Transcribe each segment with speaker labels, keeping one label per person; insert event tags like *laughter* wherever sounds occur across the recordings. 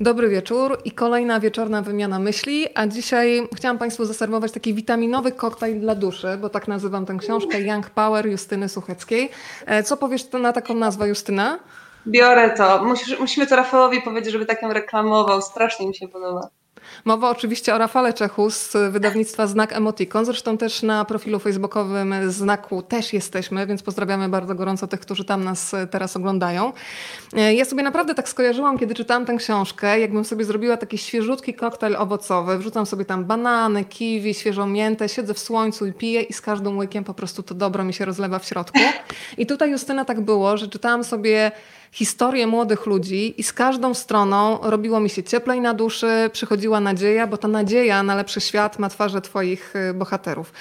Speaker 1: Dobry wieczór i kolejna wieczorna wymiana myśli, a dzisiaj chciałam Państwu zaserwować taki witaminowy koktajl dla duszy, bo tak nazywam tę książkę Young Power Justyny Sucheckiej. E, co powiesz na taką nazwę, Justyna?
Speaker 2: Biorę to. musimy to Rafałowi powiedzieć, żeby tak ją reklamował. Strasznie mi się podoba.
Speaker 1: Mowa oczywiście o Rafale Czechu z wydawnictwa Znak Emoticon. Zresztą też na profilu facebookowym Znaku też jesteśmy, więc pozdrawiamy bardzo gorąco tych, którzy tam nas teraz oglądają. E, ja sobie naprawdę tak skojarzyłam, kiedy czytałam tę książkę, jakbym sobie zrobiła taki świeżutki koktajl owocowy. Wrzucam sobie tam banany, kiwi, świeżą miętę, siedzę w słońcu i piję i z każdym łykiem po prostu to dobro mi się rozlewa w środku. I tutaj Justyna tak było, że czytałam sobie historię młodych ludzi i z każdą stroną robiło mi się cieplej na duszy, przychodziła nadzieja, bo ta nadzieja na lepszy świat ma twarze Twoich y, bohaterów.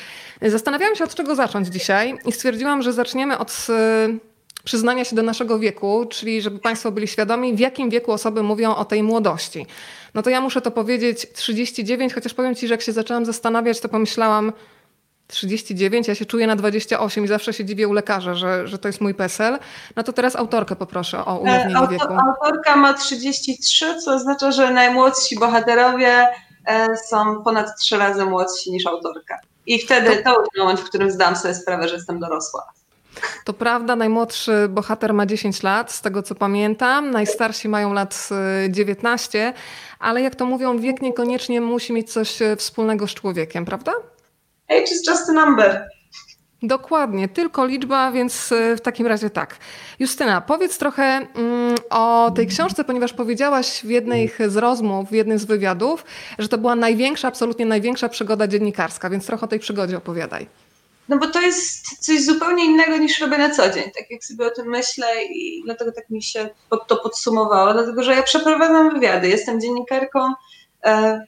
Speaker 1: Zastanawiałam się, od czego zacząć dzisiaj i stwierdziłam, że zaczniemy od y, przyznania się do naszego wieku, czyli żeby Państwo byli świadomi, w jakim wieku osoby mówią o tej młodości. No to ja muszę to powiedzieć 39, chociaż powiem Ci, że jak się zaczęłam zastanawiać, to pomyślałam, 39, ja się czuję na 28 i zawsze się dziwię u lekarza, że, że to jest mój PESEL. No to teraz autorkę poproszę o ujawnienie Auto, wieku.
Speaker 2: Autorka ma 33, co oznacza, że najmłodsi bohaterowie e, są ponad trzy razy młodsi niż autorka. I wtedy to, to moment, w którym zdam sobie sprawę, że jestem dorosła.
Speaker 1: To prawda, najmłodszy bohater ma 10 lat, z tego co pamiętam. Najstarsi mają lat 19, e, ale jak to mówią, wiek niekoniecznie musi mieć coś e, wspólnego z człowiekiem, prawda?
Speaker 2: Age is just a number.
Speaker 1: Dokładnie, tylko liczba, więc e, w takim razie tak. Justyna, powiedz trochę mm, o tej książce, ponieważ powiedziałaś w jednej z rozmów, w jednym z wywiadów, że to była największa, absolutnie największa przygoda dziennikarska, więc trochę o tej przygodzie opowiadaj.
Speaker 2: No bo to jest coś zupełnie innego niż robię na co dzień, tak jak sobie o tym myślę i dlatego tak mi się to podsumowało, dlatego że ja przeprowadzam wywiady, jestem dziennikarką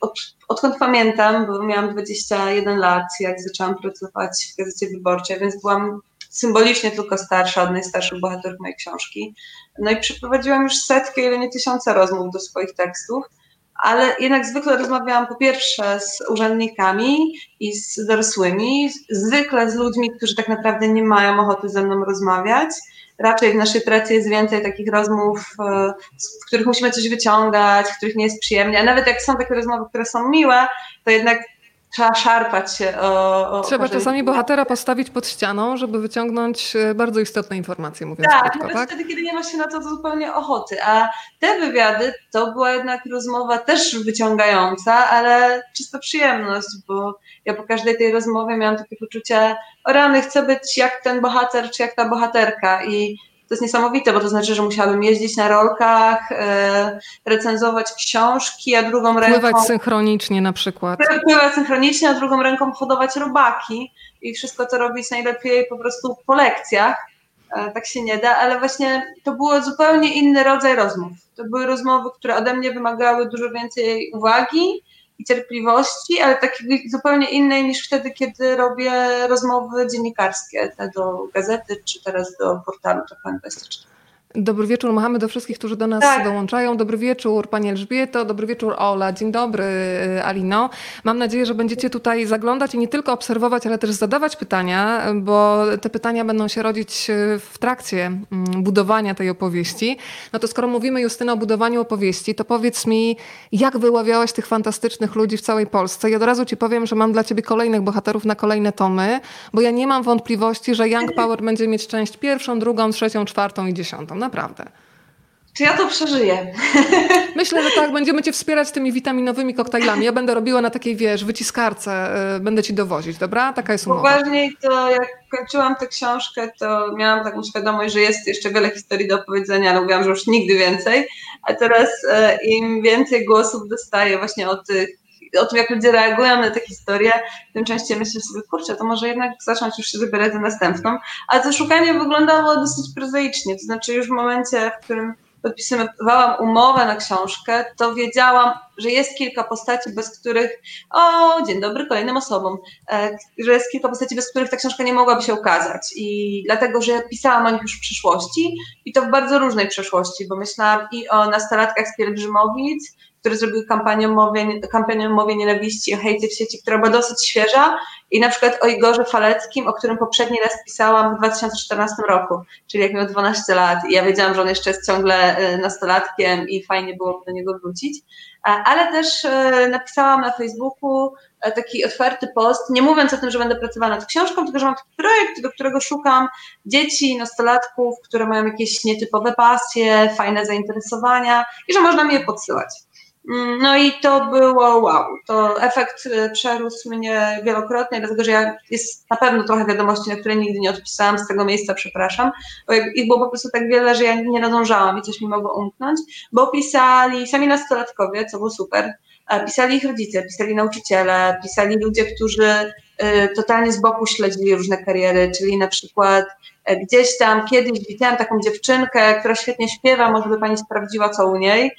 Speaker 2: od, odkąd pamiętam, bo miałam 21 lat, jak zaczęłam pracować w Gazecie Wyborczej, więc byłam symbolicznie tylko starsza od najstarszych bohaterów mojej książki. No i przeprowadziłam już setkę, ile nie tysiące rozmów do swoich tekstów, ale jednak zwykle rozmawiałam po pierwsze z urzędnikami i z dorosłymi, zwykle z ludźmi, którzy tak naprawdę nie mają ochoty ze mną rozmawiać, raczej w naszej pracy jest więcej takich rozmów, e, w których musimy coś wyciągać, w których nie jest przyjemnie. A nawet jak są takie rozmowy, które są miłe, to jednak trzeba szarpać się o. o
Speaker 1: trzeba czasami bohatera postawić pod ścianą, żeby wyciągnąć e, bardzo istotne informacje, mówiąc
Speaker 2: tak, krótko, nawet tak? wtedy, kiedy nie ma się na to zupełnie ochoty. A te wywiady to była jednak rozmowa też wyciągająca, ale czysto przyjemność, bo ja po każdej tej rozmowie miałam takie poczucie, o rany, chcę być jak ten bohater, czy jak ta bohaterka i to jest niesamowite, bo to znaczy, że musiałabym jeździć na rolkach, e, recenzować książki, a drugą ręką...
Speaker 1: Pływać synchronicznie na przykład.
Speaker 2: Pływać synchronicznie, a drugą ręką hodować robaki i wszystko to robić najlepiej po prostu po lekcjach. E, tak się nie da, ale właśnie to było zupełnie inny rodzaj rozmów. To były rozmowy, które ode mnie wymagały dużo więcej uwagi, i cierpliwości, ale takiej zupełnie innej niż wtedy, kiedy robię rozmowy dziennikarskie, te do gazety czy teraz do portalu TVN24.
Speaker 1: Dobry wieczór, machamy do wszystkich, którzy do nas tak. dołączają. Dobry wieczór Pani Elżbieto, dobry wieczór Ola, dzień dobry y, Alino. Mam nadzieję, że będziecie tutaj zaglądać i nie tylko obserwować, ale też zadawać pytania, bo te pytania będą się rodzić y, w trakcie mm, budowania tej opowieści. No to skoro mówimy Justyna o budowaniu opowieści, to powiedz mi, jak wyławiałaś tych fantastycznych ludzi w całej Polsce? I od razu Ci powiem, że mam dla Ciebie kolejnych bohaterów na kolejne tomy, bo ja nie mam wątpliwości, że Young Power będzie mieć część pierwszą, drugą, trzecią, czwartą i dziesiątą naprawdę.
Speaker 2: Czy ja to przeżyję? *laughs*
Speaker 1: Myślę, że tak, będziemy cię wspierać tymi witaminowymi koktajlami. Ja będę robiła na takiej, wiesz, wyciskarce, yy, będę ci dowozić, dobra? Taka jest umowa.
Speaker 2: Poważniej to jak kończyłam tę książkę, to miałam taką świadomość, że jest jeszcze wiele historii do opowiedzenia, ale mówiłam, że już nigdy więcej, a teraz yy, im więcej głosów dostaję właśnie o tych o tym, jak ludzie reagują na te historie, tym częściej myślę sobie, kurczę, to może jednak zacząć już się zabierać za następną. A to szukanie wyglądało dosyć prozaicznie, to znaczy już w momencie, w którym podpisywałam umowę na książkę, to wiedziałam, że jest kilka postaci, bez których, o, dzień dobry kolejnym osobom, e, że jest kilka postaci, bez których ta książka nie mogłaby się ukazać. I dlatego, że pisałam o nich już w przyszłości i to w bardzo różnej przeszłości, bo myślałam i o nastolatkach z pielgrzymowic, które zrobiły kampanię mowie, kampanię mowie nienawiści o hejcie w sieci, która była dosyć świeża i na przykład o Igorze Faleckim, o którym poprzedni raz pisałam w 2014 roku, czyli jak miał 12 lat i ja wiedziałam, że on jeszcze jest ciągle e, nastolatkiem i fajnie było do niego wrócić, ale też e, napisałam na Facebooku taki otwarty post, nie mówiąc o tym, że będę pracowała nad książką, tylko że mam taki projekt, do którego szukam dzieci, nastolatków, które mają jakieś nietypowe pasje, fajne zainteresowania i że można mi je podsyłać. Mm, no i to było wow, to efekt y, przerósł mnie wielokrotnie, dlatego że ja jest na pewno trochę wiadomości, na które nigdy nie odpisałam, z tego miejsca przepraszam, bo ich było po prostu tak wiele, że ja nie nadążałam i coś mi mogło umknąć, bo pisali sami nastolatkowie, co było super, pisali ich rodzice, pisali nauczyciele, pisali ludzie, którzy totalnie z boku śledzili różne kariery, czyli na przykład e, gdzieś tam kiedyś widziałam taką dziewczynkę, która świetnie śpiewa, może by pani sprawdziła co u niej,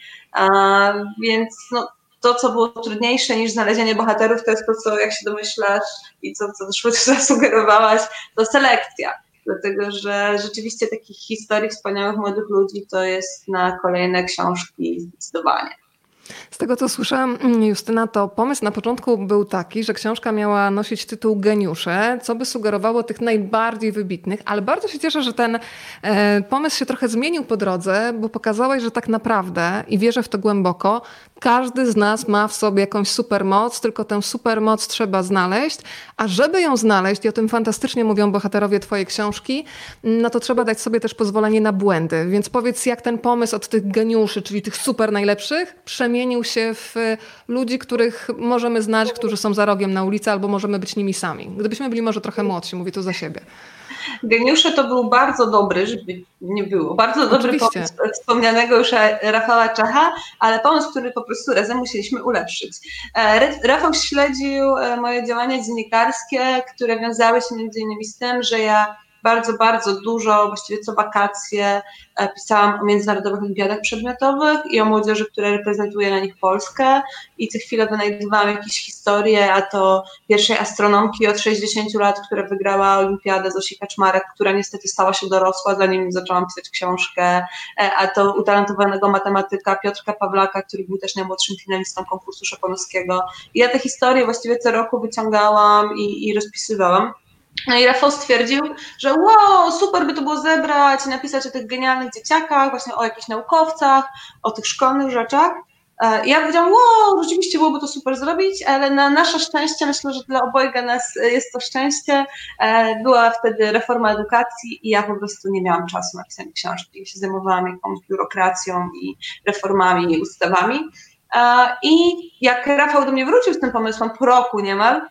Speaker 2: więc no, to, co było trudniejsze niż znalezienie bohaterów, to jest to, co jak się domyślasz i co, co też zasugerowałaś, *laughs* to selekcja. Dlatego, że rzeczywiście takich historii wspaniałych młodych ludzi to jest na kolejne książki zdecydowanie.
Speaker 1: Z tego co słyszałam, mm, Justyna, to pomysł na początku był taki, że książka miała nosić tytuł Geniusze, co by sugerowało tych najbardziej wybitnych, ale bardzo się cieszę, że ten e, pomysł się trochę zmienił po drodze, bo pokazałeś, że tak naprawdę, i wierzę w to głęboko, każdy z nas ma w sobie jakąś supermoc, tylko tę supermoc trzeba znaleźć, a żeby ją znaleźć, i o tym fantastycznie mówią bohaterowie twojej książki, no to trzeba dać sobie też pozwolenie na błędy. Więc powiedz, jak ten pomysł od tych geniuszy, czyli tych super najlepszych, przemienił się w ludzi, których możemy znać, którzy są za rogiem na ulicy, albo możemy być nimi sami. Gdybyśmy byli może trochę młodsi, mówię tu za siebie.
Speaker 2: Geniusze to był bardzo dobry, żeby nie było, bardzo dobry Oczywiście. pomysł wspomnianego już Rafała Czacha, ale pomysł, który po prostu razem musieliśmy ulepszyć. E, Rafał śledził e, moje działania dziennikarskie, które wiązały się między innymi z tym, że ja bardzo, bardzo dużo, właściwie co wakacje e, pisałam o międzynarodowych olimpiadach przedmiotowych i o młodzieży, która reprezentuje na nich Polskę i co chwilę wynajdowałam jakieś historie, a to pierwszej astronomki od 60 lat, która wygrała olimpiadę Zosi Kaczmarek, która niestety stała się dorosła, zanim zaczęłam pisać książkę, e, a to utalentowanego matematyka Piotrka Pawlaka, który był też najmłodszym finalistą konkursu Szopanowskiego. I ja te historie właściwie co roku wyciągałam i, i rozpisywałam. No i Rafał stwierdził, że wow, super by to było zebrać, napisać o tych genialnych dzieciakach, właśnie o jakichś naukowcach, o tych szkolnych rzeczach. E, I ja powiedziałam, wow, rzeczywiście byłoby to super zrobić, ale na nasze szczęście, myślę, że dla obojga nas jest to szczęście, e, była wtedy reforma edukacji i ja po prostu nie miałam czasu na pisanie książki. Ja się zajmowałam jakąś biurokracją i reformami i ustawami. E, I jak Rafał do mnie wrócił z tym pomysłem po roku niemal,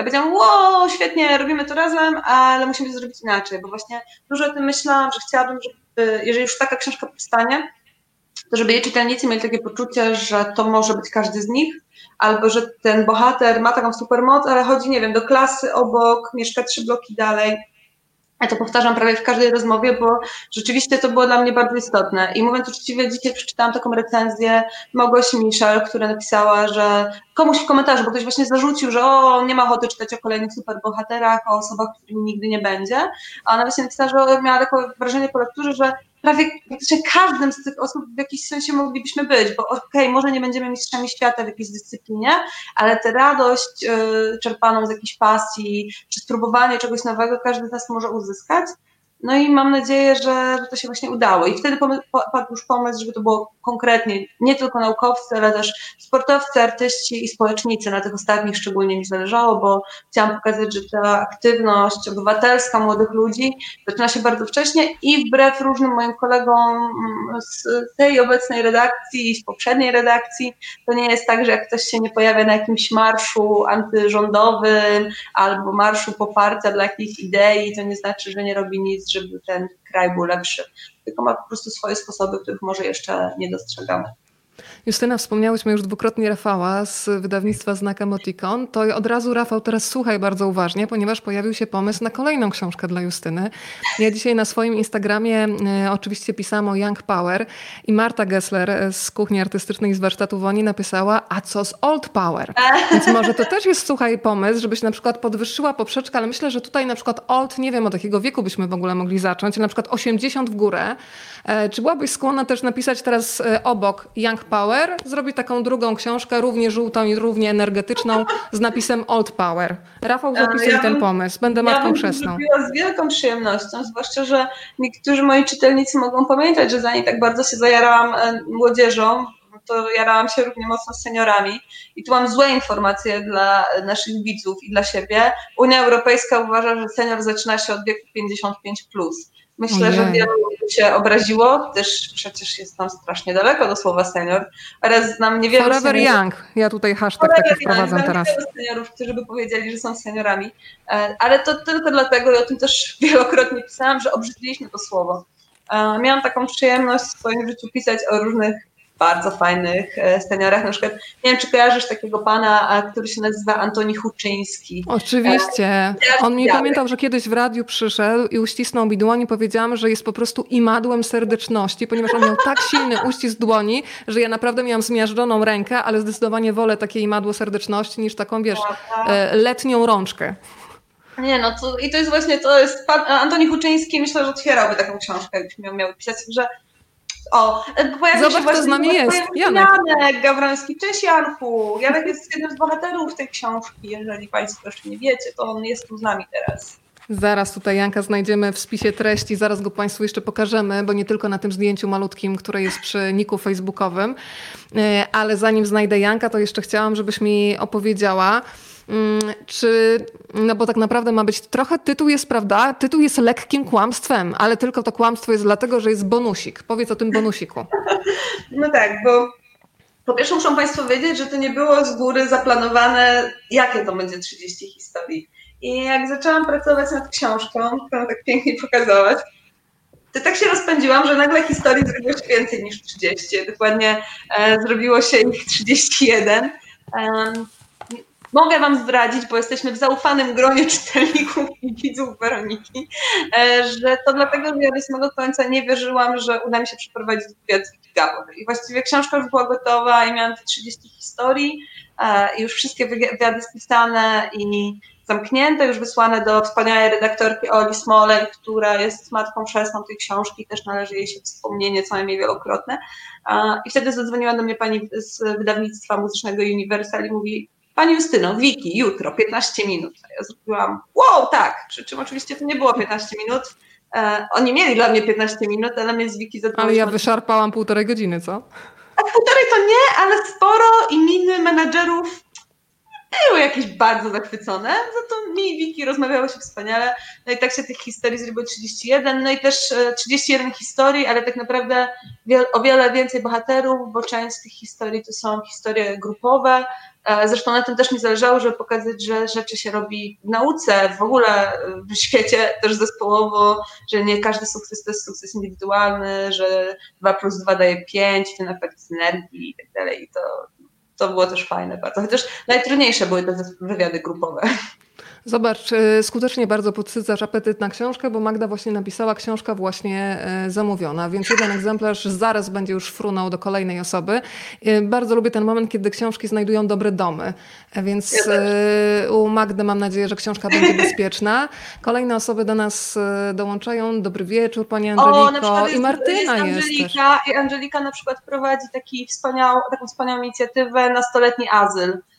Speaker 2: ja powiedziałam, wow, świetnie, robimy to razem, ale musimy to zrobić inaczej, bo właśnie dużo o tym myślałam, że chciałabym, żeby, jeżeli już taka książka powstanie, to żeby jej czytelnicy mieli takie poczucie, że to może być każdy z nich, albo że ten bohater ma taką supermoc, ale chodzi, nie wiem, do klasy obok, mieszka trzy bloki dalej, ja to powtarzam prawie w każdej rozmowie, bo rzeczywiście to było dla mnie bardzo istotne. I mówiąc uczciwie, dzisiaj przeczytałam taką recenzję Małgosi Michel, która napisała, że komuś w komentarzu, bo ktoś właśnie zarzucił, że o, nie ma ochoty czytać o kolejnych superbohaterach, o osobach, którymi nigdy nie będzie. A ona właśnie napisała, że miała takie wrażenie po lekturze, że prawie praktycznie każdym z tych osób w jakiś sensie moglibyśmy być, bo okej, okay, może nie będziemy mistrzami świata w jakiejś dyscyplinie, ale tę radość y, czerpaną z jakiejś pasji, czy spróbowanie czegoś nowego każdy z nas może uzyskać. No i mam nadzieję, że, to się właśnie udało. I wtedy padł już pomysł, żeby to było konkretnie nie tylko naukowcy, ale też sportowcy, artyści i społecznicy. Na tych ostatnich szczególnie mi zależało, bo chciałam pokazać, że ta aktywność obywatelska młodych ludzi zaczyna się bardzo wcześnie i wbrew różnym moim kolegom z tej obecnej redakcji i z poprzedniej redakcji, to nie jest tak, że jak ktoś się nie pojawia na jakimś marszu antyrządowym albo marszu poparcia dla jakiejś idei, to nie znaczy, że nie robi nic, żeby ten kraj był lepszy. Tylko ma po prostu swoje sposoby, których może jeszcze nie dostrzegamy.
Speaker 1: Justyna, wspomniałyśmy już dwukrotnie Rafała z wydawnictwa Znak Emoticon. To od razu Rafał teraz słuchaj bardzo uważnie, ponieważ pojawił się pomysł na kolejną książkę dla Justyny. Ja dzisiaj na swoim Instagramie e, oczywiście pisałam o Young Power i Marta Gessler z Kuchni Artystycznej z warsztatu Woni napisała, a co z Old Power? *laughs* Więc może to też jest, słuchaj, pomysł, żebyś na przykład podwyższyła poprzeczkę, ale myślę, że tutaj na przykład Old, nie wiem od jakiego wieku byśmy w ogóle mogli zacząć, na przykład 80 w górę. E, czy byłabyś skłonna też napisać teraz e, obok Young Power zrobi taką drugą książkę, równie żółtą i równie energetyczną, z napisem Old Power. Rafał zapisuje ja ten pomysł. Będę matką ja chrzestną.
Speaker 2: z wielką przyjemnością, zwłaszcza, że niektórzy moi czytelnicy mogą pamiętać, że zanim tak bardzo się zajarałam e, młodzieżą, to jarałam się równie mocno z seniorami. I tu mam złe informacje dla naszych widzów i dla siebie. Unia Europejska uważa, że senior zaczyna się od wieku 55. Plus. Myślę, Ojej. że wielu się obraziło, też przecież jestem strasznie daleko do słowa senior, oraz znam niewiele
Speaker 1: Forever seniorów. Young, ja tutaj hashtag taki wprowadzam young, teraz.
Speaker 2: Znam seniorów, którzy by powiedzieli, że są seniorami, e, ale to tylko dlatego, i o tym też *laughs* wielokrotnie pisałam, że obrzydliśmy to słowo. E, miałam taką przyjemność w swoim życiu pisać o różnych bardzo fajnych e, seniorach. Na przykład, nie wiem, czy kojarzysz takiego pana, który się nazywa Antoni Huczyński.
Speaker 1: Oczywiście. E, On mi pamiętał, że kiedyś w radiu przyszedł i uścisnął mi dłoń i powiedziałam, że jest po prostu imadłem serdeczności, ponieważ on miał tak silny uścisk dłoni, że ja naprawdę miałam zmiażdżoną rękę, ale zdecydowanie wolę takie imadło serdeczności niż taką, wiesz, e, letnią rączkę.
Speaker 2: Nie, no to, i to jest właśnie, to jest pan Antoni Huczyński, myślę, że otwierałby taką książkę, jakbyś miał, miał pisać, że
Speaker 1: o, pojawił Zobacz, się kto z nami jest.
Speaker 2: Janek. Janek Gawroński. Cześć Janku. Janek jest jednym z bohaterów tej książki. Jeżeli Państwo jeszcze nie wiecie, to on jest tu z nami teraz.
Speaker 1: Zaraz tutaj Janka znajdziemy w spisie treści, zaraz go Państwu jeszcze pokażemy, bo nie tylko na tym zdjęciu malutkim, które jest przy niku facebookowym, e, ale zanim znajdę Janka, to jeszcze chciałam, żebyś mi opowiedziała, czy, no bo tak naprawdę ma być trochę tytuł jest, prawda? Tytuł jest lekkim kłamstwem, ale tylko to kłamstwo jest dlatego, że jest bonusik. Powiedz o tym bonusiku. *laughs*
Speaker 2: No tak, bo po pierwsze muszą Państwo wiedzieć, że to nie było z góry zaplanowane, jakie to będzie 30 historii. I jak zaczęłam pracować nad książką, którą tak pięknie pokazałaś, to tak się rozpędziłam, że nagle historii zrobiło się więcej niż 30. Dokładnie e, zrobiło się ich 31. Um, Mogę Wam zdradzić, bo jesteśmy w zaufanym gronie *laughs* czytelników i widzów Weroniki, e, że to dlatego, że ja do samego końca nie wierzyłam, że uda mi się przeprowadzić wywiad gigabowy. I właściwie książka już była gotowa i miałam te 30 historii, e, już wszystkie wywiady spisane i zamknięte, już wysłane do wspaniałej redaktorki Oli Smolej, która jest matką chrzestną tej książki, też należy jej się wspomnienie co najmniej wielokrotne. I wtedy zadzwoniła do mnie pani z wydawnictwa muzycznego Universal i mówi, Pani Justyno, Wiki, jutro, 15 minut. Ja zrobiłam, wow, tak, przy czym oczywiście to nie było 15 minut. E, oni mieli dla mnie 15 minut, ale mnie z Wiki
Speaker 1: zadbałam. Ale ja wyszarpałam półtorej godziny, co?
Speaker 2: A półtorej to nie, ale sporo i miny menadżerów były jakieś bardzo zachwycone, za to mi i Wiki rozmawiały się wspaniale. No i tak się tych historii zrobiło 31, no i też 31 e, historii, ale tak naprawdę o wiele więcej bohaterów, bo część z tych historii to są historie grupowe, zresztą na tym też mi zależało, żeby pokazać, że rzeczy się robi w nauce, w ogóle w świecie *laughs* też zespołowo, że nie każdy sukces to jest sukces indywidualny, że 2 plus 2 daje 5, ten efekt synergii i tak dalej. I to, to było też fajne bardzo. Chociaż najtrudniejsze były te wywiady grupowe. *laughs*
Speaker 1: Zobacz, y, skutecznie bardzo podsycasz apetyt na książkę, bo Magda właśnie napisała książka właśnie y, zamówiona, więc jeden egzemplarz zaraz będzie już frunął do kolejnej osoby. Y, bardzo lubię ten moment, kiedy książki znajdują dobre domy, więc ja u Magdy mam nadzieję, że książka będzie bezpieczna. Kolejne osoby do nas dołączają. Dobry wieczór, Pani Angeliko. O, I Martyna jest,
Speaker 2: Angelika, jest I Angelika na przykład prowadzi taki wspaniał, taką wspaniałą inicjatywę Nastoletni Azyl E,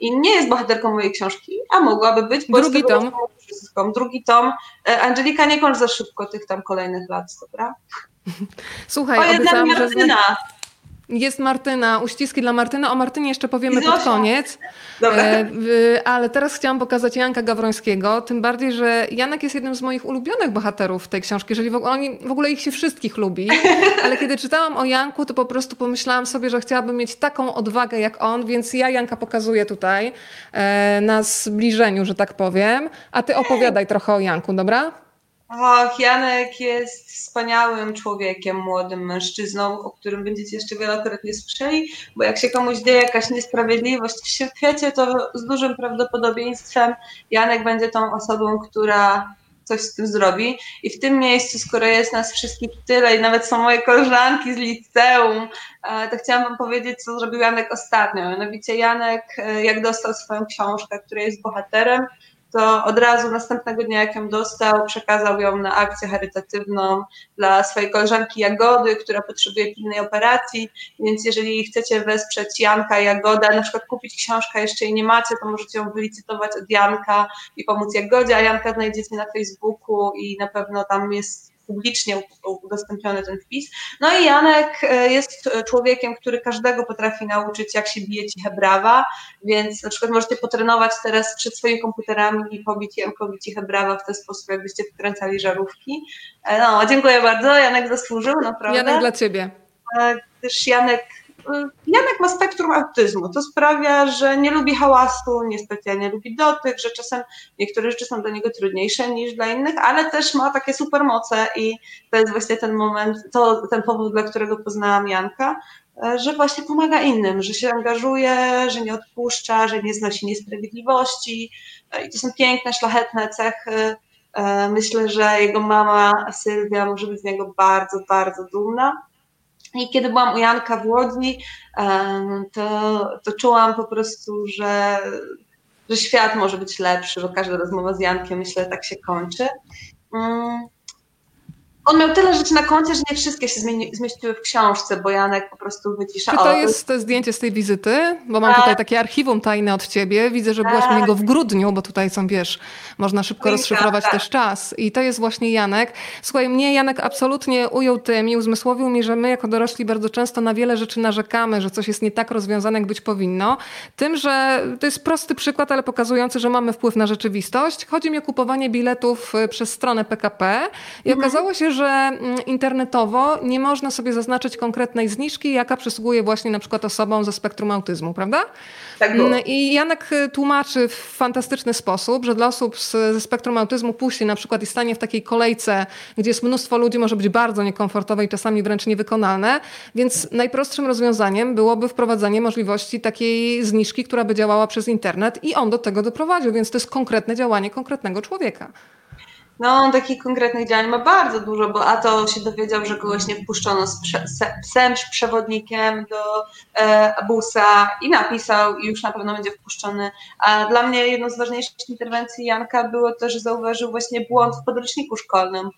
Speaker 2: I nie jest bohaterką mojej książki, a mogłaby być.
Speaker 1: Bo Drugi tom.
Speaker 2: Wszystko. Drugi tom. E, Angelika, nie kończ za szybko tych tam kolejnych lat, dobra? *laughs*
Speaker 1: Słuchaj, o, obiecałam, że... Jest Martyna, uściski dla Martyny. O Martynie jeszcze powiemy pod koniec. E, ale teraz chciałam pokazać Janka Gawrońskiego, tym bardziej, że Janek jest jednym z moich ulubionych bohaterów tej książki, jeżeli w ogóle, oni, w ogóle ich się wszystkich lubi. *laughs* Ale kiedy czytałam o Janku, to po prostu pomyślałam sobie, że chciałabym mieć taką odwagę jak on, więc ja Janka pokazuję tutaj e, na zbliżeniu, że tak powiem. A ty opowiadaj trochę o Janku, dobra?
Speaker 2: Och, Janek jest wspaniałym człowiekiem, młodym mężczyzną, o którym będziecie jeszcze wielokrotnie słyszeli, bo jak się komuś dzieje jakaś niesprawiedliwość w świecie, to z dużym prawdopodobieństwem Janek będzie tą osobą, która coś z tym zrobi. I w tym miejscu, skoro jest nas wszystkich tyle i nawet są moje koleżanki z liceum, e, to chciałam wam powiedzieć, co zrobił Janek ostatnio. Mianowicie Janek, e, jak dostał swoją książkę, która jest bohaterem, to od razu następnego dnia, jak ją dostał, przekazał ją na akcję charytatywną dla swojej koleżanki Jagody, która potrzebuje pilnej operacji, więc jeżeli chcecie wesprzeć Janka Jagoda, na przykład kupić książkę, jeszcze jej nie macie, to możecie ją wylicytować od Janka i pomóc Jagodzie, a Janka znajdziecie na Facebooku i na pewno tam jest publicznie udostępniony ten wpis. No i Janek e, jest człowiekiem, który każdego potrafi nauczyć, jak się bije ciche brawa, więc na przykład możecie potrenować teraz przed swoimi komputerami i pobić Jankowi ciche brawa w ten sposób, jakbyście wkręcali żarówki. E, no, dziękuję bardzo, Janek zasłużył, naprawdę.
Speaker 1: Janek dla Ciebie.
Speaker 2: Też Janek Janek ma spektrum autyzmu. To sprawia, że nie lubi hałasu, niespecjalnie lubi dotyk, że czasem niektóre rzeczy są dla niego trudniejsze niż dla innych, ale też ma takie supermoce i to jest właśnie ten moment, to ten powód, dla którego poznałam Janka, że właśnie pomaga innym, że się angażuje, że nie odpuszcza, że nie znosi niesprawiedliwości. I to są piękne, szlachetne cechy. Myślę, że jego mama Sylwia może być z niego bardzo, bardzo dumna. I kiedy byłam u Janka w Łodzi, to, to czułam po prostu, że, że świat może być lepszy, bo każda rozmowa z Jankiem, myślę, tak się kończy. On miał tyle rzeczy na koncie, że nie wszystkie się zmieściły w książce, bo Janek po prostu wycisza.
Speaker 1: Czy to jest to zdjęcie z tej wizyty? Bo mam tutaj tak. takie archiwum tajne od ciebie. Widzę, że byłaś u niego w tak. grudniu, bo tutaj są, wiesz, można szybko rozszyfrować tak. też czas. I to jest właśnie Janek. Słuchaj, mnie Janek absolutnie ujął tym i uzmysłowił mi, że my jako dorośli bardzo często na wiele rzeczy narzekamy, że coś jest nie tak rozwiązane, jak być powinno. Tym, że to jest prosty przykład, ale pokazujący, że mamy wpływ na rzeczywistość. Chodzi mi o kupowanie biletów y, przez stronę PKP i mhm. okazało się, że mm, internetowo nie można sobie zaznaczyć konkretnej zniżki, jaka przysługuje właśnie na przykład osobom ze spektrum autyzmu, prawda?
Speaker 2: Tak było. Mm,
Speaker 1: I Janek y, tłumaczy w fantastyczny sposób, że dla osób ze spektrum autyzmu pójście na przykład i stanie w takiej kolejce, gdzie jest mnóstwo ludzi, może być bardzo niekomfortowe i czasami wręcz niewykonalne, więc najprostszym rozwiązaniem byłoby wprowadzenie możliwości takiej zniżki, która by działała przez internet i on do tego doprowadził, więc to jest konkretne działanie konkretnego człowieka.
Speaker 2: No, on takich konkretnych działań ma bardzo dużo, bo a to się dowiedział, że kogoś nie wpuszczono z psem przewodnikiem do e, busa i napisał i już na pewno będzie wpuszczony. A dla mnie jedną z ważniejszych interwencji Janka było to, że zauważył właśnie błąd w podręczniku szkolnym,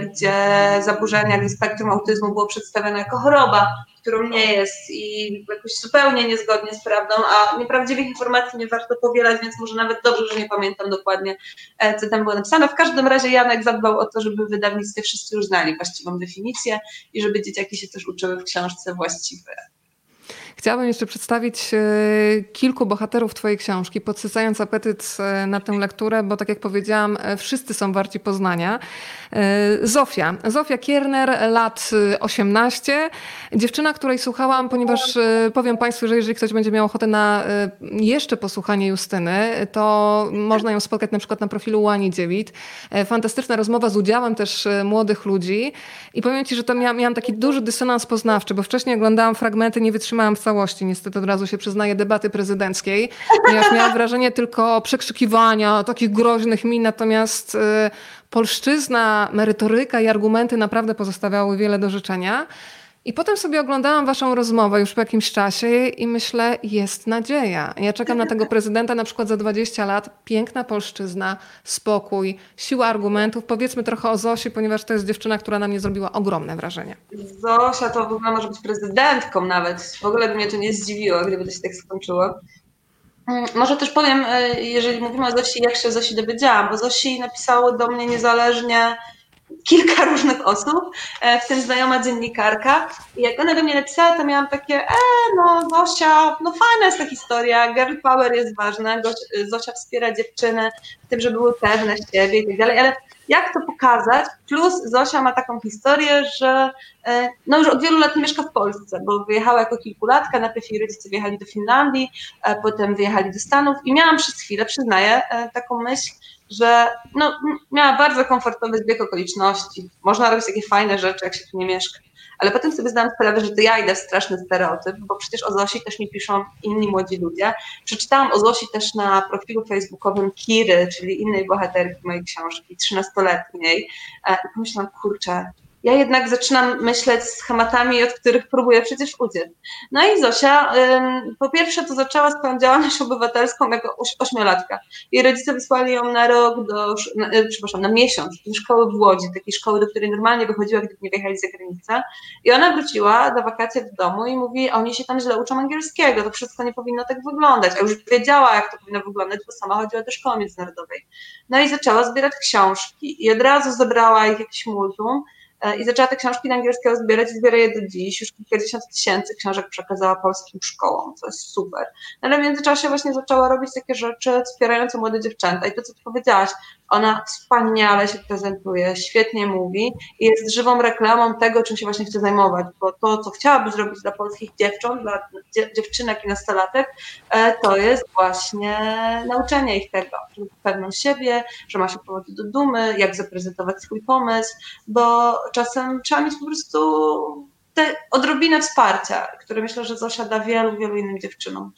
Speaker 2: gdzie zaburzenia spektrum autyzmu było przedstawione jako choroba, którą nie jest i jakoś zupełnie niezgodnie z prawdą, a nieprawdziwych informacji nie warto powielać, więc może nawet dobrze, że nie pamiętam dokładnie, e, co tam było napisane. W każdym razie Janek zadbał o to, żeby wydawnictwie wszyscy już znali właściwą definicję i żeby dzieciaki się też uczyły w książce właściwe.
Speaker 1: Chciałabym jeszcze przedstawić e, kilku bohaterów Twojej książki, podsycając apetyt e, na tę lekturę, bo tak jak powiedziałam, wszyscy są warci poznania. Zofia. Zofia Kierner, lat 18. Dziewczyna, której słuchałam, ponieważ e, powiem Państwu, że jeżeli ktoś będzie miał ochotę na e, jeszcze posłuchanie Justyny, to można ją spotkać na przykład na profilu Łani Dziewit. E, fantastyczna rozmowa z udziałem też młodych ludzi. I powiem Ci, że to miałam, miałam taki duży dysonans poznawczy, bo wcześniej oglądałam fragmenty, nie wytrzymałam w całości. Niestety od razu się przyznaję debaty prezydenckiej, ponieważ miałam wrażenie tylko przekrzykiwania, takich groźnych min, natomiast polszczyzna, merytoryka i argumenty naprawdę pozostawiały wiele do życzenia. I potem sobie oglądałam waszą rozmowę już po jakimś czasie i myślę, jest nadzieja. Ja czekam na tego prezydenta na przykład za 20 lat. Piękna polszczyzna, spokój, siła argumentów. Powiedzmy trochę o Zosi, ponieważ to jest dziewczyna, która na mnie zrobiła ogromne wrażenie.
Speaker 2: Zosia to w ogóle może być prezydentką nawet. W ogóle by mnie to nie zdziwiło, gdyby to się tak skończyło. Mm, może też powiem, e, jeżeli mówimy o Zosi, jak się Zosi dowiedziałam, bo Zosi napisało do mnie niezależnie kilka *laughs* różnych osób, e, w tym znajoma dziennikarka. I jak ona do mnie napisała, to miałam takie, e, no Zosia, no fajna jest ta historia, girl power jest ważna, Zosia wspiera dziewczyny w tym, żeby były pewne siebie i tak dalej, ale jak to pokazać? Plus Zosia ma taką historię, że e, no już od wielu lat nie mieszka w Polsce, bo wyjechała jako kilkulatka, najpierw jej rodzice wyjechali do Finlandii, potem wyjechali do Stanów i miałam przez chwilę, przyznaję, taką myśl, że no, miała bardzo komfortowy zbieg okoliczności. Można robić takie fajne rzeczy, jak się tu nie mieszka. Ale potem sobie zdałam sprawę, że to ja idę w straszny stereotyp, bo przecież o Zosi też mi piszą inni młodzi ludzie. Przeczytałam o Zosi też na profilu facebookowym Kiry, czyli innej bohaterki mojej książki, 13-letniej. E, I pomyślałam, kurczę, ja jednak zaczynam myśleć schematami, od których próbuję przecież uciec. No i Zosia, po pierwsze to zaczęła swoją działalność obywatelską jako ośmiolatka. Jej rodzice wysłali ją na rok do, na, e, przepraszam, na miesiąc do szkoły w Łodzi, takiej szkoły, do której normalnie wychodziła, gdyby nie wyjechali za granicę. I ona wróciła do wakacji do domu i mówi, oni się tam źle uczą angielskiego, to wszystko nie powinno tak wyglądać. A już wiedziała, jak to powinno wyglądać, bo sama chodziła do szkoły międzynarodowej. No i zaczęła zbierać książki i od razu zebrała ich jakieś multum i zaczęła te książki na angielskiego zbierać i zbiera je do dziś. Już kilkadziesiąt tysięcy książek przekazała polskim szkołom, co jest super. No, ale w międzyczasie właśnie zaczęła robić takie rzeczy wspierające młode dziewczęta. I to, co ty powiedziałaś, ona wspaniale się prezentuje, świetnie mówi i jest żywą reklamą tego, czym się właśnie chce zajmować, bo to, co chciałaby zrobić dla polskich dziewcząt, dla dziewczynek i nastolatek, e, to jest właśnie nauczenie ich tego, żeby pewność siebie, że ma się powodu do dumy, jak zaprezentować swój pomysł, bo czasem trzeba mieć po prostu te odrobinę wsparcia, które myślę, że Zosia da wielu, wielu innym dziewczynom.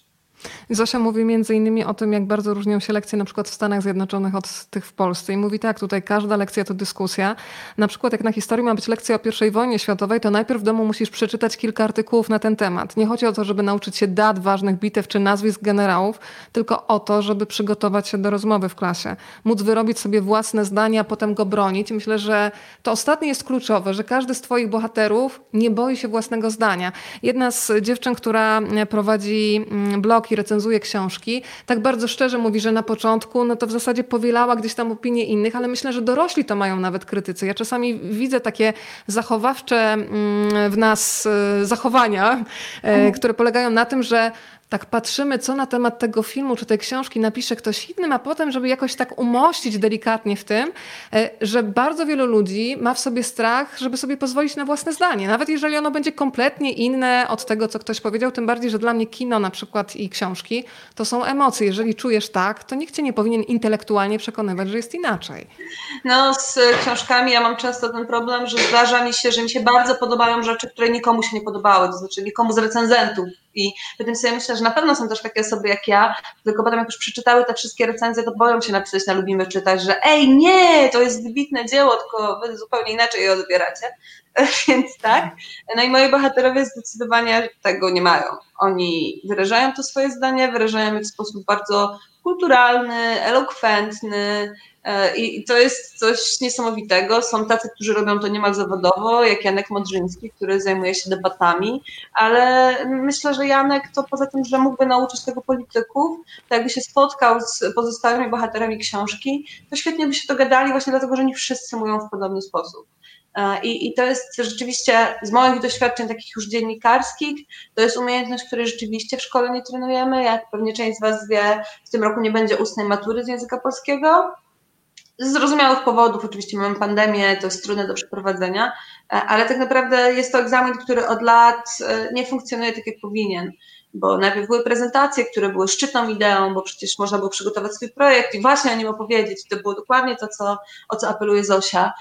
Speaker 1: Zosia mówi między innymi o tym, jak bardzo różnią się lekcje na przykład w Stanach Zjednoczonych od tych w Polsce. I mówi tak, tutaj każda lekcja to dyskusja. Na przykład jak na historii ma być lekcja o I wojnie światowej, to najpierw w domu musisz przeczytać kilka artykułów na ten temat. Nie chodzi o to, żeby nauczyć się dat ważnych bitew czy nazwisk generałów, tylko o to, żeby przygotować się do rozmowy w klasie. Móc wyrobić sobie własne zdanie, a potem go bronić. Myślę, że to ostatnie jest kluczowe, że każdy z twoich bohaterów nie boi się własnego zdania. Jedna z dziewczyn, która prowadzi mm, blog i recenzuje książki, tak bardzo szczerze mówi, że na początku no to w zasadzie powielała gdzieś tam opinie innych, ale myślę, że dorośli to mają nawet krytycy. Ja czasami widzę takie zachowawcze mm, w nas e, zachowania, e, mhm. które polegają na tym, że tak patrzymy, co na temat tego filmu czy tej książki napisze ktoś inny, a potem, żeby jakoś tak umościć delikatnie w tym, e, że bardzo wielu ludzi ma w sobie strach, żeby sobie pozwolić na własne zdanie. Nawet jeżeli ono będzie kompletnie inne od tego, co ktoś powiedział, tym bardziej, że dla mnie kino na przykład i książki to są emocje. Jeżeli czujesz tak, to nikt cię nie powinien intelektualnie przekonywać, że jest inaczej.
Speaker 2: No z książkami ja mam często ten problem, że zdarza mi się, że mi się bardzo podobają rzeczy, które nikomu się nie podobały, to znaczy nikomu z recenzentów i potem sobie myślę, że na pewno są też takie osoby jak ja, tylko potem jak już przeczytały te wszystkie recenzje, to boją się napisać na Lubimy Czytać, że ej, nie, to jest wybitne dzieło, tylko wy zupełnie inaczej je odbieracie. *laughs* Więc tak. No i moi bohaterowie zdecydowanie tego nie mają. Oni wyrażają to swoje zdanie, wyrażają je w sposób bardzo kulturalny, elokwentny, E, I to jest coś niesamowitego. Są tacy, którzy robią to niemal zawodowo, jak Janek Modrzyński, który zajmuje się debatami, ale myślę, że Janek to poza tym, że mógłby nauczyć tego polityków, to jakby się spotkał z pozostałymi bohaterami książki, to świetnie by się dogadali właśnie dlatego, że nie wszyscy mówią w podobny sposób. E, I, I, to jest rzeczywiście z moich doświadczeń takich już dziennikarskich, to jest umiejętność, której rzeczywiście w szkole nie trenujemy. Jak pewnie część z Was wie, w tym roku nie będzie ustnej matury z języka polskiego, z zrozumiałych powodów, oczywiście mamy pandemię, to jest trudne do przeprowadzenia, e, ale tak naprawdę jest to egzamin, który od lat e, nie funkcjonuje tak, jak powinien. Bo najpierw były prezentacje, które były szczytną ideą, bo przecież można było przygotować swój projekt i właśnie o nim opowiedzieć. To było dokładnie to, co, o co apeluje Zosia.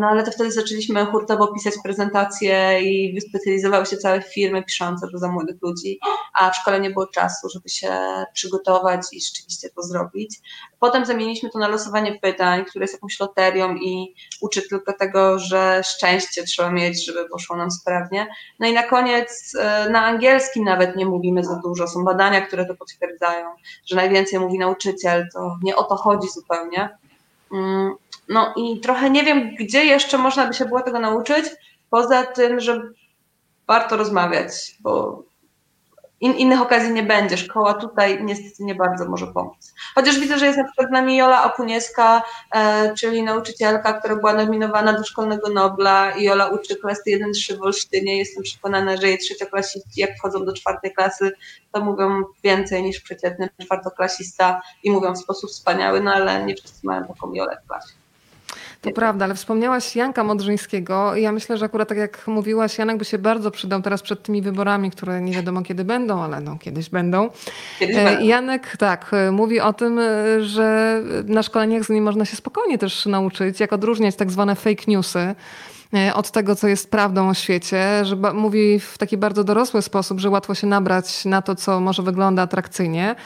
Speaker 2: No ale to wtedy zaczęliśmy hurtowo pisać prezentacje i wyspecjalizowały się całe firmy piszące za młodych ludzi, a w szkole nie było czasu, żeby się przygotować i rzeczywiście to zrobić. Potem zamieniliśmy to na losowanie pytań, które jest jakąś loterią i uczy tylko tego, że szczęście trzeba mieć, żeby poszło nam sprawnie. No i na koniec e, na angielskim nawet nie mówimy za dużo. Są badania, które to potwierdzają, że najwięcej mówi nauczyciel. To nie o to chodzi zupełnie. Mm, no i trochę nie wiem, gdzie jeszcze można by się było tego nauczyć, poza tym, że warto rozmawiać, bo in, innych okazji nie będzie. Szkoła tutaj niestety nie bardzo może pomóc. Chociaż widzę, że jest na przykład z nami Jola Okunieska, e, czyli nauczycielka, która była nominowana do Szkolnego Nobla Jola uczy klasy 1-3 w Olsztynie. Jestem przekonana, że jej trzecioklasiści, jak wchodzą do czwartej klasy, to mówią więcej niż przeciętny czwartoklasista i mówią w sposób wspaniały, no ale nie wszyscy mają taką Jolę w klasie.
Speaker 1: To prawda, ale wspomniałaś Janka Modrzyńskiego. Ja myślę, że akurat tak jak mówiłaś, Janek by się bardzo przydał teraz przed tymi wyborami, które nie wiadomo kiedy będą, ale no, kiedyś będą. Kiedyś e, będą. Janek tak, e, mówi o tym, e, że na szkoleniach z nim można się spokojnie też nauczyć, jak odróżniać tak zwane fake newsy od tego, co jest prawdą o świecie, że mówi w taki bardzo dorosły sposób, że łatwo się nabrać na to, co może wygląda atrakcyjnie.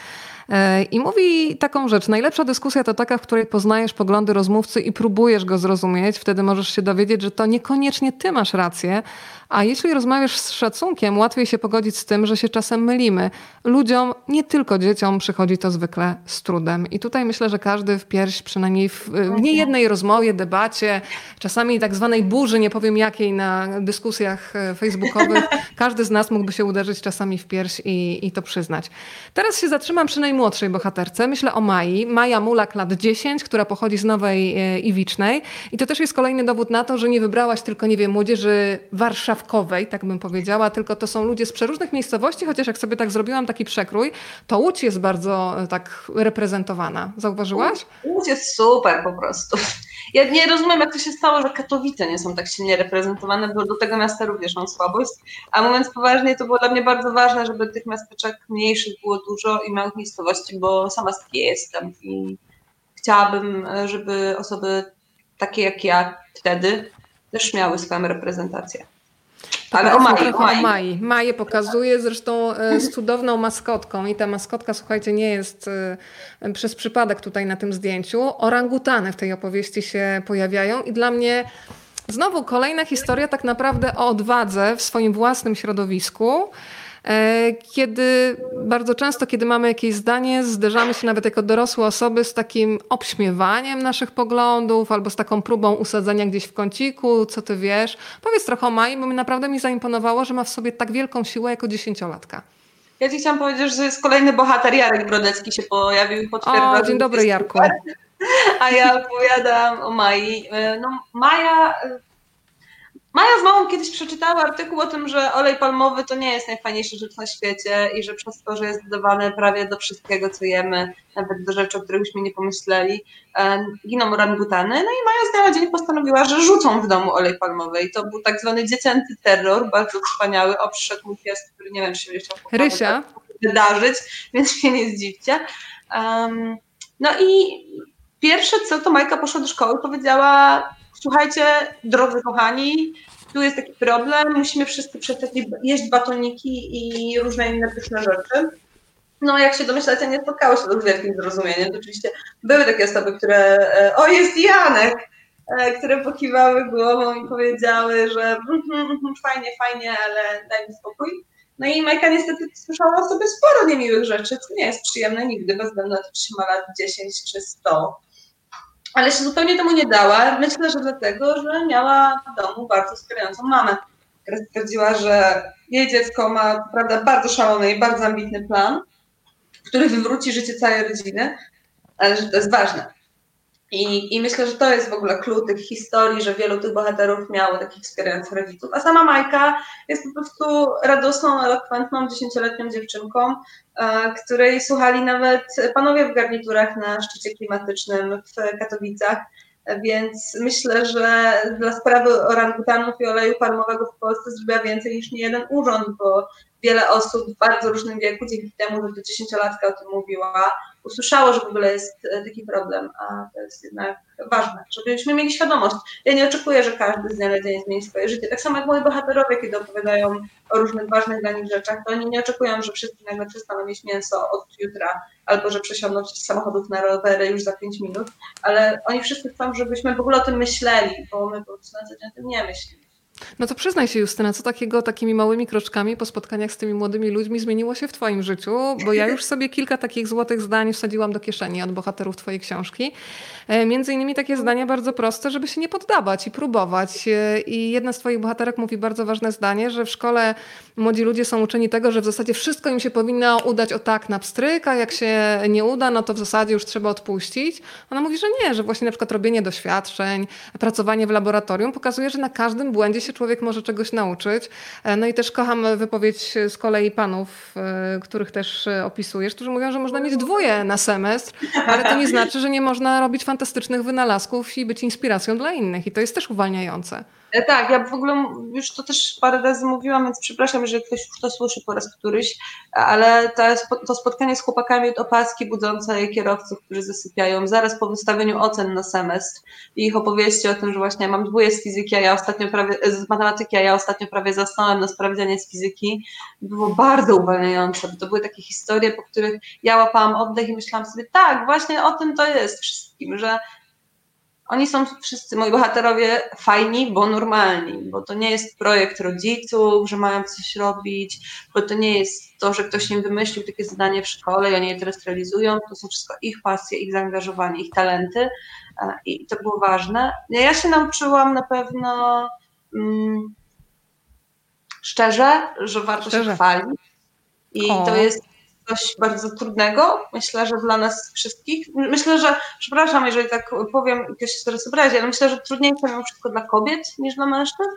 Speaker 1: E, I mówi taką rzecz. Najlepsza dyskusja to taka, w której poznajesz poglądy rozmówcy i próbujesz go zrozumieć. Wtedy możesz się dowiedzieć, że to niekoniecznie ty masz rację, a jeśli rozmawiasz z szacunkiem, łatwiej się pogodzić z tym, że się czasem mylimy. Ludziom, nie tylko dzieciom, przychodzi to zwykle z trudem. I tutaj myślę, że każdy w pierś, przynajmniej w, niejednej rozmowie, debacie, czasami tak zwanej burzy, nie powiem jakiej, na dyskusjach e, facebookowych, *laughs* każdy z nas mógłby się uderzyć czasami w pierś i, i to przyznać. Teraz się zatrzymam przy najmłodszej bohaterce. Myślę o Mai. Maja Mulak, lat 10, która pochodzi z Nowej e, Iwicznej. I to też jest kolejny dowód na to, że nie wybrałaś tylko, nie wiem, młodzieży Warszawy, stawkowej, tak bym powiedziała, tylko to są ludzie z przeróżnych miejscowości, chociaż jak sobie tak zrobiłam taki przekrój, to Łódź jest bardzo e, tak reprezentowana. Zauważyłaś?
Speaker 2: Łódź jest super po prostu. Ja nie rozumiem, jak to się stało, że Katowice nie są tak silnie reprezentowane, bo do tego miasta również mam słabość. A mówiąc poważnie, to było dla mnie bardzo ważne, żeby tych miasteczek mniejszych było dużo i małych miejscowości, bo sama z jestem i chciałabym, żeby osoby takie jak ja wtedy też miały swoją reprezentację.
Speaker 1: Ale o Mai, o Mai. Mai. Maję pokazuje zresztą e, z cudowną maskotką i ta maskotka, słuchajcie, nie jest e, przez przypadek tutaj na tym zdjęciu. Orangutany w tej opowieści się pojawiają i dla mnie znowu kolejna historia tak naprawdę o odwadze w swoim własnym środowisku. E, kiedy bardzo często, kiedy mamy jakieś zdanie, zderzamy się nawet jako dorosłe osoby z takim obśmiewaniem naszych poglądów albo z taką próbą usadzenia gdzieś w kąciku, co ty wiesz. Powiedz trochę o Mai, bo mi naprawdę mi zaimponowało, że ma w sobie tak wielką siłę jako dziesięciolatka.
Speaker 2: Ja ci chciałam powiedzieć, że jest kolejny bohater, Jarek Brodecki się pojawił i
Speaker 1: potwierdził. O, dzień dobry Jarku.
Speaker 2: A ja opowiadam o Mai. E, no, Maja Maja z mamą kiedyś przeczytała artykuł o tym, że olej palmowy to nie jest najfajniejsza rzecz na świecie i że przez to, że jest dodawany prawie do wszystkiego, co jemy, nawet do rzeczy, o których byśmy nie pomyśleli, giną orangutany. No i Maja z dnia na dzień postanowiła, że rzucą w domu olej palmowy i to był tak zwany dziecięcy terror, bardzo wspaniały. O, przyszedł mój pies, który nie wiem, czy się jeszcze
Speaker 1: Rysia.
Speaker 2: wydarzyć, *laughs* więc się nie zdziwcie. Um, no i pierwsze co, to Majka poszła do szkoły i powiedziała słuchajcie, drodzy kochani, tu jest taki problem, musimy wszyscy przestać jeść batoniki i różne inne pyszne rzeczy. No, jak się domyślacie, nie spotkało się to z wielkim zrozumieniem. Oczywiście były takie osoby, które, e, o jest Janek, e, które pokiwały głową i powiedziały, że mm, mm, fajnie, fajnie, ale daj mi spokój. No i Majka niestety słyszała o sobie sporo niemiłych rzeczy, co nie jest przyjemne nigdy, bez względu na to, czy się ma lat 10 czy 100 ale się zupełnie temu nie dała. Myślę, że dlatego, że miała w domu bardzo wspierającą mamę, która stwierdziła, że jej dziecko ma prawda, bardzo szalony i bardzo ambitny plan, który wywróci życie całej rodziny, ale że to jest ważne. I, I myślę, że to jest w ogóle klucz tych historii, że wielu tych bohaterów miało takich wspierających rodziców. A sama Majka jest po prostu radosną, elokwentną, dziesięcioletnią dziewczynką, e, której słuchali nawet panowie w garniturach na szczycie klimatycznym w Katowicach. Więc myślę, że dla sprawy orangutanów i oleju palmowego w Polsce zrobiła więcej niż nie jeden urząd, bo wiele osób w bardzo różnym wieku, dzięki temu, że to dziesięciolatka o tym mówiła, usłyszało, że w ogóle jest e, taki problem, a to jest jednak ważne, żebyśmy mieli świadomość. Ja nie oczekuję, że każdy z dnia na dzień zmieni swoje życie. Tak samo jak moi bohaterowie, kiedy opowiadają o różnych ważnych dla nich rzeczach, to oni nie oczekują, że wszyscy nagle przestaną mieć mięso od jutra, albo że przesiądą z samochodów na rowery już za pięć minut, ale oni wszyscy chcą, żebyśmy w ogóle o tym myśleli, bo my po prostu na co dzień o tym nie myślimy.
Speaker 1: No to przyznaj się, Justyna, co takiego takimi małymi kroczkami po spotkaniach z tymi młodymi ludźmi zmieniło się w Twoim życiu? Bo ja już sobie kilka takich złotych zdań wsadziłam do kieszeni od bohaterów Twojej książki. E, między innymi takie zdania bardzo proste, żeby się nie poddawać i próbować. E, I jedna z Twoich bohaterek mówi bardzo ważne zdanie, że w szkole młodzi ludzie są uczeni tego, że w zasadzie wszystko im się powinno udać o tak na pstryk, a jak się nie uda, no to w zasadzie już trzeba odpuścić. Ona mówi, że nie, że właśnie na przykład robienie doświadczeń, pracowanie w laboratorium pokazuje, że na każdym błędzie się człowiek może czegoś nauczyć. E, no i też kocham wypowiedź z kolei panów, których też opisujesz, którzy mówią, że można mieć dwoje na semestr, ale to nie znaczy, że nie można robić fantastycznych wynalazków i być inspiracją dla innych. I to jest też uwalniające.
Speaker 2: E, tak, ja w ogóle już to też parę razy mówiłam, więc przepraszam, jeżeli ktoś już to słyszy po raz któryś, ale to, to spotkanie z chłopakami od opaski budzące kierowców, którzy zasypiają zaraz po wystawieniu ocen na semestr i ich opowieści o tym, że właśnie mam dwóje z fizyki, a ja ostatnio prawie, z matematyki, a ja ostatnio prawie zasnąłem na sprawdzianie z fizyki, było bardzo uwalniające, bo to były takie historie, po których ja łapałam oddech i myślałam sobie, tak, właśnie o tym to jest wszystkim, że oni są wszyscy, moi bohaterowie, fajni, bo normalni, bo to nie jest projekt rodziców, że mają coś robić, bo to nie jest to, że ktoś im wymyślił takie zadanie w szkole i oni je teraz realizują, to są wszystko ich pasje, ich zaangażowanie, ich talenty e, i to było ważne. Ja się nauczyłam na pewno mm, szczerze, że warto Szczerze. się chwalić i o. to jest coś bardzo trudnego, myślę, że dla nas wszystkich. Myślę, że, przepraszam, jeżeli tak powiem, ktoś się teraz obrazi, ale myślę, że trudniejsze mimo wszystko dla kobiet niż dla mężczyzn.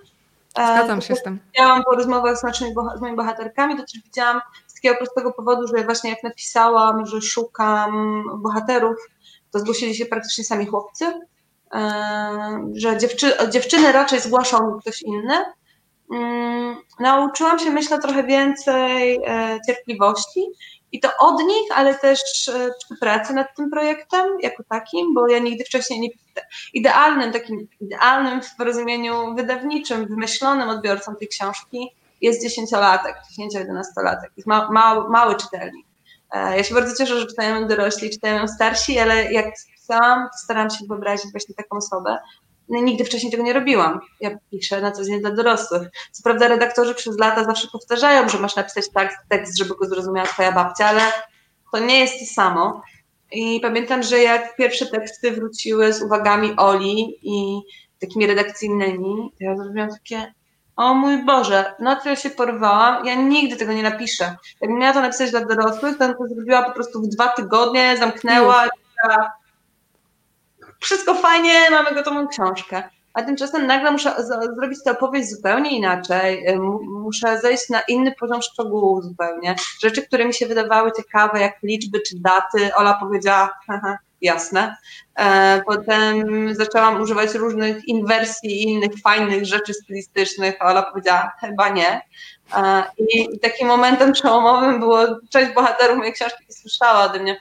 Speaker 1: E, Zgadzam się z tym.
Speaker 2: Widziałam po rozmowach z, naszymi, z moimi bohaterkami, to też widziałam z takiego prostego powodu, że właśnie jak napisałam, że szukam bohaterów, to zgłosili się praktycznie sami chłopcy, e, że dziewczy, dziewczyny raczej zgłaszał ktoś inny. Mm, nauczyłam się, myślę, trochę więcej e, cierpliwości i to od nich, ale też e, przy pracy nad tym projektem jako takim, bo ja nigdy wcześniej nie. Idealnym, takim idealnym w rozumieniu wydawniczym, wymyślonym odbiorcą tej książki jest dziesięciolatek, 10-11-latek. Jest ma, ma, mały czytelnik. E, ja się bardzo cieszę, że czytają dorośli, czytają starsi, ale jak pisałam, staram się wyobrazić właśnie taką osobę, nigdy wcześniej tego nie robiłam. Ja piszę na co dzień dla dorosłych. Co prawda redaktorzy przez lata zawsze powtarzają, że masz napisać tak tekst, żeby go zrozumiała twoja babcia, ale to nie jest to samo. I pamiętam, że jak pierwsze teksty wróciły z uwagami Oli i takimi redakcyjnymi, to ja zrobiłam takie, o mój Boże, na co ja się porwałam, ja nigdy tego nie napiszę. Jakbym miała to napisać dla dorosłych, to to zrobiła po prostu w dwa tygodnie, zamknęła, wszystko fajnie, mamy gotową książkę. A tymczasem nagle muszę zrobić tę opowieść zupełnie inaczej. Muszę zejść na inny poziom szczegółów zupełnie. Rzeczy, które mi się wydawały ciekawe, jak liczby czy daty, Ola powiedziała, haha, jasne. E, potem zaczęłam używać różnych inwersji i innych fajnych rzeczy stylistycznych, a Ola powiedziała, chyba nie. E, I takim momentem przełomowym było, część bohaterów mojej książki słyszała ode mnie,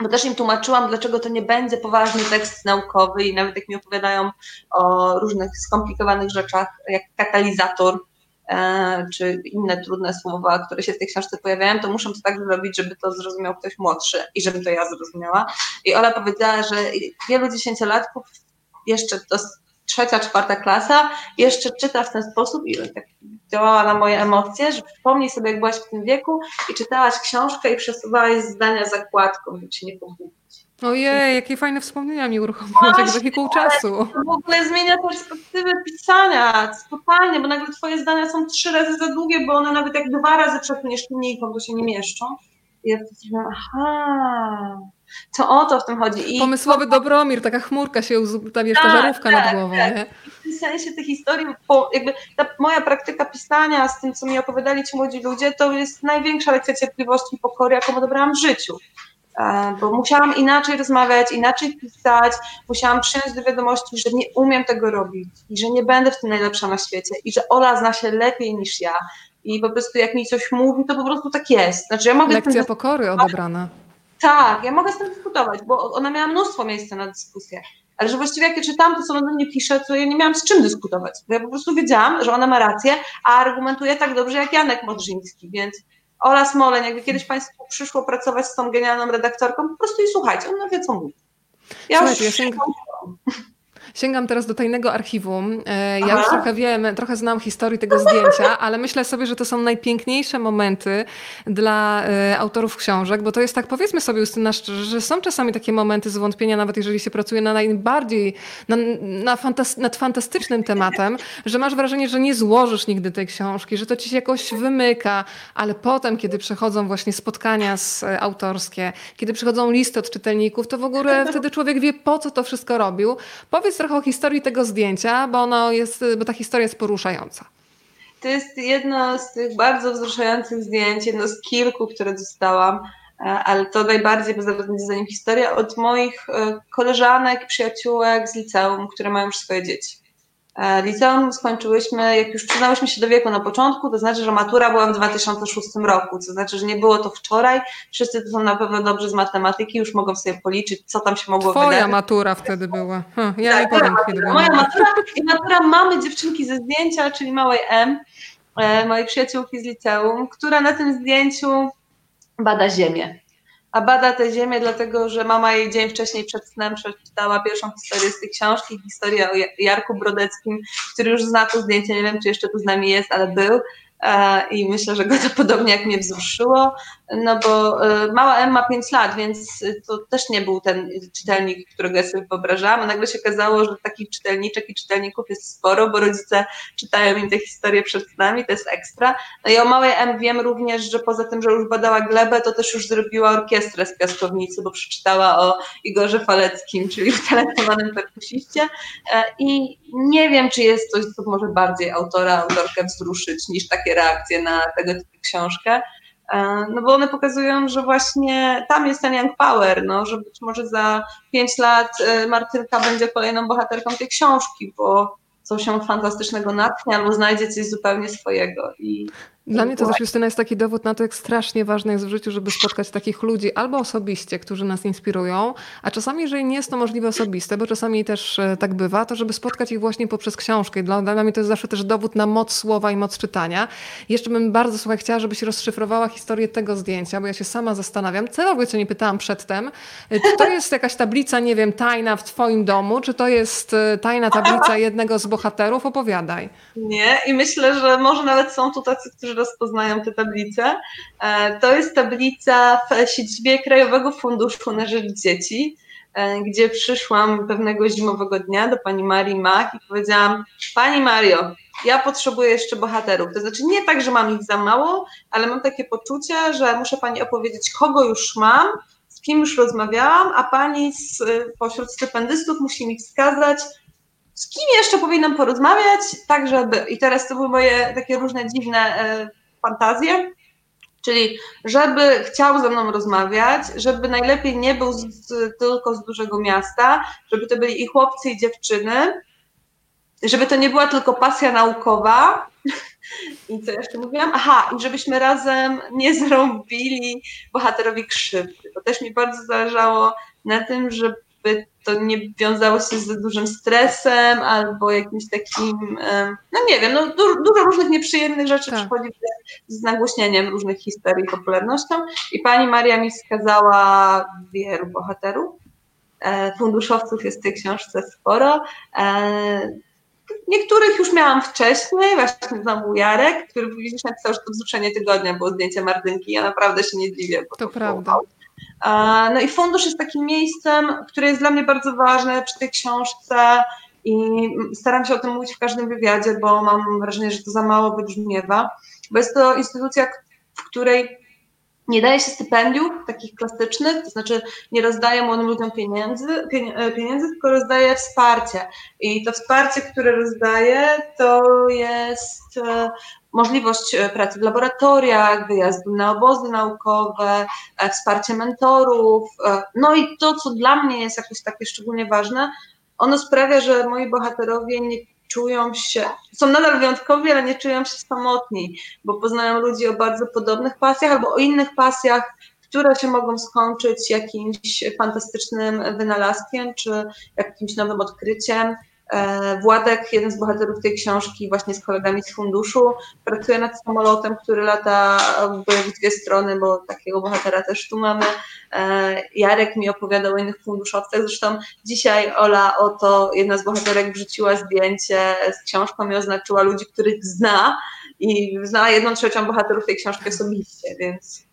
Speaker 2: bo też im tłumaczyłam, dlaczego to nie będzie poważny tekst naukowy i nawet jak mi opowiadają o różnych skomplikowanych rzeczach, jak katalizator, e, czy inne trudne słowa, które się w tej książce pojawiają, to muszę to tak zrobić, żeby to zrozumiał ktoś młodszy i żeby to ja zrozumiała. I Ola powiedziała, że wielu dziesięciolatków jeszcze to trzecia, czwarta klasa jeszcze czyta w ten sposób i tak działała na moje emocje, że przypomnij sobie, jak byłaś w tym wieku i czytałaś książkę i przesuwałaś zdania zakładką, żeby się nie pogubić.
Speaker 1: Ojej, jakie fajne wspomnienia mi uruchomiło tak taki pół czasu.
Speaker 2: To w ogóle zmienia perspektywę pisania, totalnie, bo nagle twoje zdania są trzy razy za długie, bo one nawet jak dwa razy przepłyniesz linijką, to się nie mieszczą. I ja sobie, aha, to o to w tym chodzi.
Speaker 1: I Pomysłowy Dobromir, taka chmurka się, ta, wiesz, ta tak, żarówka tak, nad głową. Tak. Nie?
Speaker 2: W tym sensie tej historii, bo jakby ta moja praktyka pisania z tym, co mi opowiadali ci młodzi ludzie, to jest największa lekcja cierpliwości i pokory, jaką odebrałam w życiu. E, bo musiałam inaczej rozmawiać, inaczej pisać, musiałam przyjąć do wiadomości, że nie umiem tego robić i że nie będę w tym najlepsza na świecie i że Ola zna się lepiej niż ja i po prostu jak mi coś mówi, to po prostu tak jest. Znaczy, ja mogę
Speaker 1: Lekcja pokory odebrana.
Speaker 2: Tak, ja mogę z tym dyskutować, bo ona miała mnóstwo miejsca na dyskusję. Ale że właściwie jak ja czytam to, co ona do mnie pisze, to ja nie miałam z czym dyskutować. Bo ja po prostu wiedziałam, że ona ma rację, a argumentuje tak dobrze jak Janek Modrzyński, więc Ola Smoleń, jakby kiedyś Państwu przyszło pracować z tą genialną redaktorką, po prostu i słuchajcie, ona wie, co mówi.
Speaker 1: Ja Słuchajcie, już... się... Sięgam teraz do tajnego archiwum. E, ja Aha. już trochę wiem, trochę znam historię tego zdjęcia, ale myślę sobie, że to są najpiękniejsze momenty dla e, autorów książek, bo to jest tak, powiedzmy sobie Justyna szczerze, że są czasami takie momenty zwątpienia, nawet jeżeli się pracuje na najbardziej, na, na fantas nad fantastycznym tematem, że masz wrażenie, że nie złożysz nigdy tej książki, że to ci się jakoś wymyka, ale potem, kiedy przychodzą właśnie spotkania z, e, autorskie, kiedy przychodzą listy od czytelników, to w ogóle *laughs* wtedy człowiek wie, po co to wszystko robił. Powiedz trochę o historii tego zdjęcia, bo, ono jest, bo ta historia jest poruszająca.
Speaker 2: To jest jedno z tych bardzo wzruszających zdjęć, jedno z kilku, które dostałam, e, ale to najbardziej bezwzględnie za nim historia od moich e, koleżanek, przyjaciółek z liceum, które mają już swoje dzieci. E, liceum skończyłyśmy, jak już przyznałyśmy się do wieku na początku, to znaczy, że matura była w 2006 roku, to znaczy, że nie było to wczoraj. Wszyscy to są na pewno dobrzy z matematyki, już mogą sobie policzyć, co tam się mogło
Speaker 1: Twoja
Speaker 2: wydarzyć.
Speaker 1: matura wtedy była. Hm, ja
Speaker 2: tak,
Speaker 1: nie powiem, kiedy była.
Speaker 2: Moja matura i matura mamy dziewczynki ze zdjęcia, czyli małej M, e, mojej przyjaciółki z liceum, która na tym zdjęciu bada ziemię a bada tę ziemię, dlatego że mama jej dzień wcześniej przed snem przeczytała pierwszą historię z tej książki, historię o Jarku Brodeckim, który już zna to zdjęcie, nie wiem czy jeszcze tu z nami jest, ale był E, i myślę, że go to podobnie jak mnie wzruszyło, no bo e, mała M ma 5 lat, więc to też nie był ten czytelnik, którego ja sobie wyobrażałam, a nagle się okazało, że takich czytelniczek i czytelników jest sporo, bo rodzice czytają im te historie przed nami, to jest ekstra. No i o małej M wiem również, że poza tym, że już badała glebę, to też już zrobiła orkiestrę z piaskownicy, bo przeczytała o Igorze Faleckim, czyli utalentowanym perkusiście e, i nie wiem, czy jest coś, co może bardziej autora, autorkę wzruszyć niż takie reakcje na tego typu książkę. E, no bo one pokazują, że właśnie tam jest ten young power, no, że być może za pięć lat e, Martynka będzie kolejną bohaterką tej książki, bo coś się fantastycznego natchnie albo znajdzie coś zupełnie swojego. I
Speaker 1: dla mnie to też Justyna jest taki dowód na to, jak strasznie ważne jest w życiu, żeby spotkać takich ludzi albo osobiście, którzy nas inspirują, a czasami, jeżeli nie jest to możliwe osobiste, bo czasami też e, tak bywa, to żeby spotkać ich właśnie poprzez książkę. I dla, dla mnie to jest zawsze też dowód na moc słowa i moc czytania. Jeszcze bym bardzo, słuchaj, chciała, żebyś rozszyfrowała historię tego zdjęcia, bo ja się sama zastanawiam, celowo cię nie pytałam przedtem, e, czy to jest jakaś tablica, nie wiem, tajna w twoim domu, czy to jest e, tajna tablica jednego z bohaterów? Opowiadaj.
Speaker 2: Nie, i myślę, że może nawet są tu tacy, którzy rozpoznają tę tablicę. E, to jest tablica w siedzibie Krajowego Funduszu na Rzecz Dzieci, e, gdzie przyszłam pewnego zimowego dnia do pani Marii Mach i powiedziałam: Pani Mario, ja potrzebuję jeszcze bohaterów. To znaczy nie tak, że mam ich za mało, ale mam takie poczucie, że muszę pani opowiedzieć, kogo już mam, z kim już rozmawiałam, a pani z, pośród stypendystów musi mi wskazać, z kim jeszcze powinnam porozmawiać, tak żeby. I teraz to były moje takie różne dziwne e, fantazje. Czyli, żeby chciał ze mną rozmawiać, żeby najlepiej nie był z, tylko z dużego miasta, żeby to byli i chłopcy, i dziewczyny, żeby to nie była tylko pasja naukowa. *laughs* I co jeszcze mówiłam? Aha, i żebyśmy razem nie zrobili bohaterowi krzywdy. To też mi bardzo zależało na tym, żeby to nie wiązało się z dużym stresem albo jakimś takim, no nie wiem, no du dużo różnych nieprzyjemnych rzeczy tak. przychodzi z nagłośnieniem różnych historii, popularnością i pani Maria mi wskazała wielu bohaterów. E, funduszowców jest w tej książce sporo. E, niektórych już miałam wcześniej, właśnie znowu Jarek, który widzisz napisał, że to wzruszenie tygodnia było zdjęcie Mardynki. Ja naprawdę się nie dziwię.
Speaker 1: to, to prawda. Było
Speaker 2: no i fundusz jest takim miejscem, które jest dla mnie bardzo ważne przy tej książce i staram się o tym mówić w każdym wywiadzie, bo mam wrażenie, że to za mało wybrzmiewa, bo jest to instytucja, w której nie daje się stypendiów takich klasycznych, to znaczy nie rozdaje młodym ludziom pieniędzy, pieniędzy, tylko rozdaje wsparcie. I to wsparcie, które rozdaje, to jest e, możliwość e, pracy w laboratoriach, wyjazdu na obozy naukowe, e, wsparcie mentorów. No i to, co dla mnie jest jakoś takie szczególnie ważne, ono sprawia, że moi bohaterowie nie czują się, są nadal wyjątkowi, ale nie czują się samotni, bo poznają ludzi o bardzo podobnych pasjach albo o innych pasjach, które się mogą skończyć jakimś fantastycznym wynalazkiem czy jakimś nowym odkryciem. E, Władek, jeden z bohaterów tej książki, właśnie z kolegami z funduszu, pracuje nad samolotem, który lata w dwie strony, bo takiego bohatera też tu mamy. E, Jarek mi opowiadał o innych funduszowcach. Zresztą dzisiaj Ola oto, jedna z bohaterek, wrzuciła zdjęcie z książką i oznaczyła ludzi, których zna i znała jedną trzecią bohaterów tej książki osobiście, więc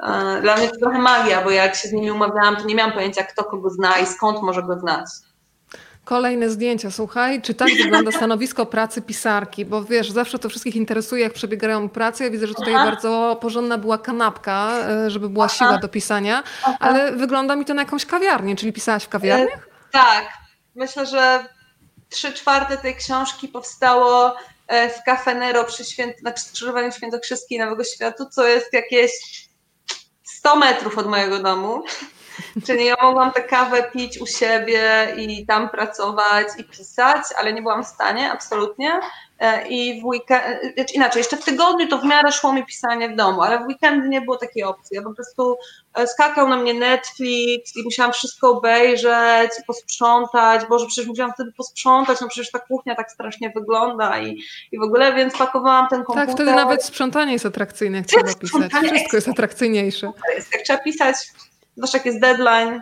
Speaker 2: e, dla mnie to trochę magia, bo jak się z nimi umawiałam, to nie miałam pojęcia, kto kogo zna i skąd może go znać.
Speaker 1: Kolejne zdjęcia, słuchaj, czy tak *laughs* wygląda stanowisko pracy pisarki? Bo wiesz, zawsze to wszystkich interesuje, jak przebiegają prace. Ja widzę, że tutaj Aha. bardzo porządna była kanapka, e, żeby była Aha. siła do pisania, Aha. ale wygląda mi to na jakąś kawiarnię. Czyli pisałaś w kawiarniach?
Speaker 2: E, tak. Myślę, że trzy czwarte tej książki powstało e, w Cafe Nero przy, święt, na skrzyżowaniu Świętokrzyskiej Nowego Światu, co jest jakieś 100 metrów od mojego domu. Czyli ja mogłam tę kawę pić u siebie i tam pracować i pisać, ale nie byłam w stanie, absolutnie. E, I w weekend, e, inaczej, jeszcze w tygodniu to w miarę szło mi pisanie w domu, ale w weekendy nie było takiej opcji. Ja po prostu e, skakał na mnie Netflix i musiałam wszystko obejrzeć, posprzątać. Boże, przecież musiałam wtedy posprzątać, no przecież ta kuchnia tak strasznie wygląda i, i w ogóle, więc pakowałam ten komputer.
Speaker 1: Tak, wtedy nawet sprzątanie jest atrakcyjne, jak trzeba pisać. Wszystko jest atrakcyjniejsze.
Speaker 2: Jak trzeba pisać, zwłaszcza jak jest deadline,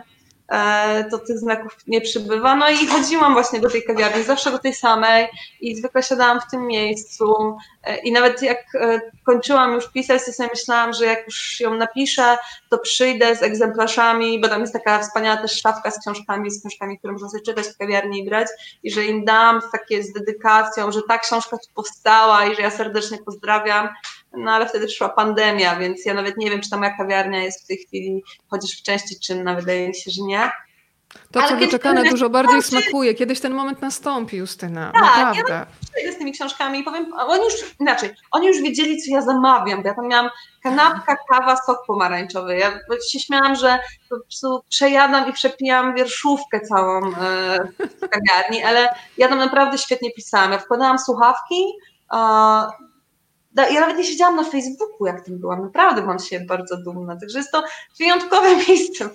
Speaker 2: E, to tych znaków nie przybywa. No i chodziłam właśnie do tej kawiarni, zawsze do tej samej i zwykle siadałam w tym miejscu e, i nawet jak e, kończyłam już pisać, to sobie myślałam, że jak już ją napiszę, to przyjdę z egzemplarzami, bo tam jest taka wspaniała też szafka z książkami, z książkami, które można sobie czytać w kawiarni i brać i że im dam takie z dedykacją, że ta książka tu powstała i że ja serdecznie pozdrawiam no ale wtedy przyszła pandemia, więc ja nawet nie wiem, czy ta moja kawiarnia jest w tej chwili chociaż w części czynna, wydaje mi się, że nie.
Speaker 1: To, co wyczekane, dużo bardziej smakuje. Kiedyś ten moment nastąpi, Justyna. Tak, naprawdę. Ja
Speaker 2: przyjdę z tymi książkami i powiem, oni już, inaczej, oni już wiedzieli, co ja zamawiam, bo ja tam miałam kanapka, kawa, sok pomarańczowy. Ja się śmiałam, że po prostu przejadam i przepijam wierszówkę całą e, w kawiarni, ale ja tam naprawdę świetnie pisałam. Ja wkładałam słuchawki, ja nawet nie siedziałam na Facebooku, jak tym byłam. Naprawdę mam się bardzo dumna. Także jest to wyjątkowe *laughs* miejsce.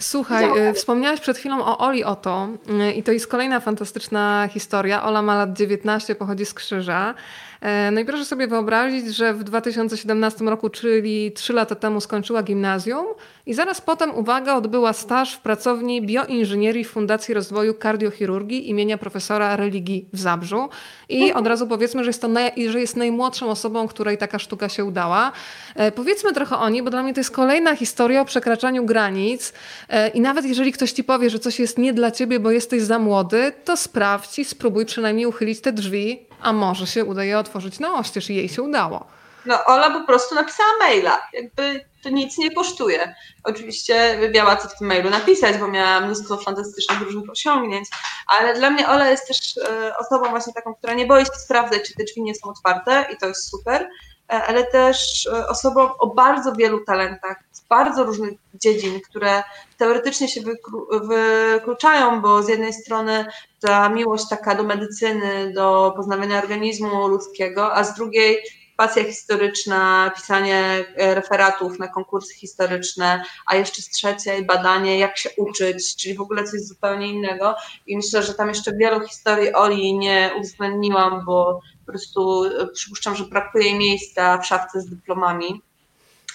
Speaker 1: Słuchaj, y, wspomniałaś przed chwilą o Oli Oto y, i to jest kolejna fantastyczna historia. Ola ma lat 19, pochodzi z Krzyża. E, no i proszę sobie wyobrazić, że w 2017 roku, czyli 3 lata temu, skończyła gimnazjum i zaraz potem, uwaga, odbyła staż w pracowni bioinżynierii Fundacji Rozwoju Kardiochirurgii imienia profesora religii w Zabrzu. I mhm. od razu powiedzmy, że jest, to naj, że jest najmłodszą osobą, której taka sztuka się udała. E, powiedzmy trochę o niej, bo dla mnie to jest kolejna historia o przekraczaniu granic. E, I nawet jeżeli ktoś ci powie, że coś jest nie dla ciebie, bo jesteś za młody, to sprawdź i spróbuj przynajmniej uchylić te drzwi a może się udaje otworzyć na oścież i jej się udało.
Speaker 2: No Ola po prostu napisała maila, jakby to nic nie kosztuje. Oczywiście miała co w tym mailu napisać, bo miała mnóstwo fantastycznych różnych osiągnięć, ale dla mnie Ola jest też e, osobą właśnie taką, która nie boi się sprawdzać, czy te drzwi nie są otwarte i to jest super, ale też e, osobą o bardzo wielu talentach, z bardzo różnych dziedzin, które teoretycznie się wykluczają, bo z jednej strony ta miłość taka do medycyny, do poznawania organizmu ludzkiego, a z drugiej pasja historyczna, pisanie e, referatów na konkursy historyczne, a jeszcze z trzeciej badanie, jak się uczyć, czyli w ogóle coś zupełnie innego. I myślę, że tam jeszcze wielu historii Oli nie uwzględniłam, bo po prostu e, przypuszczam, że brakuje miejsca w szafce z dyplomami.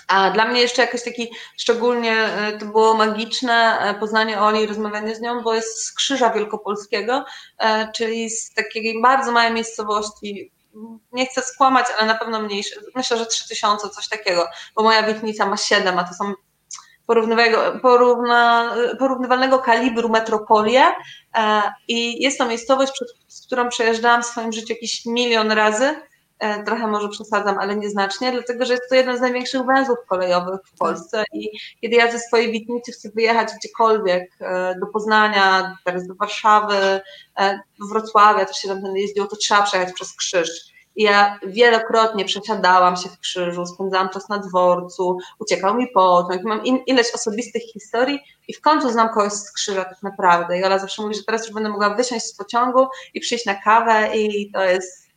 Speaker 2: A dla mnie jeszcze jakoś taki szczególnie e, to było magiczne e, poznanie Oli, rozmawianie z nią, bo jest z Krzyża Wielkopolskiego, czyli z takiej bardzo małej miejscowości, nie chcę skłamać, ale na pewno mniejsze, myślę, że 3000, coś takiego, bo moja Witnica ma 7, a to są porównywalnego kalibru metropolie i jest to miejscowość, z którą przejeżdżałam w swoim życiu jakiś milion razy E, trochę może przesadzam, ale nieznacznie, dlatego że jest to jeden z największych węzłów kolejowych w Polsce i kiedy ja ze swojej Witnicy chcę wyjechać gdziekolwiek, e, do Poznania, teraz do Warszawy, e, do Wrocławia, też się tam jeździło, to trzeba przejechać przez Krzyż. Ja wielokrotnie przesiadałam się w krzyżu, spędzałam czas na dworcu, uciekał mi pociąg, mam in, ileś osobistych historii i w końcu znam kogoś z krzyża tak naprawdę. I Ola zawsze mówi, że teraz już będę mogła wysiąść z pociągu i przyjść na kawę i to jest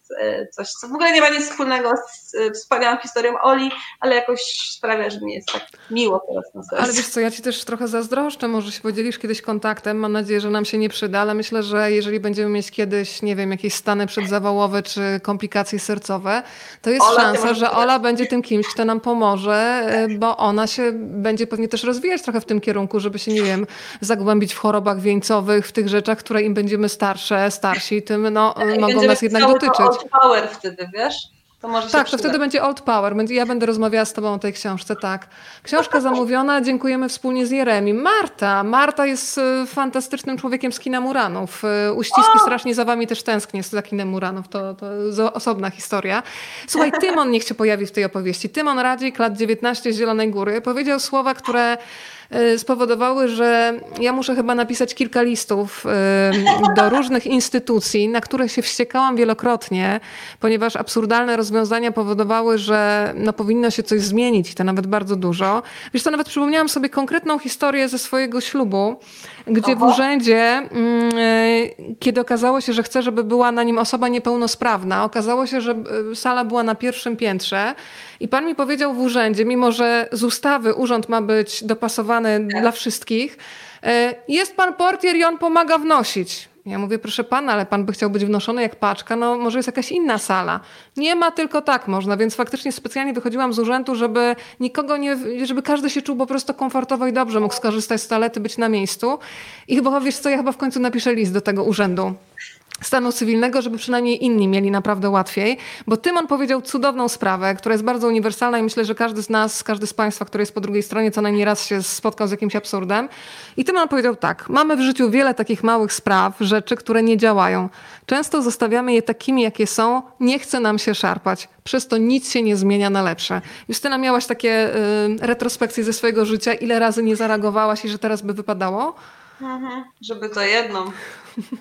Speaker 2: coś, co w ogóle nie ma nic wspólnego z e, wspaniałą historią Oli, ale jakoś sprawia, że mi jest tak miło teraz na sercu.
Speaker 1: Ale wiesz co, ja ci też trochę zazdroszczę, może się podzielisz kiedyś kontaktem, mam nadzieję, że nam się nie przyda, ale myślę, że jeżeli będziemy mieć kiedyś, nie wiem, jakieś stany przedzawałowe czy komplikacje sercowe, to jest Ola, szansa, że Ola będzie tym kimś, kto nam pomoże, e, bo ona się będzie pewnie też rozwijać trochę w tym kierunku, żeby się, nie wiem, zagłębić w chorobach wieńcowych, w tych rzeczach, które im będziemy starsze, starsi, tym no, mogą nas jednak dotyczyć
Speaker 2: power wtedy, wiesz? To może
Speaker 1: tak, to wtedy będzie Old Power. Ja będę rozmawiała z Tobą o tej książce, tak. Książka zamówiona, dziękujemy wspólnie z Jeremi. Marta. Marta jest y, fantastycznym człowiekiem z kina Muranów. Y, uściski strasznie za Wami też tęsknię za kinem Muranów. To, to osobna historia. Słuchaj, Tymon niech się pojawi w tej opowieści. Tymon Radzik, lat 19 z Zielonej Góry, powiedział słowa, które spowodowały, że ja muszę chyba napisać kilka listów y, do różnych instytucji, na które się wściekałam wielokrotnie, ponieważ absurdalne rozwiązania powodowały, że no, powinno się coś zmienić i to nawet bardzo dużo. Wiesz co, nawet przypomniałam sobie konkretną historię ze swojego ślubu, gdzie w urzędzie, mm, kiedy okazało się, że chcę, żeby była na nim osoba niepełnosprawna, okazało się, że sala była na pierwszym piętrze i pan mi powiedział w urzędzie, mimo że z ustawy urząd ma być dopasowany tak. dla wszystkich, e, jest pan portier i on pomaga wnosić. Ja mówię, proszę pana, ale pan by chciał być wnoszony jak paczka, no może jest jakaś inna sala. Nie ma, tylko tak można, więc faktycznie specjalnie wychodziłam z urzędu, żeby nikogo nie, żeby każdy się czuł po prostu komfortowo i dobrze, mógł skorzystać z toalety, być na miejscu. I chyba, wiesz co, ja chyba w końcu napiszę list do tego urzędu stanu cywilnego, żeby przynajmniej inni mieli naprawdę łatwiej. Bo Tymon powiedział cudowną sprawę, która jest bardzo uniwersalna i myślę, że każdy z nas, każdy z Państwa, który jest po drugiej stronie, co najmniej raz się spotkał z jakimś absurdem. I Tymon powiedział tak, mamy w życiu wiele takich małych spraw, rzeczy, które nie działają. Często zostawiamy je takimi, jakie są, nie chce nam się szarpać. Przez to nic się nie zmienia na lepsze. Justyna, miałaś takie y, retrospekcje ze swojego życia, ile razy nie zareagowałaś i że teraz by wypadało?
Speaker 2: Mhm, żeby to jedną.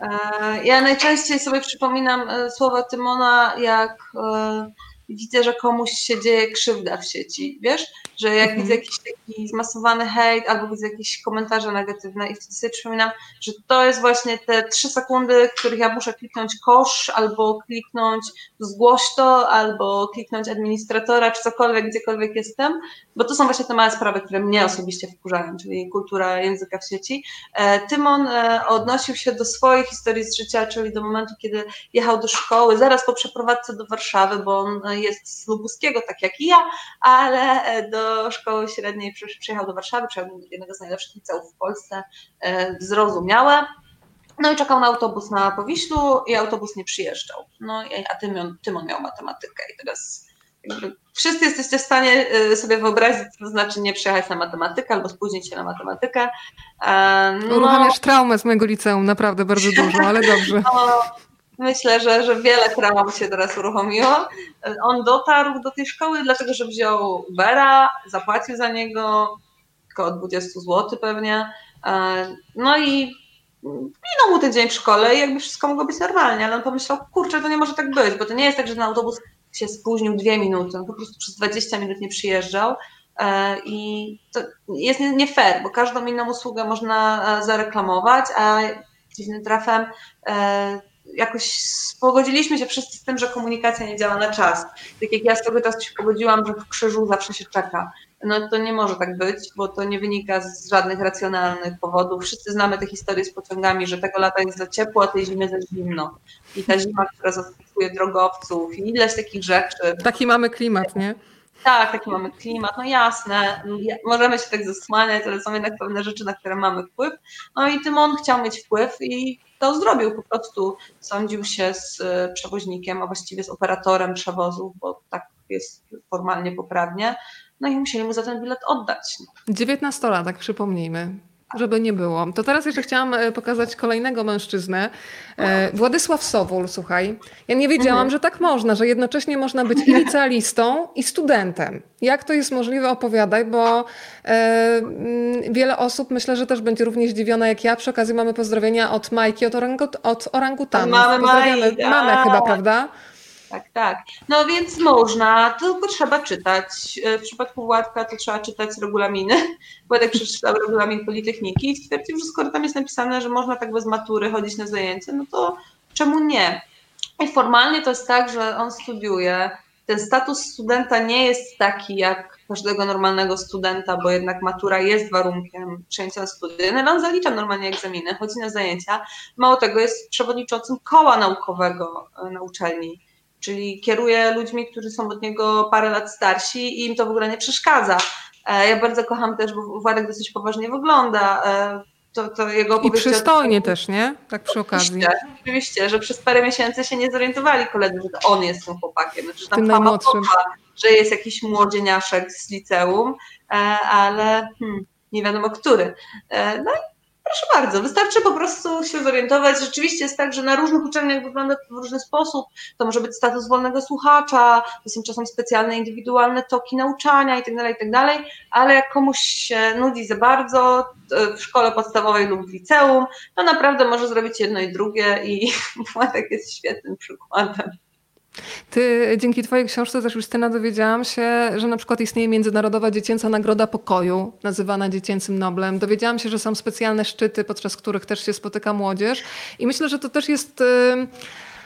Speaker 2: E, ja najczęściej sobie przypominam e, słowa Tymona, jak e, widzę, że komuś się dzieje krzywda w sieci, wiesz? Że jak mhm. widzę jakiś taki zmasowany hejt albo widzę jakieś komentarze negatywne i wtedy sobie przypominam, że to jest właśnie te trzy sekundy, w których ja muszę kliknąć kosz albo kliknąć zgłoś to, albo kliknąć administratora, czy cokolwiek, gdziekolwiek jestem, bo to są właśnie te małe sprawy, które mnie osobiście wkurzają, czyli kultura języka w sieci. E, Tymon e, odnosił się do swojej historii z życia, czyli do momentu, kiedy jechał do szkoły, zaraz po przeprowadzce do Warszawy, bo on jest z Lubuskiego, tak jak i ja, ale e, do szkoły średniej przyjechał do Warszawy, przyjechał do jednego z najlepszych liceów w Polsce, zrozumiałe. No i czekał na autobus na Powiślu i autobus nie przyjeżdżał. No a Tymon, Tymon miał matematykę i teraz wszyscy jesteście w stanie y, sobie wyobrazić, co to znaczy nie przyjechać na matematykę albo spóźnić się na matematykę.
Speaker 1: No, Uruchamiasz traumę z mojego liceum, naprawdę bardzo dużo, ale dobrze. *laughs* No,
Speaker 2: myślę, że, że wiele traum się teraz uruchomiło. On dotarł do tej szkoły, dlatego że wziął Ubera, zapłacił za niego około 20 zł pewnie. No i minął mu ten dzień w szkole i jakby wszystko mogło być normalnie, ale on pomyślał, kurczę, to nie może tak być, bo to nie jest tak, że ten autobus się spóźnił dwie minuty, on po prostu przez 20 minut nie przyjeżdżał. E, I to jest nie fair, bo każdą inną usługę można e, zareklamować, a dziwnym trafem e, jakoś pogodziliśmy się wszyscy z tym, że komunikacja nie działa na czas. Tak jak ja z tego czasu się pogodziłam, że w krzyżu zawsze się czeka. No to nie może tak być, bo to nie wynika z żadnych racjonalnych powodów. Wszyscy znamy te historie z pociągami, że tego lata jest za ciepło, a tej zimy za zimno. I ta zima, która zaskakuje drogowców i ileś takich rzeczy.
Speaker 1: Taki mamy klimat, nie?
Speaker 2: Tak, taki mamy klimat, no jasne, możemy się tak zasłaniać, ale są jednak pewne rzeczy, na które mamy wpływ. No i Tymon chciał mieć wpływ i to zrobił, po prostu sądził się z e, przewoźnikiem, a właściwie z operatorem przewozu, bo tak jest formalnie poprawnie, no i musieli mu za ten bilet oddać.
Speaker 1: 19-latek, przypomnijmy żeby nie było. To teraz jeszcze chciałam e, pokazać kolejnego mężczyznę. E, Władysław Sowul, słuchaj. Ja nie wiedziałam, mhm. że tak można, że jednocześnie można być i licealistą i studentem. Jak to jest możliwe, opowiadaj, bo e, wiele osób myślę, że też będzie równie zdziwiona jak ja. Przy okazji mamy pozdrowienia od Majki, od, orangut od orangutanów.
Speaker 2: Mamy
Speaker 1: mamę chyba, prawda?
Speaker 2: Tak, tak. No więc można, tylko trzeba czytać. E, w przypadku Władka to trzeba czytać regulaminy. *laughs* Władek przeczytał regulamin Politechniki i stwierdził, że skoro tam jest napisane, że można tak bez matury chodzić na zajęcia, no to czemu nie? I formalnie to jest tak, że on studiuje. Ten status studenta nie jest taki jak każdego normalnego studenta, bo jednak matura jest warunkiem przejęcia studiów, ale on zalicza normalnie egzaminy, chodzi na zajęcia. Mało tego, jest przewodniczącym koła naukowego e, na uczelni czyli kieruje ludźmi, którzy są od niego parę lat starsi i im to w ogóle nie przeszkadza. E, ja bardzo kocham też, bo Władek dosyć poważnie wygląda. E, to, to jego
Speaker 1: I przystojnie też, nie? Tak przy okazji.
Speaker 2: Oczywiście, oczywiście, że przez parę miesięcy się nie zorientowali koledzy, że on jest tym chłopakiem. Znaczy,
Speaker 1: tym najmłodszym.
Speaker 2: że jest jakiś młodzieniaszek z liceum, e, ale hmm, nie wiadomo który. No i Proszę bardzo, wystarczy po prostu się zorientować. Rzeczywiście jest tak, że na różnych uczelniach wygląda to w różny sposób. To może być status wolnego słuchacza, to są czasem specjalne, indywidualne toki nauczania itd., tak itd., tak ale jak komuś się nudzi za bardzo w szkole podstawowej lub w liceum, to naprawdę może zrobić jedno i drugie i *laughs* Władek jest świetnym przykładem.
Speaker 1: Ty, dzięki Twojej książce też Justyna dowiedziałam się, że na przykład istnieje Międzynarodowa Dziecięca Nagroda Pokoju, nazywana Dziecięcym Noblem. Dowiedziałam się, że są specjalne szczyty, podczas których też się spotyka młodzież i myślę, że to też jest... Yy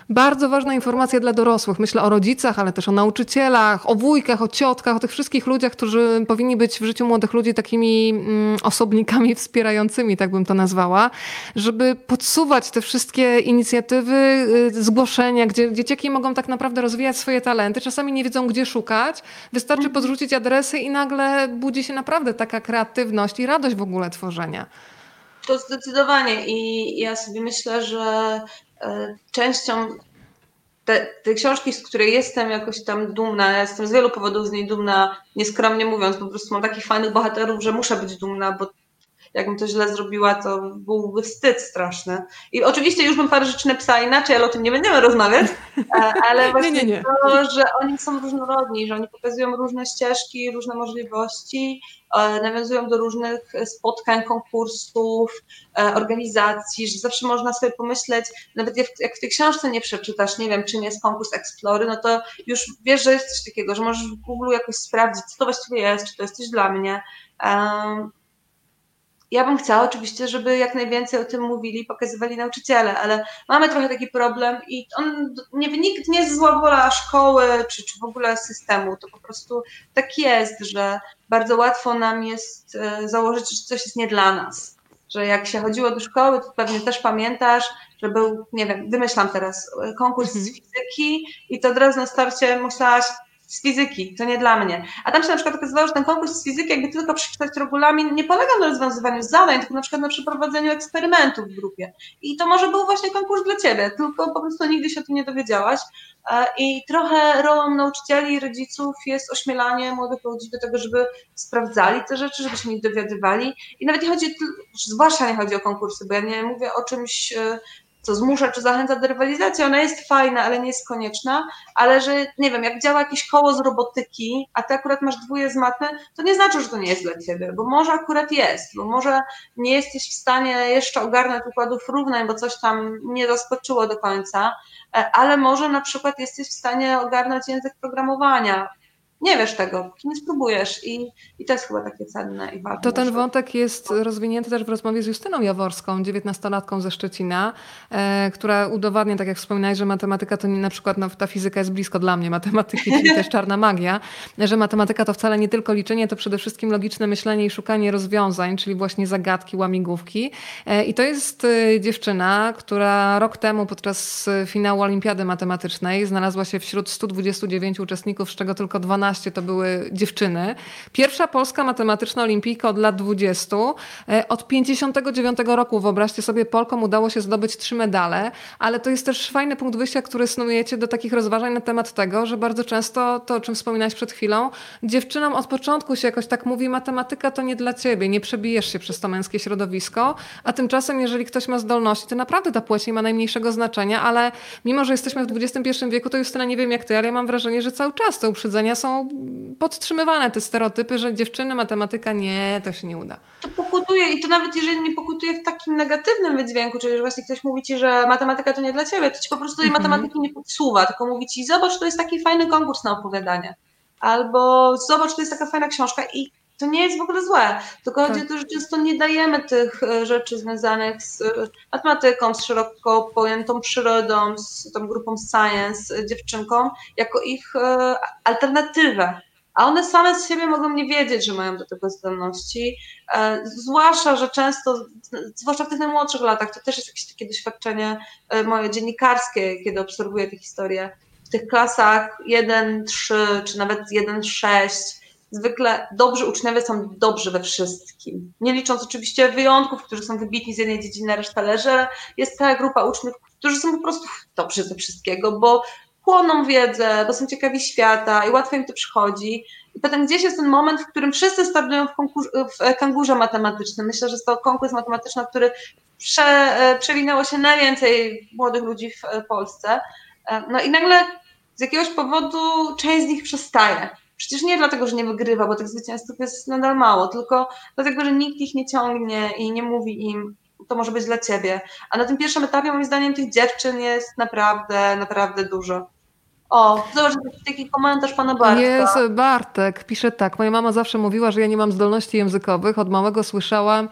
Speaker 1: bardzo ważna informacja dla dorosłych. Myślę o rodzicach, ale też o nauczycielach, o wujkach, o ciotkach, o tych wszystkich ludziach, którzy powinni być w życiu młodych ludzi takimi mm, osobnikami wspierającymi, tak bym to nazwała, żeby podsuwać te wszystkie inicjatywy, y, zgłoszenia, gdzie dzieciaki mogą tak naprawdę rozwijać swoje talenty. Czasami nie wiedzą, gdzie szukać. Wystarczy mhm. podrzucić adresy i nagle budzi się naprawdę taka kreatywność i radość w ogóle tworzenia.
Speaker 2: To zdecydowanie i ja sobie myślę, że częścią te, te, książki, z której jestem jakoś tam dumna, ja jestem z wielu powodów z niej dumna, nieskromnie mówiąc, po prostu mam takich fajnych bohaterów, że muszę być dumna, bo jakbym to źle zrobiła, to byłby wstyd straszny. I oczywiście już bym parę rzeczy napisała inaczej, ale o tym nie będziemy rozmawiać, e, ale właśnie nie, nie, nie. to, że oni są różnorodni, że oni pokazują różne ścieżki, różne możliwości, e, nawiązują do różnych spotkań, konkursów, e, organizacji, że zawsze można sobie pomyśleć, nawet jak w tej książce nie przeczytasz, nie wiem, czym jest konkurs Explory, no to już wiesz, że jest coś takiego, że możesz w Google jakoś sprawdzić, co to właściwie jest, czy to jest coś dla mnie. Ja bym chciała oczywiście, żeby jak najwięcej o tym mówili, pokazywali nauczyciele, ale mamy trochę taki problem i on nie wynika nie z zła wola szkoły czy, czy w ogóle systemu. To po prostu tak jest, że bardzo łatwo nam jest e, założyć, że coś jest nie dla nas. Że jak się chodziło do szkoły, to pewnie też pamiętasz, że był, nie wiem, wymyślam teraz, e, konkurs z mhm. fizyki i to od razu na starcie myślałaś, z fizyki, to nie dla mnie. A tam się na przykład okazywało, że ten konkurs z fizyki, jakby tylko przeczytać regulamin, nie polegał na rozwiązywaniu zadań, tylko na przykład na przeprowadzeniu eksperymentów w grupie. I to może był właśnie konkurs dla ciebie, tylko po prostu nigdy się o tym nie dowiedziałaś. E, I trochę rolą nauczycieli i rodziców jest ośmielanie młodych ludzi do tego, żeby sprawdzali te rzeczy, żeby się nie dowiadywali. I nawet nie chodzi, zwłaszcza nie chodzi o konkursy, bo ja nie mówię o czymś e, co zmusza czy zachęca do rywalizacji, ona jest fajna, ale nie jest konieczna, ale że nie wiem, jak działa jakieś koło z robotyki, a ty akurat masz dwóje z matmy, to nie znaczy, że to nie jest dla ciebie, bo może akurat jest, bo może nie jesteś w stanie jeszcze ogarnąć układów równań, bo coś tam nie zaskoczyło do końca, e, ale może na przykład jesteś w stanie ogarnąć język programowania, nie wiesz tego, nie spróbujesz i, i to jest chyba takie cenne i ważne.
Speaker 1: To ten wątek jest rozwinięty też w rozmowie z Justyną Jaworską, dziewiętnastolatką ze Szczecina, e, która udowadnia, tak jak wspominałeś, że matematyka to nie, na przykład no, ta fizyka jest blisko dla mnie matematyki, czyli też *laughs* czarna magia, że matematyka to wcale nie tylko liczenie, to przede wszystkim logiczne myślenie i szukanie rozwiązań, czyli właśnie zagadki, łamigłówki. E, I to jest e, dziewczyna, która rok temu podczas finału Olimpiady Matematycznej znalazła się wśród 129 uczestników, z czego tylko 12 12 to były dziewczyny. Pierwsza polska matematyczna olimpijka od lat 20. E, od 59 roku, wyobraźcie sobie, Polkom udało się zdobyć trzy medale, ale to jest też fajny punkt wyjścia, który snujecie do takich rozważań na temat tego, że bardzo często to, o czym wspominałeś przed chwilą, dziewczynom od początku się jakoś tak mówi, matematyka to nie dla ciebie, nie przebijesz się przez to męskie środowisko, a tymczasem jeżeli ktoś ma zdolności, to naprawdę ta płeć nie ma najmniejszego znaczenia, ale mimo, że jesteśmy w XXI wieku, to Justyna, nie wiem jak ty, ale ja mam wrażenie, że cały czas te uprzedzenia są podtrzymywane te stereotypy, że dziewczyny, matematyka nie, to się nie uda.
Speaker 2: To pokutuje i to nawet jeżeli nie pokutuje w takim negatywnym wydźwięku, czyli że właśnie ktoś mówi ci, że matematyka to nie dla ciebie, to ci po prostu tej -hmm. matematyki nie podsuwa, tylko mówi ci, zobacz, to jest taki fajny konkurs na opowiadanie. Albo zobacz, to jest taka fajna książka i to nie jest w ogóle złe, tylko tak. chodzi o to, że często nie dajemy tych e, rzeczy związanych z e, matematyką, z szeroko pojętą przyrodą, z tą grupą science, e, dziewczynkom, jako ich alternatywę. A one same z siebie mogą nie wiedzieć, że mają do tego zdolności. Zwłaszcza, że często, zwłaszcza w tych najmłodszych latach, to też jest jakieś takie doświadczenie moje dziennikarskie, kiedy obserwuję te historie. W tych klasach 1, 3 czy nawet 1, 6 zwykle dobrzy uczniowie są dobrzy we wszystkim. Nie licząc oczywiście wyjątków, którzy są wybitni z jednej dziedziny, reszta leży, jest ta grupa uczniów, którzy są po prostu dobrzy ze wszystkiego, bo chłoną wiedzę, bo są ciekawi świata i łatwo im to przychodzi. I potem gdzieś jest ten moment, w którym wszyscy startują w, w kangurze matematycznym. Myślę, że jest to konkurs matematyczny, który prze, e, przewinęło się najwięcej młodych ludzi w e, Polsce. E, no i nagle z jakiegoś powodu część z nich przestaje. Przecież nie dlatego, że nie wygrywa, bo tych zwycięzców jest nadal mało, tylko dlatego, że nikt ich nie ciągnie i nie mówi im, to może być dla ciebie. A na tym pierwszym etapie, moim zdaniem, tych dziewczyn jest naprawdę, naprawdę dużo. O, zobacz, taki komentarz pana Bartka.
Speaker 1: Jest Bartek, pisze tak. Moja mama zawsze mówiła, że ja nie mam zdolności językowych. Od małego słyszałam,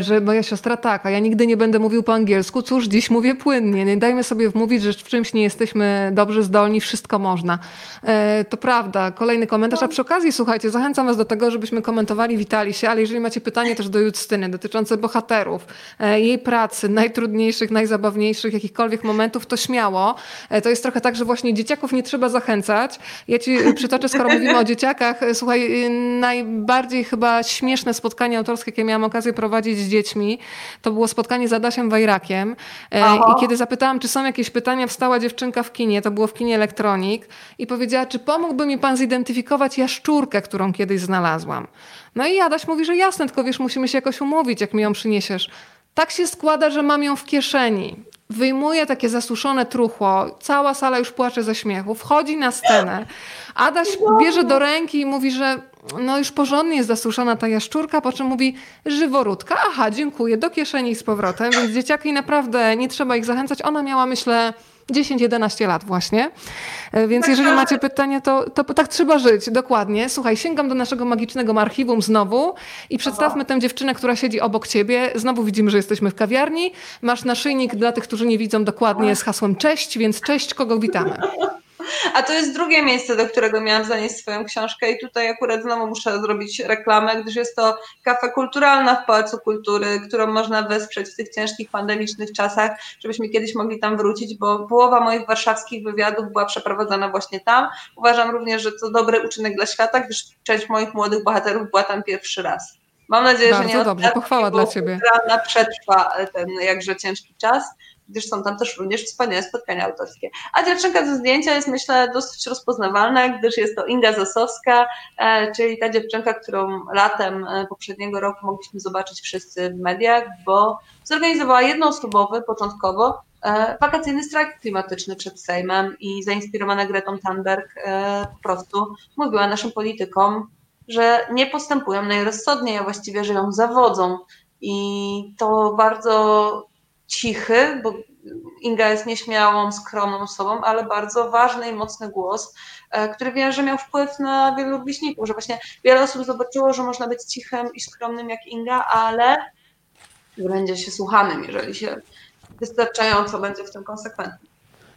Speaker 1: że moja siostra tak, a ja nigdy nie będę mówił po angielsku. Cóż, dziś mówię płynnie. Nie dajmy sobie wmówić, że w czymś nie jesteśmy dobrze zdolni, wszystko można. E, to prawda. Kolejny komentarz. A przy okazji, słuchajcie, zachęcam was do tego, żebyśmy komentowali, witali się, ale jeżeli macie pytanie też do Justyny dotyczące bohaterów, e, jej pracy, najtrudniejszych, najzabawniejszych, jakichkolwiek momentów, to śmiało. To jest trochę tak, że właśnie dzieciaków nie trzeba zachęcać. Ja ci przytoczę, skoro mówimy o dzieciakach. Słuchaj, najbardziej chyba śmieszne spotkanie autorskie, jakie miałam okazję prowadzić z dziećmi, to było spotkanie z Adasiem Wajrakiem. E, Aha. I kiedy zapytałam, czy są jakieś pytania, wstała dziewczynka w kinie, to było w kinie Elektronik, i powiedziała, czy pomógłby mi pan zidentyfikować jaszczurkę, którą kiedyś znalazłam. No i Adaś mówi, że jasne, tylko wiesz, musimy się jakoś umówić, jak mi ją przyniesiesz. Tak się składa, że mam ją w kieszeni. Wyjmuje takie zasuszone truchło, cała sala już płacze ze śmiechu, wchodzi na scenę. Adaś bierze do ręki i mówi, że no już porządnie jest zasuszona ta jaszczurka, po czym mówi żyworódka, aha, dziękuję, do kieszeni z powrotem, więc dzieciaki naprawdę nie trzeba ich zachęcać. Ona miała, myślę, 10-11 lat właśnie. E, więc jeżeli macie pytanie, to, to tak trzeba żyć, dokładnie. Słuchaj, sięgam do naszego magicznego archiwum znowu i przedstawmy tę dziewczynę, która siedzi obok ciebie. Znowu widzimy, że jesteśmy w kawiarni. Masz naszyjnik dla tych, którzy nie widzą dokładnie z hasłem cześć, więc cześć, kogo witamy.
Speaker 2: A to jest drugie miejsce, do którego miałam zanieść swoją książkę i tutaj akurat znowu muszę zrobić reklamę, gdyż jest to kafa kulturalna w Pałacu Kultury, którą można wesprzeć w tych ciężkich pandemicznych czasach, żebyśmy kiedyś mogli tam wrócić, bo połowa moich warszawskich wywiadów była przeprowadzana właśnie tam. Uważam również, że to dobry uczynek dla świata, gdyż część moich młodych bohaterów była tam pierwszy raz. Mam nadzieję,
Speaker 1: Bardzo
Speaker 2: że nie
Speaker 1: dobrze, pochwała dla Ciebie.
Speaker 2: przetrwa ten jakże ciężki czas gdyż są tam też również wspaniałe spotkania autorskie. A dziewczynka ze zdjęcia jest myślę dosyć rozpoznawalna, gdyż jest to Inga Zasowska, e, czyli ta dziewczynka, którą latem e, poprzedniego roku mogliśmy zobaczyć wszyscy w mediach, bo zorganizowała jednoosobowy początkowo e, wakacyjny strajk klimatyczny przed Sejmem i zainspirowana Gretą Thunberg po prostu mówiła naszym politykom, że nie postępują najrozsądniej, a właściwie, że ją zawodzą. I to bardzo cichy, bo Inga jest nieśmiałą, skromną osobą, ale bardzo ważny i mocny głos, e, który wiem, że miał wpływ na wielu rówieśników, że właśnie wiele osób zobaczyło, że można być cichym i skromnym jak Inga, ale będzie się słuchanym, jeżeli się wystarczająco będzie w tym konsekwentny.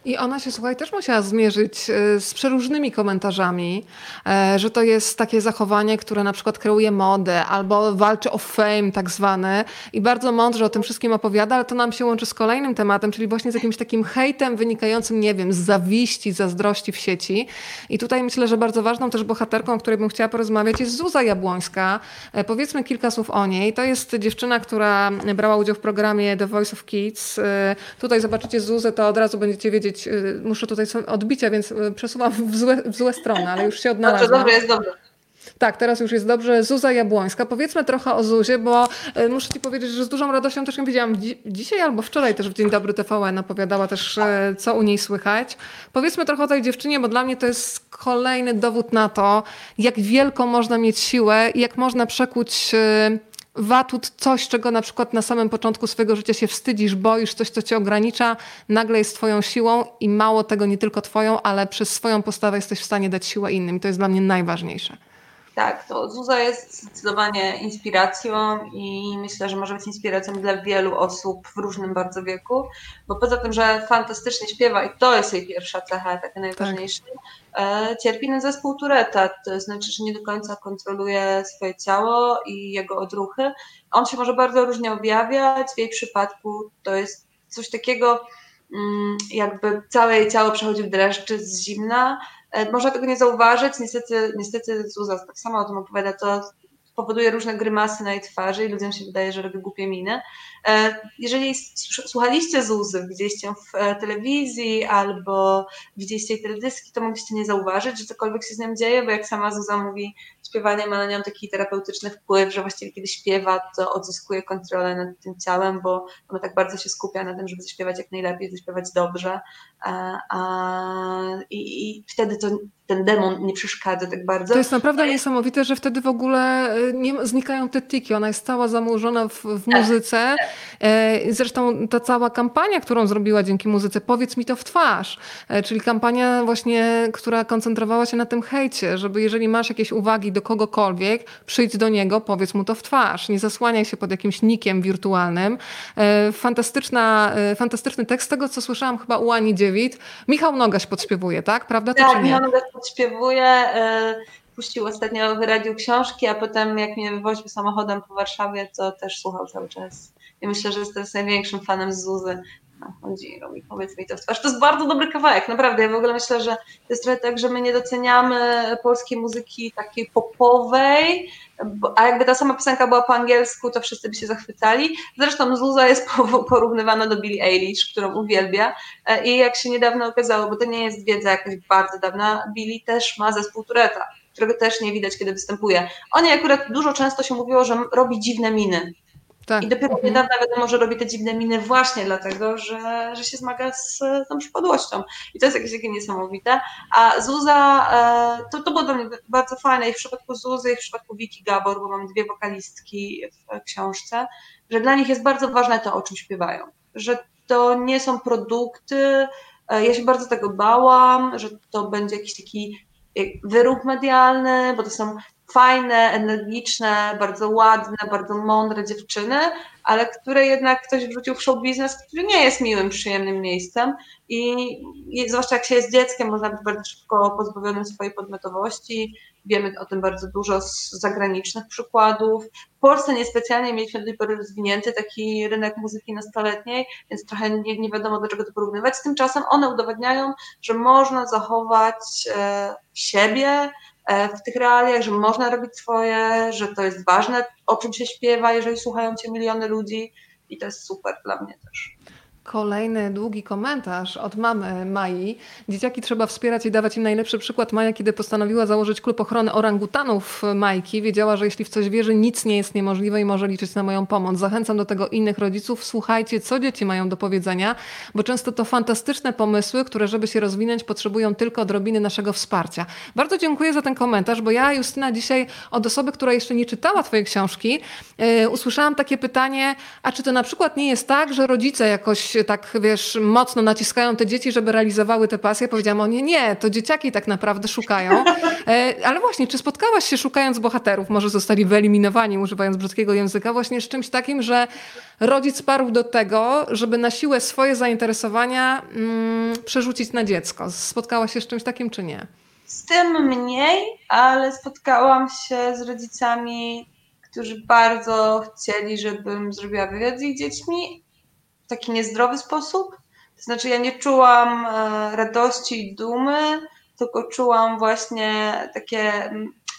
Speaker 1: I ona się, słuchaj, też musiała zmierzyć e, z przeróżnymi komentarzami, e, że to jest takie zachowanie, które na przykład kreuje modę albo walczy o fame tak zwany i bardzo mądrze o tym wszystkim opowiada, ale to nam się łączy z kolejnym tematem, czyli właśnie z jakimś takim hejtem wynikającym, nie wiem, z zawiści, zazdrości w sieci. I tutaj myślę, że bardzo ważną też bohaterką, o której bym chciała porozmawiać jest Zuza Jabłońska. E, powiedzmy kilka słów o niej. To jest dziewczyna, która brała udział w programie The Voice of Kids. Tutaj zobaczycie Zuzę, to od razu będziecie wiedzieć, powiedzieć, y, muszę tutaj są odbicia, więc y, przesuwam w złe, w złe strony, ale już się *laughs* odnalazłam.
Speaker 2: Dobrze, dobrze, jest dobrze.
Speaker 1: Tak, teraz już jest dobrze. Zuza Jabłońska. Powiedzmy trochę o Zuzie, bo y, muszę Ci powiedzieć, że z dużą radością też ją widziałam dzi dzisiaj albo wczoraj też w Dzień Dobry TVN opowiadała też, co u niej słychać. Powiedzmy trochę o tej dziewczynie, bo dla mnie to jest kolejny dowód na to, jak wielką można mieć siłę i jak można przekuć watut, coś, czego na przykład na samym początku swojego życia się wstydzisz, boisz, coś, co cię ogranicza, nagle jest twoją siłą i mało tego nie tylko twoją, ale przez swoją postawę jesteś w stanie dać siłę innym. I to jest dla mnie najważniejsze.
Speaker 2: Tak, to Zuza jest zdecydowanie inspiracją i myślę, że może być inspiracją dla wielu osób w różnym bardzo wieku, bo poza tym, że fantastycznie śpiewa i to jest jej pierwsza cecha, taka najważniejsza, tak. cierpi na zespół Tureta, to znaczy, że nie do końca kontroluje swoje ciało i jego odruchy. On się może bardzo różnie objawiać, w jej przypadku to jest coś takiego, mm, jakby całe jej ciało przechodzi w dreszcze z zimna, E, można tego nie zauważyć, niestety, niestety Zuza tak samo o tym opowiada, to powoduje różne grymasy na jej twarzy i ludziom się wydaje, że robi głupie miny. E, jeżeli słuchaliście Zuzy, widzieliście w e, telewizji albo widzieliście jej teledyski, to mogliście nie zauważyć, że cokolwiek się z nią dzieje, bo jak sama Zuza mówi, śpiewanie ma na nią taki terapeutyczny wpływ, że właściwie kiedy śpiewa, to odzyskuje kontrolę nad tym ciałem, bo ona tak bardzo się skupia na tym, żeby zaśpiewać jak najlepiej, zaśpiewać dobrze. A, a, i, I wtedy to ten demon nie przeszkadza tak bardzo.
Speaker 1: To jest naprawdę niesamowite, że wtedy w ogóle e, nie, znikają te tiki. Ona jest cała zanurzona w, w tak, muzyce. Tak. Zresztą ta cała kampania, którą zrobiła dzięki muzyce, powiedz mi to w twarz, e, czyli kampania właśnie, która koncentrowała się na tym hejcie, żeby jeżeli masz jakieś uwagi do kogokolwiek, przyjdź do niego, powiedz mu to w twarz. Nie zasłaniaj się pod jakimś nikiem wirtualnym. Fantastyczna, fantastyczny tekst tego, co słyszałam chyba u Ani Dziewit. Michał Nogaś podśpiewuje, tak? Prawda?
Speaker 2: To tak, Michał Nogaś podśpiewuje. E, puścił ostatnio w radiu książki, a potem jak mnie wywoził samochodem po Warszawie, to też słuchał cały czas. Myślę, że jest największym fanem Zuzy. No, chodzi, robi, powiedz mi to w twarz. To jest bardzo dobry kawałek, naprawdę. Ja w ogóle myślę, że to jest trochę tak, że my nie doceniamy polskiej muzyki takiej popowej, a jakby ta sama piosenka była po angielsku, to wszyscy by się zachwycali. Zresztą Zuza jest *laughs* porównywana do Billie Eilish, którą uwielbia e, i jak się niedawno okazało, bo to nie jest wiedza jakaś bardzo dawna, Billie też ma zespół Tureta, którego też nie widać, kiedy występuje. O niej akurat dużo często się mówiło, że robi dziwne miny. Tak. I dopiero mhm. niedawno wiadomo, że robi te dziwne miny właśnie dlatego, że, że się zmaga z tą przypadłością. I to jest jakieś takie niesamowite. A Zuza, e, to, to było dla mnie bardzo fajne i w przypadku Zuzy, i w przypadku Wiki Gabor, bo mamy dwie wokalistki w książce, że dla nich jest bardzo ważne to, o czym śpiewają. Że to nie są produkty. E, ja się bardzo tego bałam, że to będzie jakiś taki e, wyruch medialny, bo to są fajne, energiczne, bardzo ładne, bardzo mądre dziewczyny, ale które jednak ktoś wrzucił w show biznes, który nie jest miłym, przyjemnym miejscem i, zwłaszcza jak się jest dzieckiem, można być bardzo szybko pozbawionym swojej podmiotowości. Wiemy o tym bardzo dużo z zagranicznych przykładów. W Polsce niespecjalnie mieliśmy do tej pory rozwinięty taki rynek muzyki nastoletniej, więc trochę nie, nie wiadomo do czego to porównywać. Tymczasem one udowadniają, że można zachować e, siebie, w tych realiach, że można robić swoje, że to jest ważne, o czym się śpiewa, jeżeli słuchają cię miliony ludzi i to jest super dla mnie też.
Speaker 1: Kolejny długi komentarz od mamy Mai. Dzieciaki trzeba wspierać i dawać im najlepszy przykład. Maja, kiedy postanowiła założyć klub ochrony orangutanów Majki, wiedziała, że jeśli w coś wierzy, nic nie jest niemożliwe i może liczyć na moją pomoc. Zachęcam do tego innych rodziców. Słuchajcie, co dzieci mają do powiedzenia, bo często to fantastyczne pomysły, które, żeby się rozwinąć, potrzebują tylko odrobiny naszego wsparcia. Bardzo dziękuję za ten komentarz, bo ja, Justyna, dzisiaj od osoby, która jeszcze nie czytała Twojej książki, yy, usłyszałam takie pytanie, a czy to na przykład nie jest tak, że rodzice jakoś tak, wiesz, mocno naciskają te dzieci, żeby realizowały te pasje. Powiedziałam o nie, nie, to dzieciaki tak naprawdę szukają. E, ale właśnie, czy spotkałaś się szukając bohaterów, może zostali wyeliminowani, używając brzydkiego języka, właśnie z czymś takim, że rodzic parł do tego, żeby na siłę swoje zainteresowania mm, przerzucić na dziecko. Spotkałaś się z czymś takim, czy nie?
Speaker 2: Z tym mniej, ale spotkałam się z rodzicami, którzy bardzo chcieli, żebym zrobiła wywiad z ich dziećmi, taki niezdrowy sposób. To znaczy, ja nie czułam e, radości i dumy, tylko czułam właśnie takie.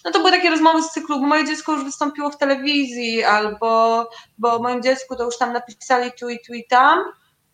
Speaker 2: No to były takie rozmowy z cyklu, bo moje dziecko już wystąpiło w telewizji, albo bo moim dziecku to już tam napisali tu i tu i tam.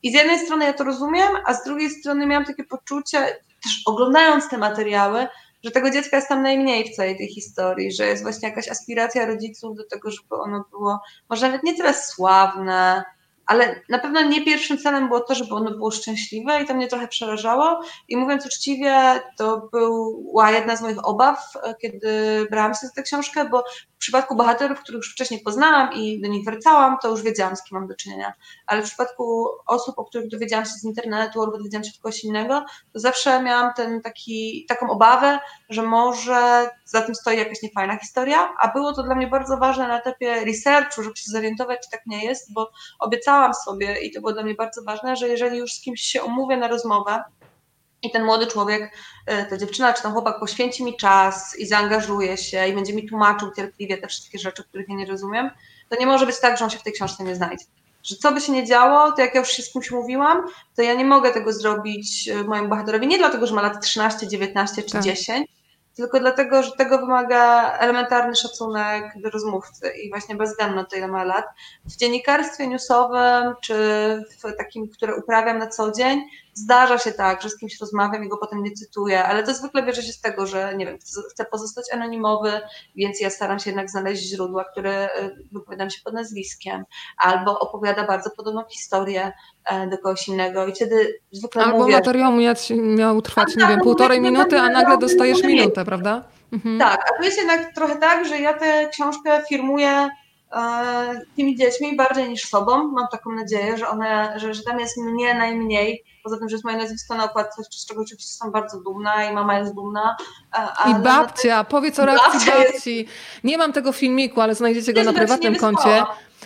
Speaker 2: I z jednej strony ja to rozumiem, a z drugiej strony miałam takie poczucie, też oglądając te materiały, że tego dziecka jest tam najmniej w całej tej historii, że jest właśnie jakaś aspiracja rodziców do tego, żeby ono było może nawet nie tyle sławne, ale na pewno nie pierwszym celem było to, żeby ono było szczęśliwe i to mnie trochę przerażało. I mówiąc uczciwie, to była jedna z moich obaw, kiedy brałam się za tę książkę, bo w przypadku bohaterów, których już wcześniej poznałam i do nich wracałam, to już wiedziałam, z kim mam do czynienia. Ale w przypadku osób, o których dowiedziałam się z internetu albo dowiedziałam się od kogoś innego, to zawsze miałam ten taki, taką obawę, że może za tym stoi jakaś niefajna historia, a było to dla mnie bardzo ważne na etapie researchu, żeby się zorientować, czy tak nie jest, bo obiecałam sobie i to było dla mnie bardzo ważne, że jeżeli już z kimś się umówię na rozmowę, i ten młody człowiek, e, ta dziewczyna czy ten chłopak poświęci mi czas i zaangażuje się i będzie mi tłumaczył cierpliwie te wszystkie rzeczy, których ja nie rozumiem, to nie może być tak, że on się w tej książce nie znajdzie. Że co by się nie działo, to jak ja już się z kimś mówiłam, to ja nie mogę tego zrobić e, mojemu bohaterowi nie dlatego, że ma lat 13, 19 czy tak. 10, tylko dlatego, że tego wymaga elementarny szacunek do rozmówcy i właśnie bez względu na to, ile ma lat. W dziennikarstwie newsowym, czy w takim, które uprawiam na co dzień, Zdarza się tak, że z kimś rozmawiam i go potem nie cytuję, ale to zwykle bierze się z tego, że nie wiem, chcę pozostać anonimowy, więc ja staram się jednak znaleźć źródła, które y, wypowiadam się pod nazwiskiem, albo opowiada bardzo podobną historię e, do kogoś innego i wtedy zwykle
Speaker 1: albo
Speaker 2: mówię...
Speaker 1: Materiał miał, miał trwać, nie wiem, półtorej minuty, a nagle dostajesz minutę, prawda?
Speaker 2: Mhm. Tak, a to jest jednak trochę tak, że ja tę książkę firmuję e, tymi dziećmi bardziej niż sobą. Mam taką nadzieję, że one, że, że tam jest mnie najmniej, Poza tym, że jest moje nazwisko na okładce, z czego oczywiście jestem bardzo dumna i mama jest dumna.
Speaker 1: I babcia, powiedz o reakcji babci. Nie mam tego filmiku, ale znajdziecie go na prywatnym koncie.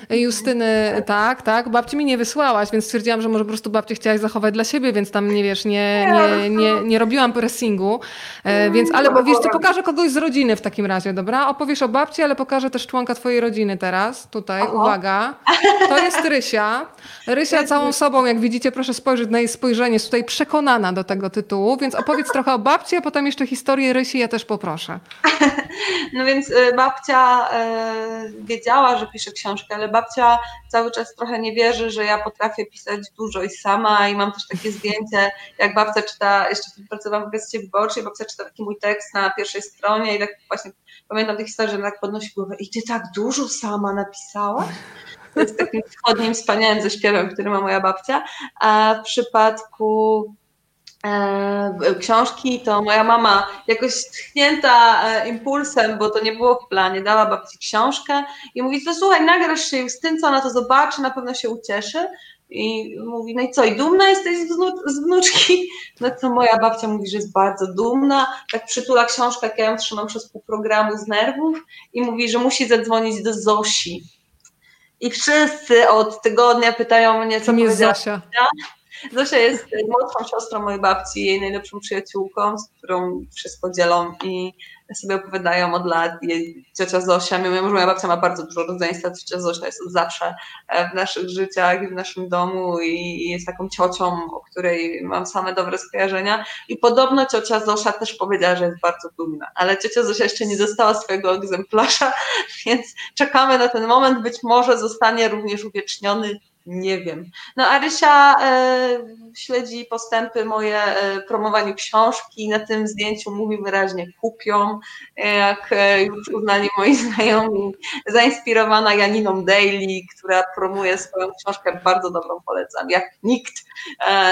Speaker 1: Justyny, tak, tak. Babci mi nie wysłałaś, więc stwierdziłam, że może po prostu babci chciałaś zachować dla siebie, więc tam nie wiesz, nie, nie, nie, nie robiłam pressingu. E, więc, ale wiesz, to pokażę kogoś z rodziny w takim razie, dobra? Opowiesz o babci, ale pokażę też członka twojej rodziny teraz. Tutaj, uwaga. To jest Rysia. Rysia całą sobą, jak widzicie, proszę spojrzeć na jej spojrzenie, jest tutaj przekonana do tego tytułu, więc opowiedz trochę o babci, a potem jeszcze historię Rysi ja też poproszę. *laughs*
Speaker 2: No więc y, babcia e, wiedziała, że pisze książkę, ale babcia cały czas trochę nie wierzy, że ja potrafię pisać dużo i sama i mam też takie zdjęcie, jak babcia czyta, jeszcze pracowałam w Gazecie Wyborczej, babcia czyta taki mój tekst na pierwszej stronie i tak właśnie pamiętam tę historię, że tak podnosi głowę i ty tak dużo sama napisałaś? To jest takim wschodnim, wspaniałym ze śpiewem, który ma moja babcia. A w przypadku książki, to moja mama jakoś tchnięta e, impulsem, bo to nie było w planie, dała babci książkę i mówi, to słuchaj, nagrasz się Justynce, ona to zobaczy, na pewno się ucieszy. I mówi, no i co, i dumna jesteś z, wnu z wnuczki? No to moja babcia mówi, że jest bardzo dumna, tak przytula książkę, jak ja ją trzymam przez pół programu z nerwów i mówi, że musi zadzwonić do Zosi. I wszyscy od tygodnia pytają mnie, co
Speaker 1: Kim jest Zosia?
Speaker 2: Zosia jest młodszą siostrą mojej babci, jej najlepszą przyjaciółką, z którą wszystko dzielą i sobie opowiadają od lat. Jej ciocia Zosia, mimo że moja babcia ma bardzo dużo rodzeństwa, ciocia Zosia jest od zawsze e, w naszych życiach i w naszym domu i jest taką ciocią, o której mam same dobre skojarzenia. I podobno ciocia Zosia też powiedziała, że jest bardzo dumna, ale ciocia Zosia jeszcze nie dostała swojego egzemplarza, *laughs* więc czekamy na ten moment. Być może zostanie również uwieczniony nie wiem. No Arysia e, śledzi postępy moje e, promowaniu książki. Na tym zdjęciu mówi wyraźnie kupią, jak e, już uznali moi *laughs* znajomi. Zainspirowana Janiną Daily, która promuje swoją książkę, bardzo dobrą polecam, jak nikt.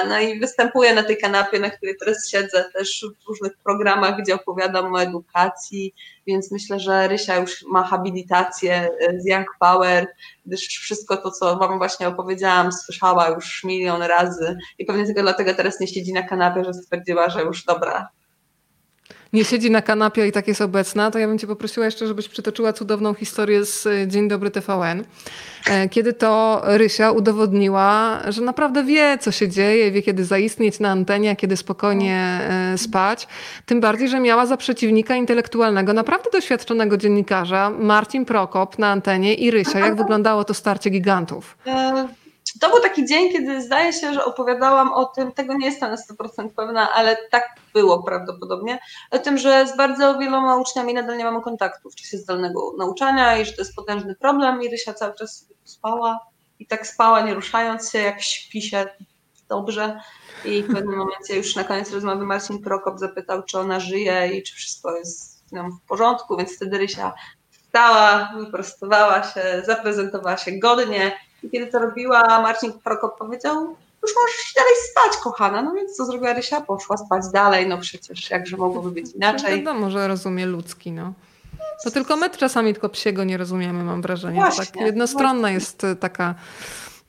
Speaker 2: No i występuję na tej kanapie, na której teraz siedzę, też w różnych programach, gdzie opowiadam o edukacji, więc myślę, że Rysia już ma habilitację z Young Power, gdyż wszystko to, co Wam właśnie opowiedziałam, słyszała już milion razy i pewnie tylko dlatego teraz nie siedzi na kanapie, że stwierdziła, że już dobra,
Speaker 1: nie siedzi na kanapie i tak jest obecna, to ja bym cię poprosiła jeszcze, żebyś przytoczyła cudowną historię z e, Dzień Dobry TVN. E, kiedy to Rysia udowodniła, że naprawdę wie, co się dzieje, wie, kiedy zaistnieć na antenie, a kiedy spokojnie e, spać. Tym bardziej, że miała za przeciwnika intelektualnego, naprawdę doświadczonego dziennikarza, Marcin Prokop na antenie i Rysia. Jak wyglądało to starcie gigantów?
Speaker 2: To był taki dzień, kiedy zdaje się, że opowiadałam o tym, tego nie jestem na 100% pewna, ale tak było prawdopodobnie, o tym, że z bardzo wieloma uczniami nadal nie mamy kontaktu w czasie zdalnego nauczania i że to jest potężny problem i Rysia cały czas spała i tak spała, nie ruszając się, jak śpi się dobrze. I w pewnym momencie już na koniec rozmowy Marcin Prokop zapytał, czy ona żyje i czy wszystko jest w porządku, więc wtedy Rysia wstała, wyprostowała się, zaprezentowała się godnie i kiedy to robiła, Marcin Prokop powiedział, już możesz dalej spać, kochana. No więc co zrobiła Rysia? Poszła spać dalej, no przecież jakże mogłoby być inaczej.
Speaker 1: Wiadomo, że rozumie ludzki, no. To tylko my czasami tylko psiego nie rozumiemy, mam wrażenie. Właśnie, tak jednostronna właśnie. jest taka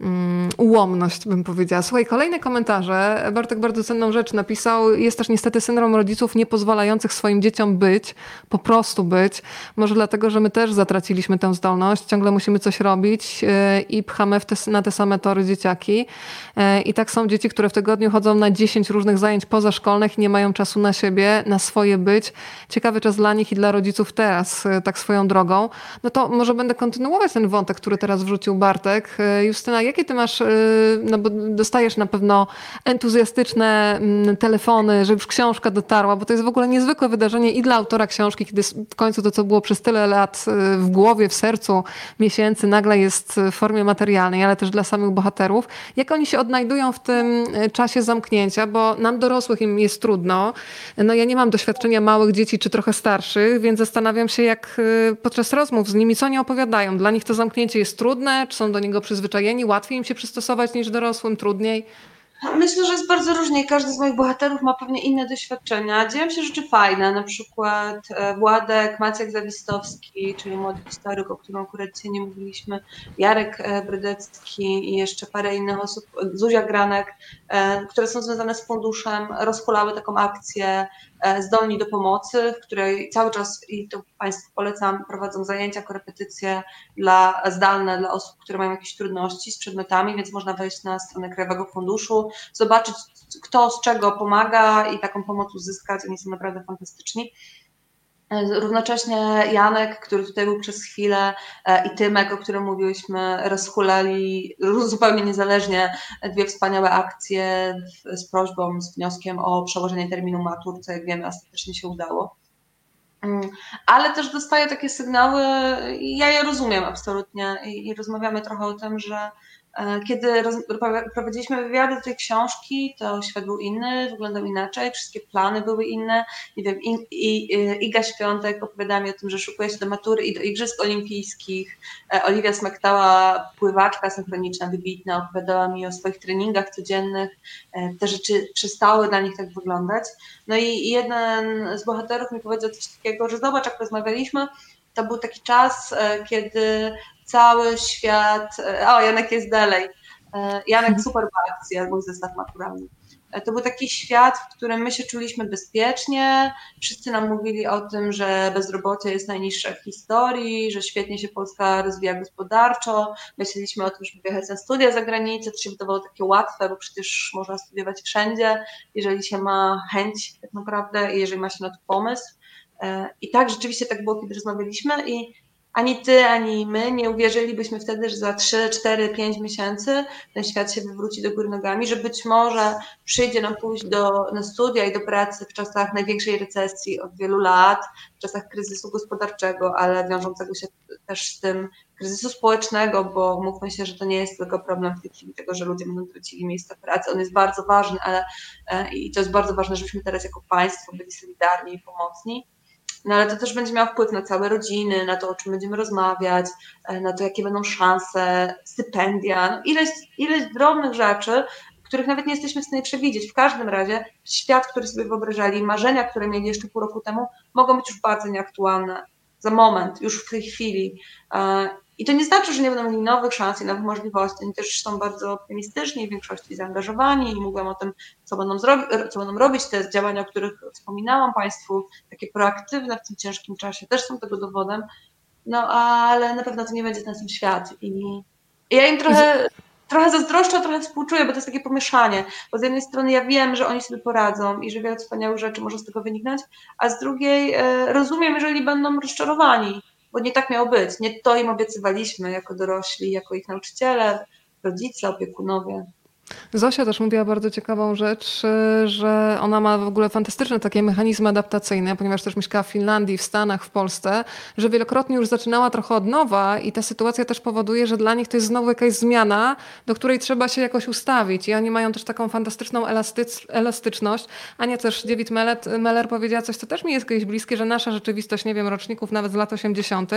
Speaker 1: Mm, ułomność, bym powiedziała. Słuchaj, kolejne komentarze. Bartek bardzo cenną rzecz napisał. Jest też niestety syndrom rodziców nie pozwalających swoim dzieciom być, po prostu być. Może dlatego, że my też zatraciliśmy tę zdolność. Ciągle musimy coś robić e, i pchamy te, na te same tory dzieciaki. E, I tak są dzieci, które w tygodniu chodzą na 10 różnych zajęć pozaszkolnych i nie mają czasu na siebie, na swoje być. Ciekawy czas dla nich i dla rodziców teraz, e, tak swoją drogą. No to może będę kontynuować ten wątek, który teraz wrzucił Bartek. Justyna, jakie ty masz, no bo dostajesz na pewno entuzjastyczne mm, telefony, że już książka dotarła, bo to jest w ogóle niezwykłe wydarzenie i dla autora książki, kiedy w końcu to, co było przez tyle lat w głowie, w sercu, miesięcy, nagle jest w formie materialnej, ale też dla samych bohaterów. Jak oni się odnajdują w tym czasie zamknięcia, bo nam dorosłych im jest trudno. No ja nie mam doświadczenia małych dzieci czy trochę starszych, więc zastanawiam się, jak podczas rozmów z nimi, co oni opowiadają. Dla nich to zamknięcie jest trudne, czy są do niego przyzwyczajeni, łatwiej im się przystosować niż dorosłym, trudniej?
Speaker 2: Myślę, że jest bardzo różnie. Każdy z moich bohaterów ma pewnie inne doświadczenia. Dzieją się rzeczy fajne, na przykład e, Władek Maciek Zawistowski, czyli młody historyk, o którym akurat dzisiaj nie mówiliśmy, Jarek e, Brydecki i jeszcze parę innych osób, Zuzia Granek, e, które są związane z funduszem, rozhulały taką akcję Zdolni do Pomocy, w której cały czas, i to Państwu polecam, prowadzą zajęcia, korepetycje dla, zdalne dla osób, które mają jakieś trudności z przedmiotami, więc można wejść na stronę Krajowego Funduszu, zobaczyć kto z czego pomaga i taką pomoc uzyskać. Oni są naprawdę fantastyczni. Równocześnie Janek, który tutaj był przez chwilę e, i Tymek, o którym mówiłyśmy, rozhulali *laughs* zupełnie niezależnie dwie wspaniałe akcje z prośbą, z wnioskiem o przełożenie terminu matur, co jak wiemy ostatecznie się udało. Mm, ale też dostaję takie sygnały, ja je rozumiem absolutnie i rozmawiamy trochę o tym, że E, kiedy prowadziliśmy wywiady do tej książki, to świat był inny, wyglądał inaczej, wszystkie plany były inne. Nie wiem, I, I, Iga Świątek opowiadała mi o tym, że szukuje się do matury i do Igrzysk Olimpijskich. E, Oliwia Smektała, pływaczka synchroniczna, wybitna, opowiadała mi o swoich treningach codziennych. E, te rzeczy przestały dla nich tak wyglądać. No i jeden z bohaterów mi powiedział coś takiego, że zobacz, jak rozmawialiśmy, to był taki czas, kiedy cały świat. E, o, Janek jest dalej. E, Janek mhm. super akcja, mój zestaw maturalny. E, to był taki świat, w którym my się czuliśmy bezpiecznie. Wszyscy nam mówili o tym, że bezrobocie jest najniższe w historii, że świetnie się Polska rozwija gospodarczo. Myśleliśmy o tym, żeby wyjechać na studia za granicę. To się wydawało takie łatwe, bo przecież można studiować wszędzie, jeżeli się ma chęć tak naprawdę i jeżeli ma się na to pomysł. I tak, rzeczywiście tak było, kiedy rozmawialiśmy i ani ty, ani my nie uwierzylibyśmy wtedy, że za 3, 4, 5 miesięcy ten świat się wywróci do góry nogami, że być może przyjdzie nam pójść do, na studia i do pracy w czasach największej recesji od wielu lat, w czasach kryzysu gospodarczego, ale wiążącego się też z tym kryzysu społecznego, bo mówmy się, że to nie jest tylko problem w tej chwili tego, że ludzie będą tracili miejsca pracy. On jest bardzo ważny, ale e, i to jest bardzo ważne, żebyśmy teraz jako państwo byli solidarni i pomocni no ale to też będzie miało wpływ na całe rodziny, na to, o czym będziemy rozmawiać, e, na to, jakie będą szanse, stypendia, no ileś, ileś drobnych rzeczy, których nawet nie jesteśmy w stanie przewidzieć. W każdym razie świat, który sobie wyobrażali, marzenia, które mieli jeszcze pół roku temu, mogą być już bardzo nieaktualne. Za moment, już w tej chwili. I to nie znaczy, że nie będą mieli nowych szans i nowych możliwości. Oni też są bardzo optymistyczni, w większości zaangażowani i mówią o tym, co będą, co będą robić. Te działania, o których wspominałam Państwu, takie proaktywne w tym ciężkim czasie, też są tego dowodem. No ale na pewno to nie będzie ten sam świat. I, i ja im trochę, trochę zazdroszczę, trochę współczuję, bo to jest takie pomieszanie. Bo z jednej strony ja wiem, że oni sobie poradzą i że wiele wspaniałych rzeczy może z tego wyniknąć, a z drugiej e, rozumiem, jeżeli będą rozczarowani bo nie tak miało być. Nie to im obiecywaliśmy jako dorośli, jako ich nauczyciele, rodzice, opiekunowie.
Speaker 1: Zosia też mówiła bardzo ciekawą rzecz, że ona ma w ogóle fantastyczne takie mechanizmy adaptacyjne, ponieważ też mieszkała w Finlandii, w Stanach, w Polsce, że wielokrotnie już zaczynała trochę od nowa i ta sytuacja też powoduje, że dla nich to jest znowu jakaś zmiana, do której trzeba się jakoś ustawić i oni mają też taką fantastyczną elastyczność. Ania też, David Meller powiedziała coś, co też mi jest kiedyś bliskie, że nasza rzeczywistość, nie wiem, roczników nawet z lat 80.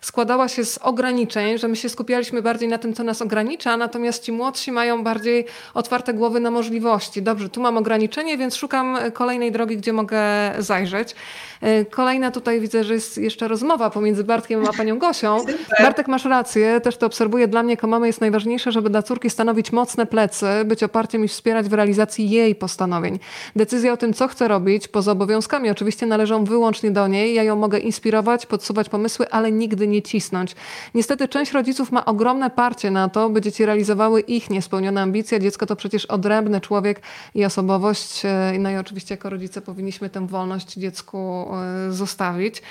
Speaker 1: składała się z ograniczeń, że my się skupialiśmy bardziej na tym, co nas ogranicza, natomiast ci młodsi mają bardziej otwarte głowy na możliwości. Dobrze, tu mam ograniczenie, więc szukam kolejnej drogi, gdzie mogę zajrzeć. E, kolejna tutaj widzę, że jest jeszcze rozmowa pomiędzy Bartkiem a panią Gosią. *laughs* Bartek, masz rację, też to obserwuję. Dla mnie jako mamy jest najważniejsze, żeby dla córki stanowić mocne plecy, być oparciem i wspierać w realizacji jej postanowień. Decyzja o tym, co chce robić, poza obowiązkami oczywiście należą wyłącznie do niej. Ja ją mogę inspirować, podsuwać pomysły, ale nigdy nie cisnąć. Niestety część rodziców ma ogromne parcie na to, by dzieci realizowały ich niespełnione ambicje. Dziecko to przecież odrębny człowiek i osobowość. E, no i oczywiście jako rodzice powinniśmy tę wolność dziecku E, zostawić.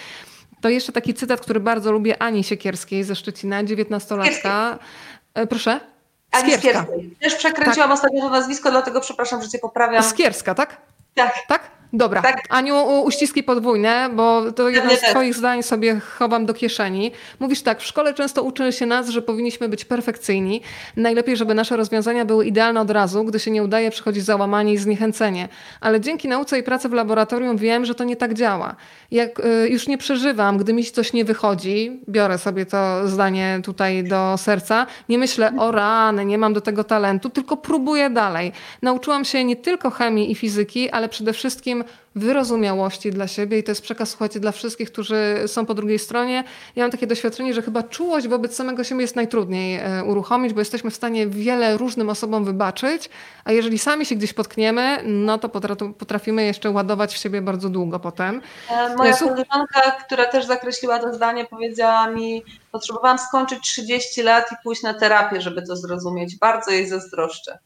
Speaker 1: To jeszcze taki cytat, który bardzo lubię Ani Siekierskiej ze Szczecina, dziewiętnastolatka. E, proszę?
Speaker 2: Ani Skierska. Też przekręciłam tak. ostatnio to nazwisko, dlatego przepraszam, że cię poprawiam.
Speaker 1: Skierska, tak?
Speaker 2: Tak.
Speaker 1: Tak? Dobra. Tak. Aniu, uściski podwójne, bo to jedno z Twoich zdań sobie chowam do kieszeni. Mówisz tak, w szkole często uczy się nas, że powinniśmy być perfekcyjni. Najlepiej, żeby nasze rozwiązania były idealne od razu. Gdy się nie udaje, przychodzi załamanie i zniechęcenie. Ale dzięki nauce i pracy w laboratorium wiem, że to nie tak działa. Jak y, już nie przeżywam, gdy mi coś nie wychodzi, biorę sobie to zdanie tutaj do serca, nie myślę, o rany, nie mam do tego talentu, tylko próbuję dalej. Nauczyłam się nie tylko chemii i fizyki, ale przede wszystkim wyrozumiałości dla siebie i to jest przekaz, słuchajcie, dla wszystkich, którzy są po drugiej stronie. Ja mam takie doświadczenie, że chyba czułość wobec samego siebie jest najtrudniej e, uruchomić, bo jesteśmy w stanie wiele różnym osobom wybaczyć, a jeżeli sami się gdzieś potkniemy, no to potrafimy jeszcze ładować w siebie bardzo długo potem.
Speaker 2: E, moja koleżanka, która też zakreśliła to zdanie, powiedziała mi, potrzebowałam skończyć 30 lat i pójść na terapię, żeby to zrozumieć. Bardzo jej zazdroszczę.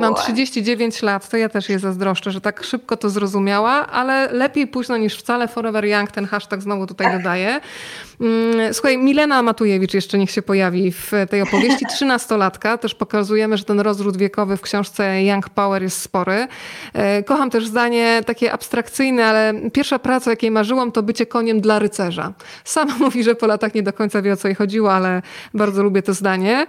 Speaker 1: Mam 39 lat, to ja też je zazdroszczę, że tak szybko to zrozumiała, ale lepiej późno niż wcale. Forever Young, ten hashtag znowu tutaj dodaję. Mm, słuchaj, Milena Matujewicz jeszcze niech się pojawi w tej opowieści. *laughs* Trzynastolatka, też pokazujemy, że ten rozród wiekowy w książce Young Power jest spory. E, kocham też zdanie takie abstrakcyjne, ale pierwsza praca, jakiej marzyłam, to bycie koniem dla rycerza. Sama *laughs* mówi, że po latach nie do końca wie, o co jej chodziło, ale bardzo lubię to zdanie.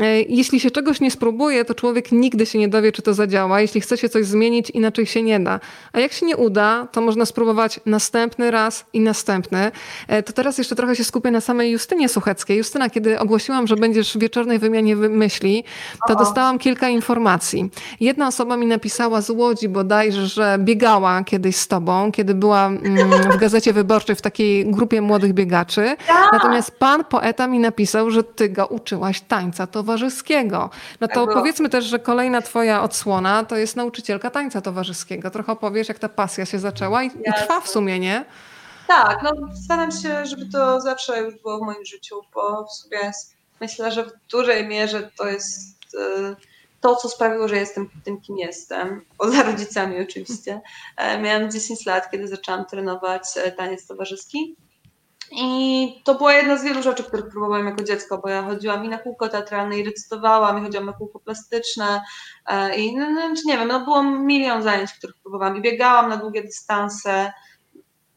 Speaker 1: E, jeśli się czegoś nie spróbuje, to człowiek nigdy się nie dowie, czy to zadziała. Jeśli chce się coś zmienić, inaczej się nie da. A jak się nie uda, to można spróbować następny raz i następny. E, to teraz jeszcze trochę się skupię na samej Justynie Sucheckiej. Justyna, kiedy ogłosiłam, że będziesz w wieczornej wymianie myśli, to dostałam kilka informacji. Jedna osoba mi napisała z Łodzi bodajże, że biegała kiedyś z tobą, kiedy była mm, w Gazecie Wyborczej w takiej grupie młodych biegaczy. Tak. Natomiast pan poeta mi napisał, że ty go uczyłaś tańca towarzyskiego. No to tak powiedzmy też, że kolejna twoja odsłona to jest nauczycielka tańca towarzyskiego. Trochę opowiesz, jak ta pasja się zaczęła i, i trwa w sumie, nie?
Speaker 2: Tak, no staram się, żeby to zawsze już było w moim życiu, bo w sumie myślę, że w dużej mierze to jest e, to, co sprawiło, że jestem tym, kim jestem, poza *laughs* rodzicami oczywiście. E, miałam 10 lat, kiedy zaczęłam trenować e, taniec towarzyski i to była jedna z wielu rzeczy, których próbowałam jako dziecko, bo ja chodziłam i na kółko teatralne, i recytowałam, i chodziłam na kółko plastyczne, i no, no, nie wiem, no było milion zajęć, których próbowałam, i biegałam na długie dystanse.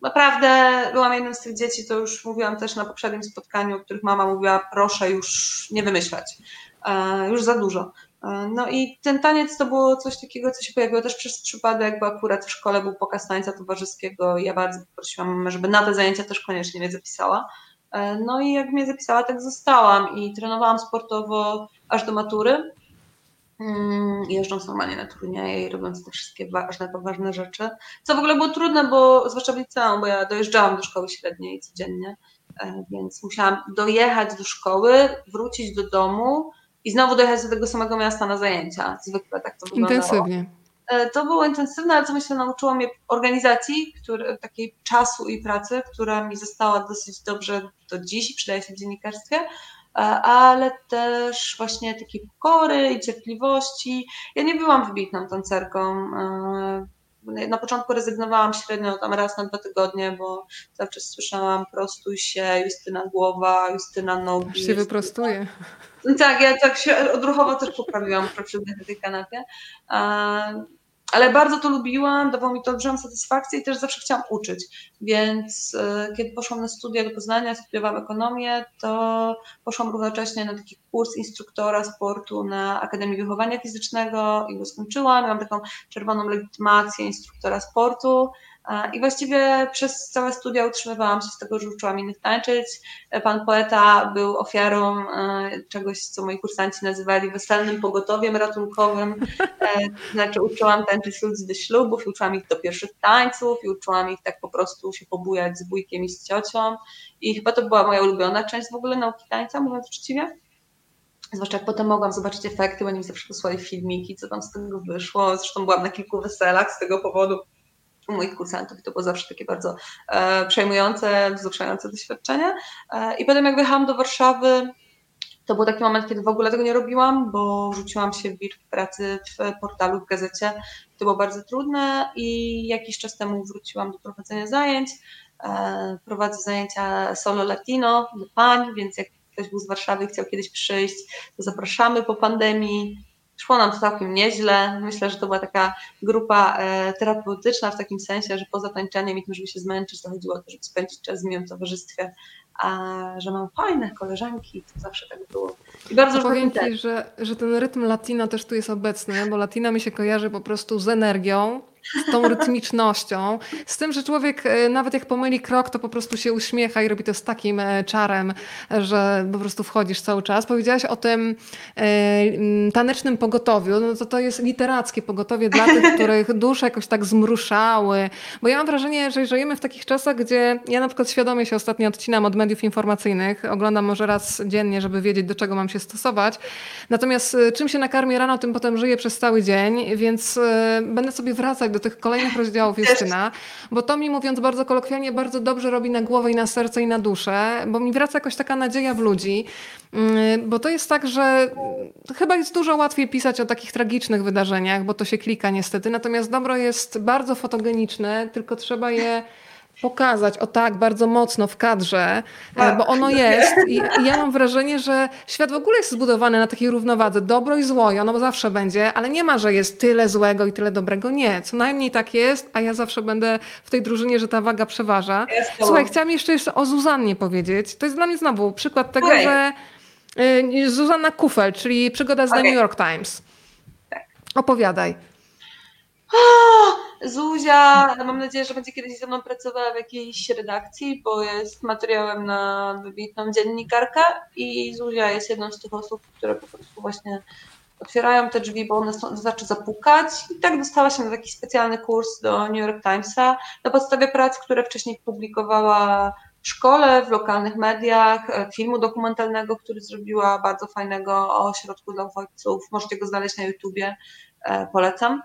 Speaker 2: Naprawdę byłam jednym z tych dzieci, to już mówiłam też na poprzednim spotkaniu, o których mama mówiła, proszę już nie wymyślać, e, już za dużo. E, no i ten taniec to było coś takiego, co się pojawiło też przez przypadek, bo akurat w szkole był pokaz tańca towarzyskiego i ja bardzo poprosiłam żeby na te zajęcia też koniecznie mnie zapisała. E, no i jak mnie zapisała, tak zostałam i trenowałam sportowo aż do matury, jeżdżąc normalnie na turnieje i robiąc te wszystkie ważne, poważne rzeczy. Co w ogóle było trudne, bo zwłaszcza w liceum, bo ja dojeżdżałam do szkoły średniej codziennie, e, więc musiałam dojechać do szkoły, wrócić do domu, i znowu dojechać do tego samego miasta na zajęcia. Zwykle tak to wyglądało.
Speaker 1: Intensywnie.
Speaker 2: E, to było intensywne, ale co myślę, nauczyło mnie organizacji, który, takiej czasu i pracy, która mi została dosyć dobrze do dziś i przydaje się w dziennikarstwie, ale też właśnie takiej pokory i cierpliwości. Ja nie byłam wybitną tancerką. E, na początku rezygnowałam średnio tam raz na dwa tygodnie, bo cały czas słyszałam prostuj się, Justyna głowa, Justyna nogi.
Speaker 1: Już się wyprostuje.
Speaker 2: Tak, ja tak się odruchowo też poprawiłam przy na tej kanapie. Ale bardzo to lubiłam, dawało mi to olbrzymią satysfakcję i też zawsze chciałam uczyć. Więc e, kiedy poszłam na studia do Poznania, studiowałam ekonomię, to poszłam równocześnie na taki kurs instruktora sportu na Akademii Wychowania Fizycznego i go skończyłam. Miałam taką czerwoną legitymację instruktora sportu. I właściwie przez całe studia utrzymywałam się z tego, że uczyłam innych tańczyć. Pan poeta był ofiarą e, czegoś, co moi kursanci nazywali weselnym pogotowiem ratunkowym. E, znaczy uczyłam tańczyć ludzi do ślubów, uczyłam ich do pierwszych tańców uczyłam ich tak po prostu się pobujać z wujkiem i z ciocią. I chyba to była moja ulubiona część w ogóle nauki tańca, mówiąc uczciwie. Zwłaszcza jak potem mogłam zobaczyć efekty, bo oni mi zawsze posłali filmiki, co tam z tego wyszło. Zresztą byłam na kilku weselach z tego powodu u moich kursantów. To było zawsze takie bardzo e, przejmujące, wzruszające doświadczenie. E, I potem jak wyjechałam do Warszawy, to był taki moment, kiedy w ogóle tego nie robiłam, bo rzuciłam się w wir pracy w portalu, w gazecie. To było bardzo trudne i jakiś czas temu wróciłam do prowadzenia zajęć. E, prowadzę zajęcia solo latino dla pań, więc jak ktoś był z Warszawy i chciał kiedyś przyjść, to zapraszamy po pandemii. Szło nam to całkiem nieźle. Myślę, że to była taka grupa e, terapeutyczna w takim sensie, że poza tańczeniem i tym, żeby się zmęczyć, to chodziło o to, żeby spędzić czas w miłym towarzystwie, a że mam fajne koleżanki, to zawsze tak było.
Speaker 1: I bardzo powiem Ci, że, że ten rytm latina też tu jest obecny, bo latina mi się kojarzy po prostu z energią, z tą rytmicznością, z tym, że człowiek e, nawet jak pomyli krok, to po prostu się uśmiecha i robi to z takim e, czarem, że po prostu wchodzisz cały czas. Powiedziałaś o tym e, tanecznym pogotowiu, no to to jest literackie pogotowie dla tych, *laughs* których dusze jakoś tak zmruszały, bo ja mam wrażenie, że żyjemy w takich czasach, gdzie ja na przykład świadomie się ostatnio odcinam od mediów informacyjnych, oglądam może raz dziennie, żeby wiedzieć, do czego mam się stosować, natomiast czym się nakarmię rano, tym potem żyję przez cały dzień, więc będę sobie wracać do tych kolejnych rozdziałów Justyna, bo to mi mówiąc bardzo kolokwialnie, bardzo dobrze robi na głowę i na serce i na duszę, bo mi wraca jakoś taka nadzieja w ludzi, mm, bo to jest tak, że chyba jest dużo łatwiej pisać o takich tragicznych wydarzeniach, bo to się klika niestety, natomiast dobro jest bardzo fotogeniczne, tylko trzeba je pokazać o tak bardzo mocno w kadrze, e, tak. bo ono jest i, ja mam wrażenie, że świat w ogóle jest zbudowany na takiej równowadze. Dobro i zło, i ono zawsze będzie, ale nie ma, że jest tyle złego i tyle dobrego. Nie, co najmniej tak jest, a ja zawsze będę w tej drużynie, że ta waga przeważa. Słuchaj, chciałam jeszcze, jeszcze o Zuzannie powiedzieć. To jest dla mnie znowu przykład tego, okay. że y, Zuzanna Kufel, czyli przygoda z okay. The New York Times. Tak. Opowiadaj. *gasps*
Speaker 2: Zuzia, mam nadzieję, że będzie kiedyś ze mną pracowała w jakiejś redakcji, bo jest materiałem na wybitną dziennikarkę i Zuzia jest jedną z tych osób, które po prostu właśnie otwierają te drzwi, bo one są, znaczy zapukać i tak dostała się na taki specjalny kurs do New York Timesa na podstawie prac, które wcześniej publikowała w szkole, w lokalnych mediach, e, filmu dokumentalnego, który zrobiła bardzo fajnego o ośrodku dla uchodźców. Możecie go znaleźć na YouTubie, e, polecam.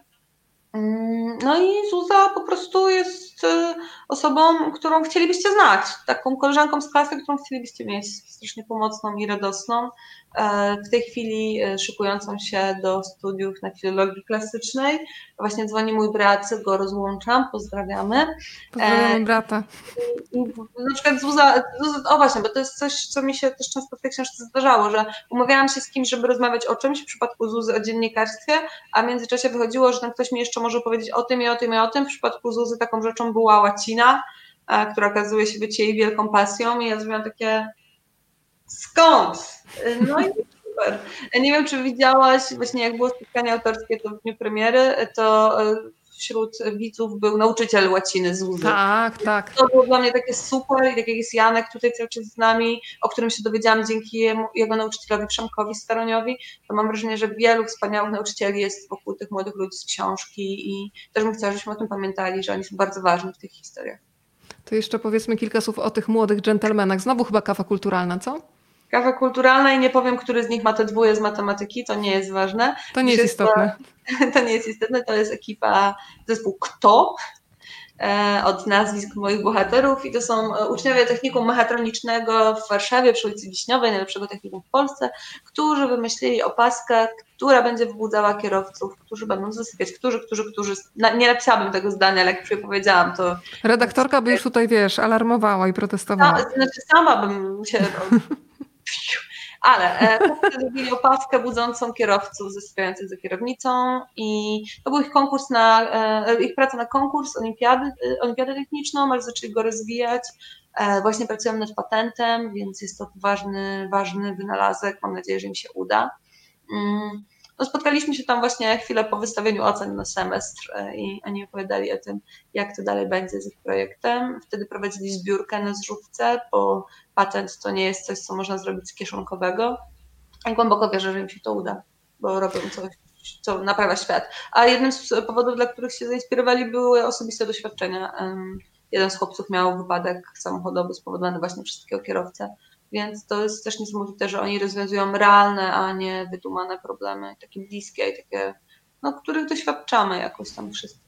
Speaker 2: Mm, no i Zuza po prostu jest y, osobą, którą chcielibyście znać, taką koleżanką z klasy, którą chcielibyście mieć, strasznie pomocną i radosną. E, w tej chwili e, szykującą się do studiów na filologii klasycznej. Właśnie dzwoni mój brat, go rozłączam, pozdrawiamy.
Speaker 1: Pozdrawiamy e, brata.
Speaker 2: I na przykład Zuza, Zuza, o właśnie, bo to jest coś, co mi się też często w tej książce zdarzało, że umawiałam się z kimś, żeby rozmawiać o czymś, w przypadku Zuzy o dziennikarstwie, a w międzyczasie wychodziło, że ten ktoś mi jeszcze może powiedzieć o tym i o tym i o tym. W przypadku Zuzy taką rzeczą była łacina, która okazuje się być jej wielką pasją i ja zrobiłam takie skąd? No i *laughs* super. Nie wiem, czy widziałaś, właśnie jak było spotkanie autorskie to w dniu premiery, to e, wśród widzów był nauczyciel łaciny z Łzy.
Speaker 1: Tak, tak.
Speaker 2: To było dla mnie takie super i tak jak jest Janek tutaj cały czas z nami, o którym się dowiedziałam dzięki jemu, jego nauczycielowi Przemkowi Staroniowi, to mam wrażenie, że wielu wspaniałych nauczycieli jest wokół tych młodych ludzi z książki i też bym chciała, żebyśmy o tym pamiętali, że oni są bardzo ważni w tych historiach.
Speaker 1: To jeszcze powiedzmy kilka słów o tych młodych dżentelmenach. Znowu chyba kawa kulturalna, co?
Speaker 2: Kawa kulturalna i nie powiem, który z nich ma te dwóje z matematyki, to nie jest ważne.
Speaker 1: To nie jest istotne. *laughs*
Speaker 2: To nie jest istotne, to jest ekipa, zespół KTO, e, od nazwisk moich bohaterów i to są e, uczniowie technikum mechatronicznego w Warszawie przy ulicy Wiśniowej, najlepszego technikum w Polsce, którzy wymyślili opaskę, która będzie wybudzała kierowców, którzy będą zasypiać, którzy, którzy, którzy, nie napisałabym tego zdania, ale jak już powiedziałam, to...
Speaker 1: Redaktorka by już tutaj, wiesz, alarmowała i protestowała.
Speaker 2: Znaczy sama bym się *laughs* ale e, *laughs* zrobili opaskę budzącą kierowców zasypiających za kierownicą i to był ich konkurs na, e, ich praca na konkurs olimpiady, e, olimpiadę techniczną, ale zaczęli go rozwijać. Właśnie pracują nad patentem, więc jest to ważny, ważny wynalazek. Mam nadzieję, że im się uda. Mm. No, spotkaliśmy się tam właśnie chwilę po wystawieniu ocen na semestr e, i oni opowiadali o tym, jak to dalej będzie z ich projektem. Wtedy prowadzili zbiórkę na zrzutce, bo patent to nie jest coś, co można zrobić z kieszonkowego. I głęboko wierzę, że im się to uda, bo robią coś, co naprawia świat. A jednym z powodów, dla których się zainspirowali, były osobiste doświadczenia. Jeden z chłopców miał wypadek samochodowy spowodowany właśnie przez takiego kierowcę więc to jest też niesamowite, że oni rozwiązują realne, a nie wydumane problemy, takie bliskie i takie, no, których doświadczamy jakoś tam wszyscy.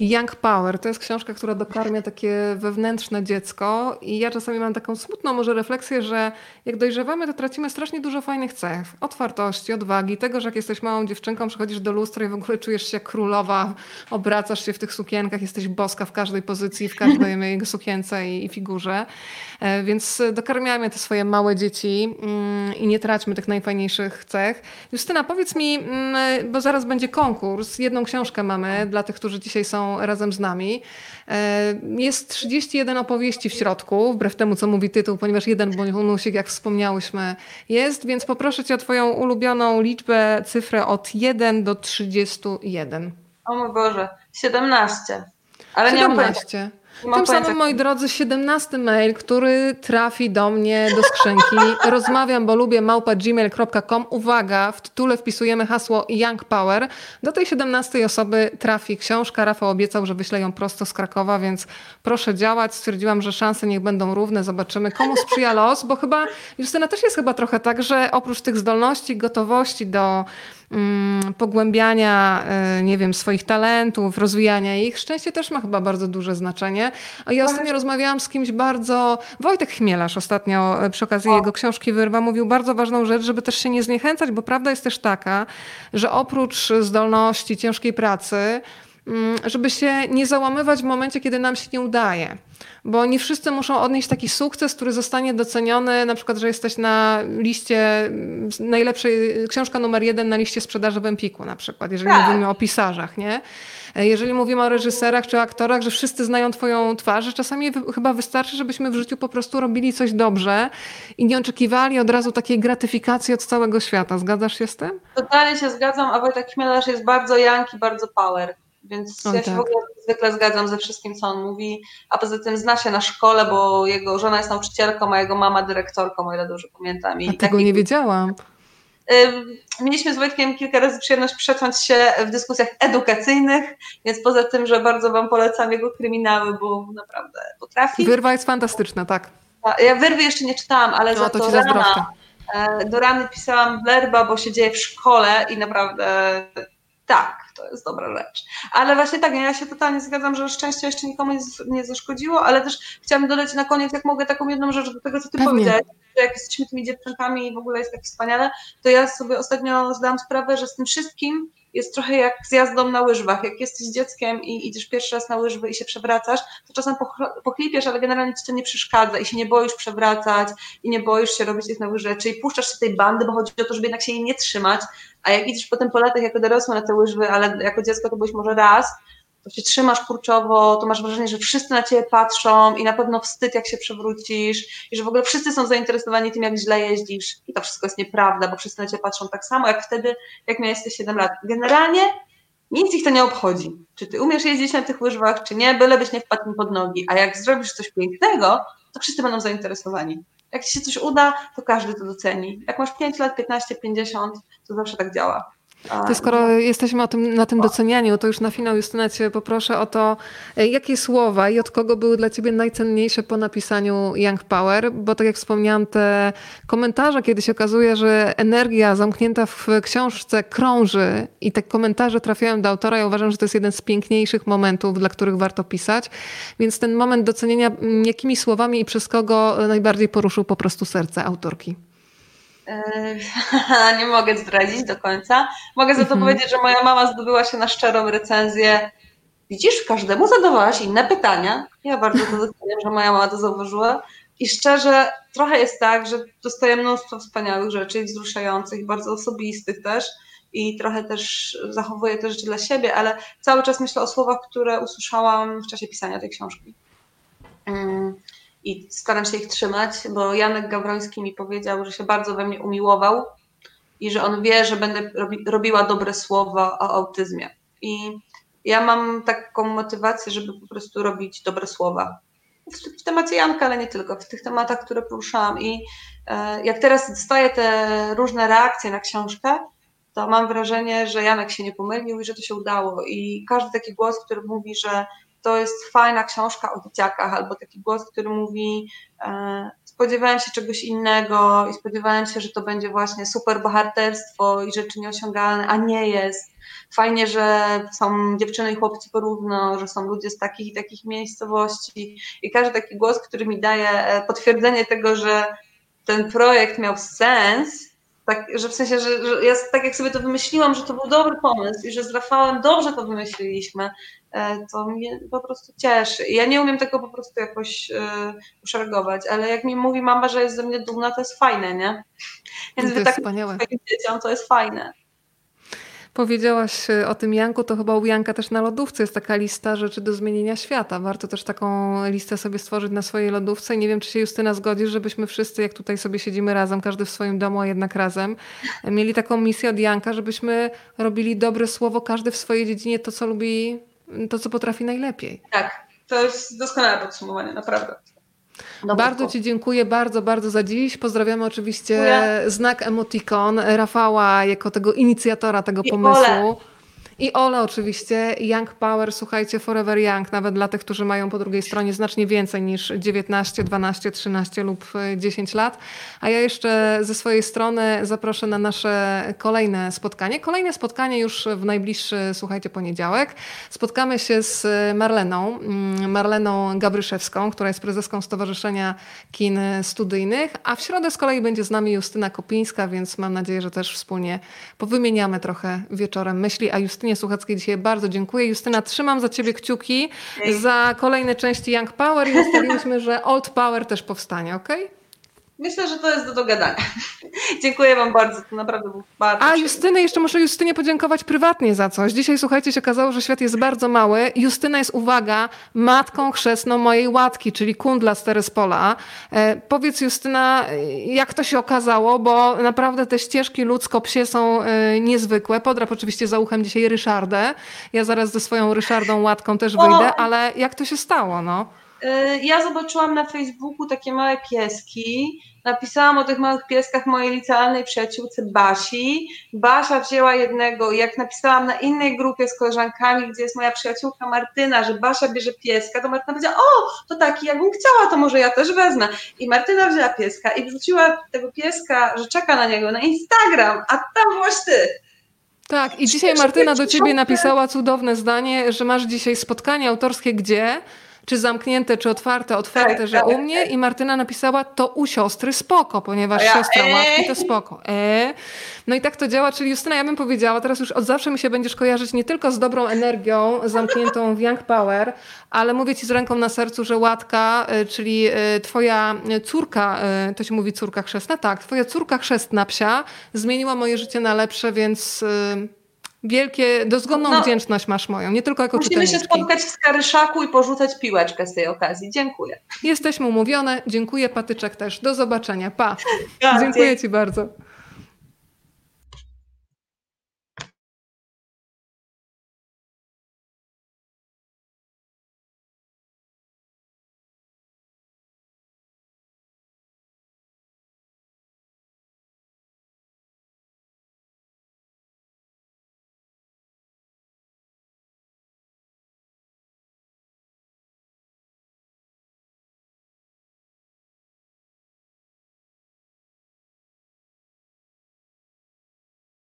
Speaker 1: Young Power to jest książka, która dokarmia takie wewnętrzne dziecko i ja czasami mam taką smutną może refleksję, że jak dojrzewamy, to tracimy strasznie dużo fajnych cech. Otwartości, odwagi, tego, że jak jesteś małą dziewczynką, przychodzisz do lustra i w ogóle czujesz się królowa, obracasz się w tych sukienkach, jesteś boska w każdej pozycji, w każdej *laughs* jego sukience i, i figurze. E, więc dokarmiajmy te swoje małe dzieci mm, i nie traćmy tych najfajniejszych cech. Justyna, powiedz mi, mm, bo zaraz będzie konkurs, jedną książkę mamy dla tych, którzy dzisiaj są razem z nami. E, jest 31 opowieści w środku, wbrew temu, co mówi tytuł, ponieważ jeden bonusik, jak wspomniałyśmy, jest, więc poproszę Cię o Twoją ulubioną liczbę, cyfrę od 1 do 31.
Speaker 2: O mój Boże, 17. Ale
Speaker 1: 17. nie tym samym, moi drodzy, 17 mail, który trafi do mnie do skrzynki. *laughs* Rozmawiam, bo lubię małpa.gmail.com. Uwaga, w tytule wpisujemy hasło Young Power. Do tej 17 osoby trafi książka. Rafał obiecał, że wyśle ją prosto z Krakowa, więc proszę działać. Stwierdziłam, że szanse niech będą równe. Zobaczymy, komu sprzyja los, bo chyba Justyna też jest chyba trochę tak, że oprócz tych zdolności, gotowości do pogłębiania, e, nie wiem, swoich talentów, rozwijania ich. Szczęście też ma chyba bardzo duże znaczenie. Ja ostatnio rozmawiałam z kimś bardzo, Wojtek Chmielarz ostatnio e, przy okazji o. jego książki Wyrwa mówił bardzo ważną rzecz, żeby też się nie zniechęcać, bo prawda jest też taka, że oprócz zdolności, ciężkiej pracy, mm, żeby się nie załamywać w momencie, kiedy nam się nie udaje bo nie wszyscy muszą odnieść taki sukces, który zostanie doceniony, na przykład, że jesteś na liście najlepszej, książka numer jeden na liście sprzedaży w Empiku na przykład, jeżeli tak. mówimy o pisarzach, nie? Jeżeli mówimy o reżyserach czy aktorach, że wszyscy znają twoją twarz, że czasami chyba wystarczy, żebyśmy w życiu po prostu robili coś dobrze i nie oczekiwali od razu takiej gratyfikacji od całego świata. Zgadzasz się z tym?
Speaker 2: Totalnie się zgadzam, a Wojtek Chmielarz jest bardzo young i bardzo power. Więc o, ja się tak. w ogóle zwykle zgadzam ze wszystkim, co on mówi. A poza tym zna się na szkole, bo jego żona jest nauczycielką, a jego mama dyrektorką, o ile dobrze pamiętam.
Speaker 1: I a tego nie wiedziałam.
Speaker 2: Mieliśmy z Wojtkiem kilka razy przyjemność przeciąć się w dyskusjach edukacyjnych, więc poza tym, że bardzo Wam polecam jego kryminały, bo naprawdę potrafi.
Speaker 1: Wyrwa jest fantastyczna, tak.
Speaker 2: Ja wyrwy jeszcze nie czytałam, ale no, za to, to rana, e, do rany pisałam werba, bo się dzieje w szkole i naprawdę tak, to jest dobra rzecz. Ale właśnie tak, ja się totalnie zgadzam, że szczęście jeszcze nikomu nie, zaszkodziło, ale też chciałabym dodać na koniec, jak mogę, taką jedną rzecz do tego, co ty Pewnie. powiedziałeś, że jak jesteśmy tymi dziewczynkami i w ogóle jest tak wspaniale, to ja sobie ostatnio zdałam sprawę, że z tym wszystkim jest trochę jak z jazdą na łyżwach. Jak jesteś dzieckiem i idziesz pierwszy raz na łyżwy i się przewracasz, to czasem pochlipiesz, ale generalnie ci to nie przeszkadza i się nie boisz przewracać i nie boisz się robić tych nowych rzeczy i puszczasz się tej bandy, bo chodzi o to, żeby jednak się jej nie trzymać, a jak idziesz potem po latach jako dorosły na te łyżwy, ale jako dziecko to byłeś może raz, to się trzymasz kurczowo, to masz wrażenie, że wszyscy na ciebie patrzą i na pewno wstyd, jak się przewrócisz i że w ogóle wszyscy są zainteresowani tym, jak źle jeździsz i to wszystko jest nieprawda, bo wszyscy na ciebie patrzą tak samo, jak wtedy, jak miałeś 7 lat. Generalnie nic ich to nie obchodzi, czy ty umiesz jeździć na tych łyżwach, czy nie, byś nie wpadł mi pod nogi, a jak zrobisz coś pięknego, to wszyscy będą zainteresowani. Jak ci się coś uda, to każdy to doceni. Jak masz 5 lat, 15, 50, to zawsze tak działa.
Speaker 1: To skoro jesteśmy tym, na tym docenianiu, to już na finał Justyna Cię poproszę o to, e, jakie słowa i od kogo były dla Ciebie najcenniejsze po napisaniu Young Power, bo tak jak wspomniałam, te komentarze, kiedy się okazuje, że energia zamknięta w książce krąży i te komentarze trafiają do autora, ja uważam, że to jest jeden z piękniejszych momentów, dla których warto pisać, więc ten moment docenienia, jakimi słowami i przez kogo najbardziej poruszył po prostu serce autorki.
Speaker 2: Yy, *laughs* nie mogę zdradzić do końca. Mogę za to mhm. powiedzieć, że moja mama zdobyła się na szczerą recenzję. Widzisz, każdemu zadawałaś inne pytania. Ja bardzo to doceniam, że moja mama to zauważyła. I szczerze, trochę jest tak, że dostaję mnóstwo wspaniałych rzeczy, wzruszających, bardzo osobistych też. I trochę też zachowuję te rzeczy dla siebie, ale cały czas myślę o słowach, które usłyszałam w czasie pisania tej książki. I staram się ich trzymać, bo Janek Gawroński mi powiedział, że się bardzo we mnie umiłował i że on wie, że będę robi, robiła dobre słowa o autyzmie. I ja mam taką motywację, żeby po prostu robić dobre słowa. W, w temacie Janka, ale nie tylko, w tych tematach, które poruszałam. I e, jak teraz dostaję te różne reakcje na książkę, to mam wrażenie, że Janek się nie pomylił i że to się udało. I każdy taki głos, który mówi, że to jest fajna książka o dzieciakach, albo taki głos, który mówi e, spodziewałem się czegoś innego i spodziewałem się, że to będzie właśnie super bohaterstwo i rzeczy nieosiągalne, a nie jest. Fajnie, że są dziewczyny i chłopcy porówno, że są ludzie z takich i takich miejscowości i każdy taki głos, który mi daje e, potwierdzenie tego, że ten projekt miał sens, tak, że w sensie, że, że ja tak jak sobie to wymyśliłam, że to był dobry pomysł i że z Rafałem dobrze to wymyśliliśmy, to mnie po prostu cieszy. Ja nie umiem tego po prostu jakoś uh, uszeregować, ale jak mi mówi mama, że jest ze mnie dumna, to jest fajne, nie?
Speaker 1: Więc to wy tak wspaniałe.
Speaker 2: dzieciom, to jest fajne.
Speaker 1: Powiedziałaś e, o tym Janku, to chyba u Janka też na lodówce jest taka lista rzeczy do zmienienia świata. Warto też taką listę sobie stworzyć na swojej lodówce. Nie wiem, czy się Justyna zgodzi, żebyśmy wszyscy, jak tutaj sobie siedzimy razem, każdy w swoim domu, a jednak razem, mieli taką misję od Janka, żebyśmy robili dobre słowo, każdy w swojej dziedzinie to, co lubi, to, co potrafi najlepiej.
Speaker 2: Tak, to jest doskonałe podsumowanie, naprawdę.
Speaker 1: Bardzo Ci dziękuję bardzo, bardzo za dziś. Pozdrawiamy oczywiście dziękuję. znak emotikon Rafała jako tego inicjatora tego I pomysłu. Ole. I Ole oczywiście, Young Power, słuchajcie, Forever Young, nawet dla tych, którzy mają po drugiej stronie znacznie więcej niż 19, 12, 13 lub 10 e, lat. A ja jeszcze ze swojej strony zaproszę na nasze kolejne spotkanie. Kolejne spotkanie już w najbliższy, słuchajcie, poniedziałek. Spotkamy się z Marleną, mm, Marleną Gabryszewską, która jest prezeską Stowarzyszenia Kin Studyjnych, a w środę z kolei będzie z nami Justyna Kopińska, więc mam nadzieję, że też wspólnie powymieniamy trochę wieczorem myśli, a Justyna Justynie Słuchackiej dzisiaj bardzo dziękuję. Justyna, trzymam za Ciebie kciuki za kolejne części Young Power i ustaliliśmy, że Old Power też powstanie, ok?
Speaker 2: Myślę, że to jest do dogadania. *laughs* Dziękuję Wam bardzo, to naprawdę był bardzo.
Speaker 1: A Justyny, jeszcze muszę Justynie podziękować prywatnie za coś. Dzisiaj, słuchajcie, się okazało, że świat jest bardzo mały. Justyna jest, uwaga, matką chrzestną mojej łatki, czyli kundla z Terespola. E, powiedz, Justyna, jak to się okazało, bo naprawdę te ścieżki ludzko-psie są e, niezwykłe. Podrap oczywiście za uchem dzisiaj Ryszardę. Ja zaraz ze swoją Ryszardą łatką też wyjdę, o! ale jak to się stało, no?
Speaker 2: Y, ja zobaczyłam na Facebooku takie małe pieski. Napisałam o tych małych pieskach mojej licealnej przyjaciółce Basi. Basia wzięła jednego. Jak napisałam na innej grupie z koleżankami, gdzie jest moja przyjaciółka Martyna, że Basia bierze pieska, to Martyna powiedziała: O, to taki, jakbym chciała, to może ja też wezmę. I Martyna wzięła pieska i wrzuciła tego pieska, że czeka na niego na Instagram, a tam byłaś ty.
Speaker 1: Tak, i dzisiaj Martyna do ciebie napisała cudowne zdanie, że masz dzisiaj spotkanie autorskie gdzie? Czy zamknięte, czy otwarte, otwarte, tak, że tak, u mnie. I Martyna napisała, to u siostry spoko, ponieważ ja, siostra e. matki to spoko. E. No i tak to działa, czyli Justyna, ja bym powiedziała, teraz już od zawsze mi się będziesz kojarzyć nie tylko z dobrą energią zamkniętą w Young Power, ale mówię ci z ręką na sercu, że Łatka, e, czyli e, twoja córka, e, to się mówi córka chrzestna, tak, twoja córka chrzestna psia zmieniła moje życie na lepsze, więc Wielkie, dozgonną no, wdzięczność masz moją, nie tylko jako
Speaker 2: musimy się spotkać w Skarbyszaku i porzucać piłeczkę z tej okazji. Dziękuję.
Speaker 1: Jesteśmy umówione. Dziękuję, Patyczek też. Do zobaczenia. Pa. Ja, Dziękuję Ci bardzo.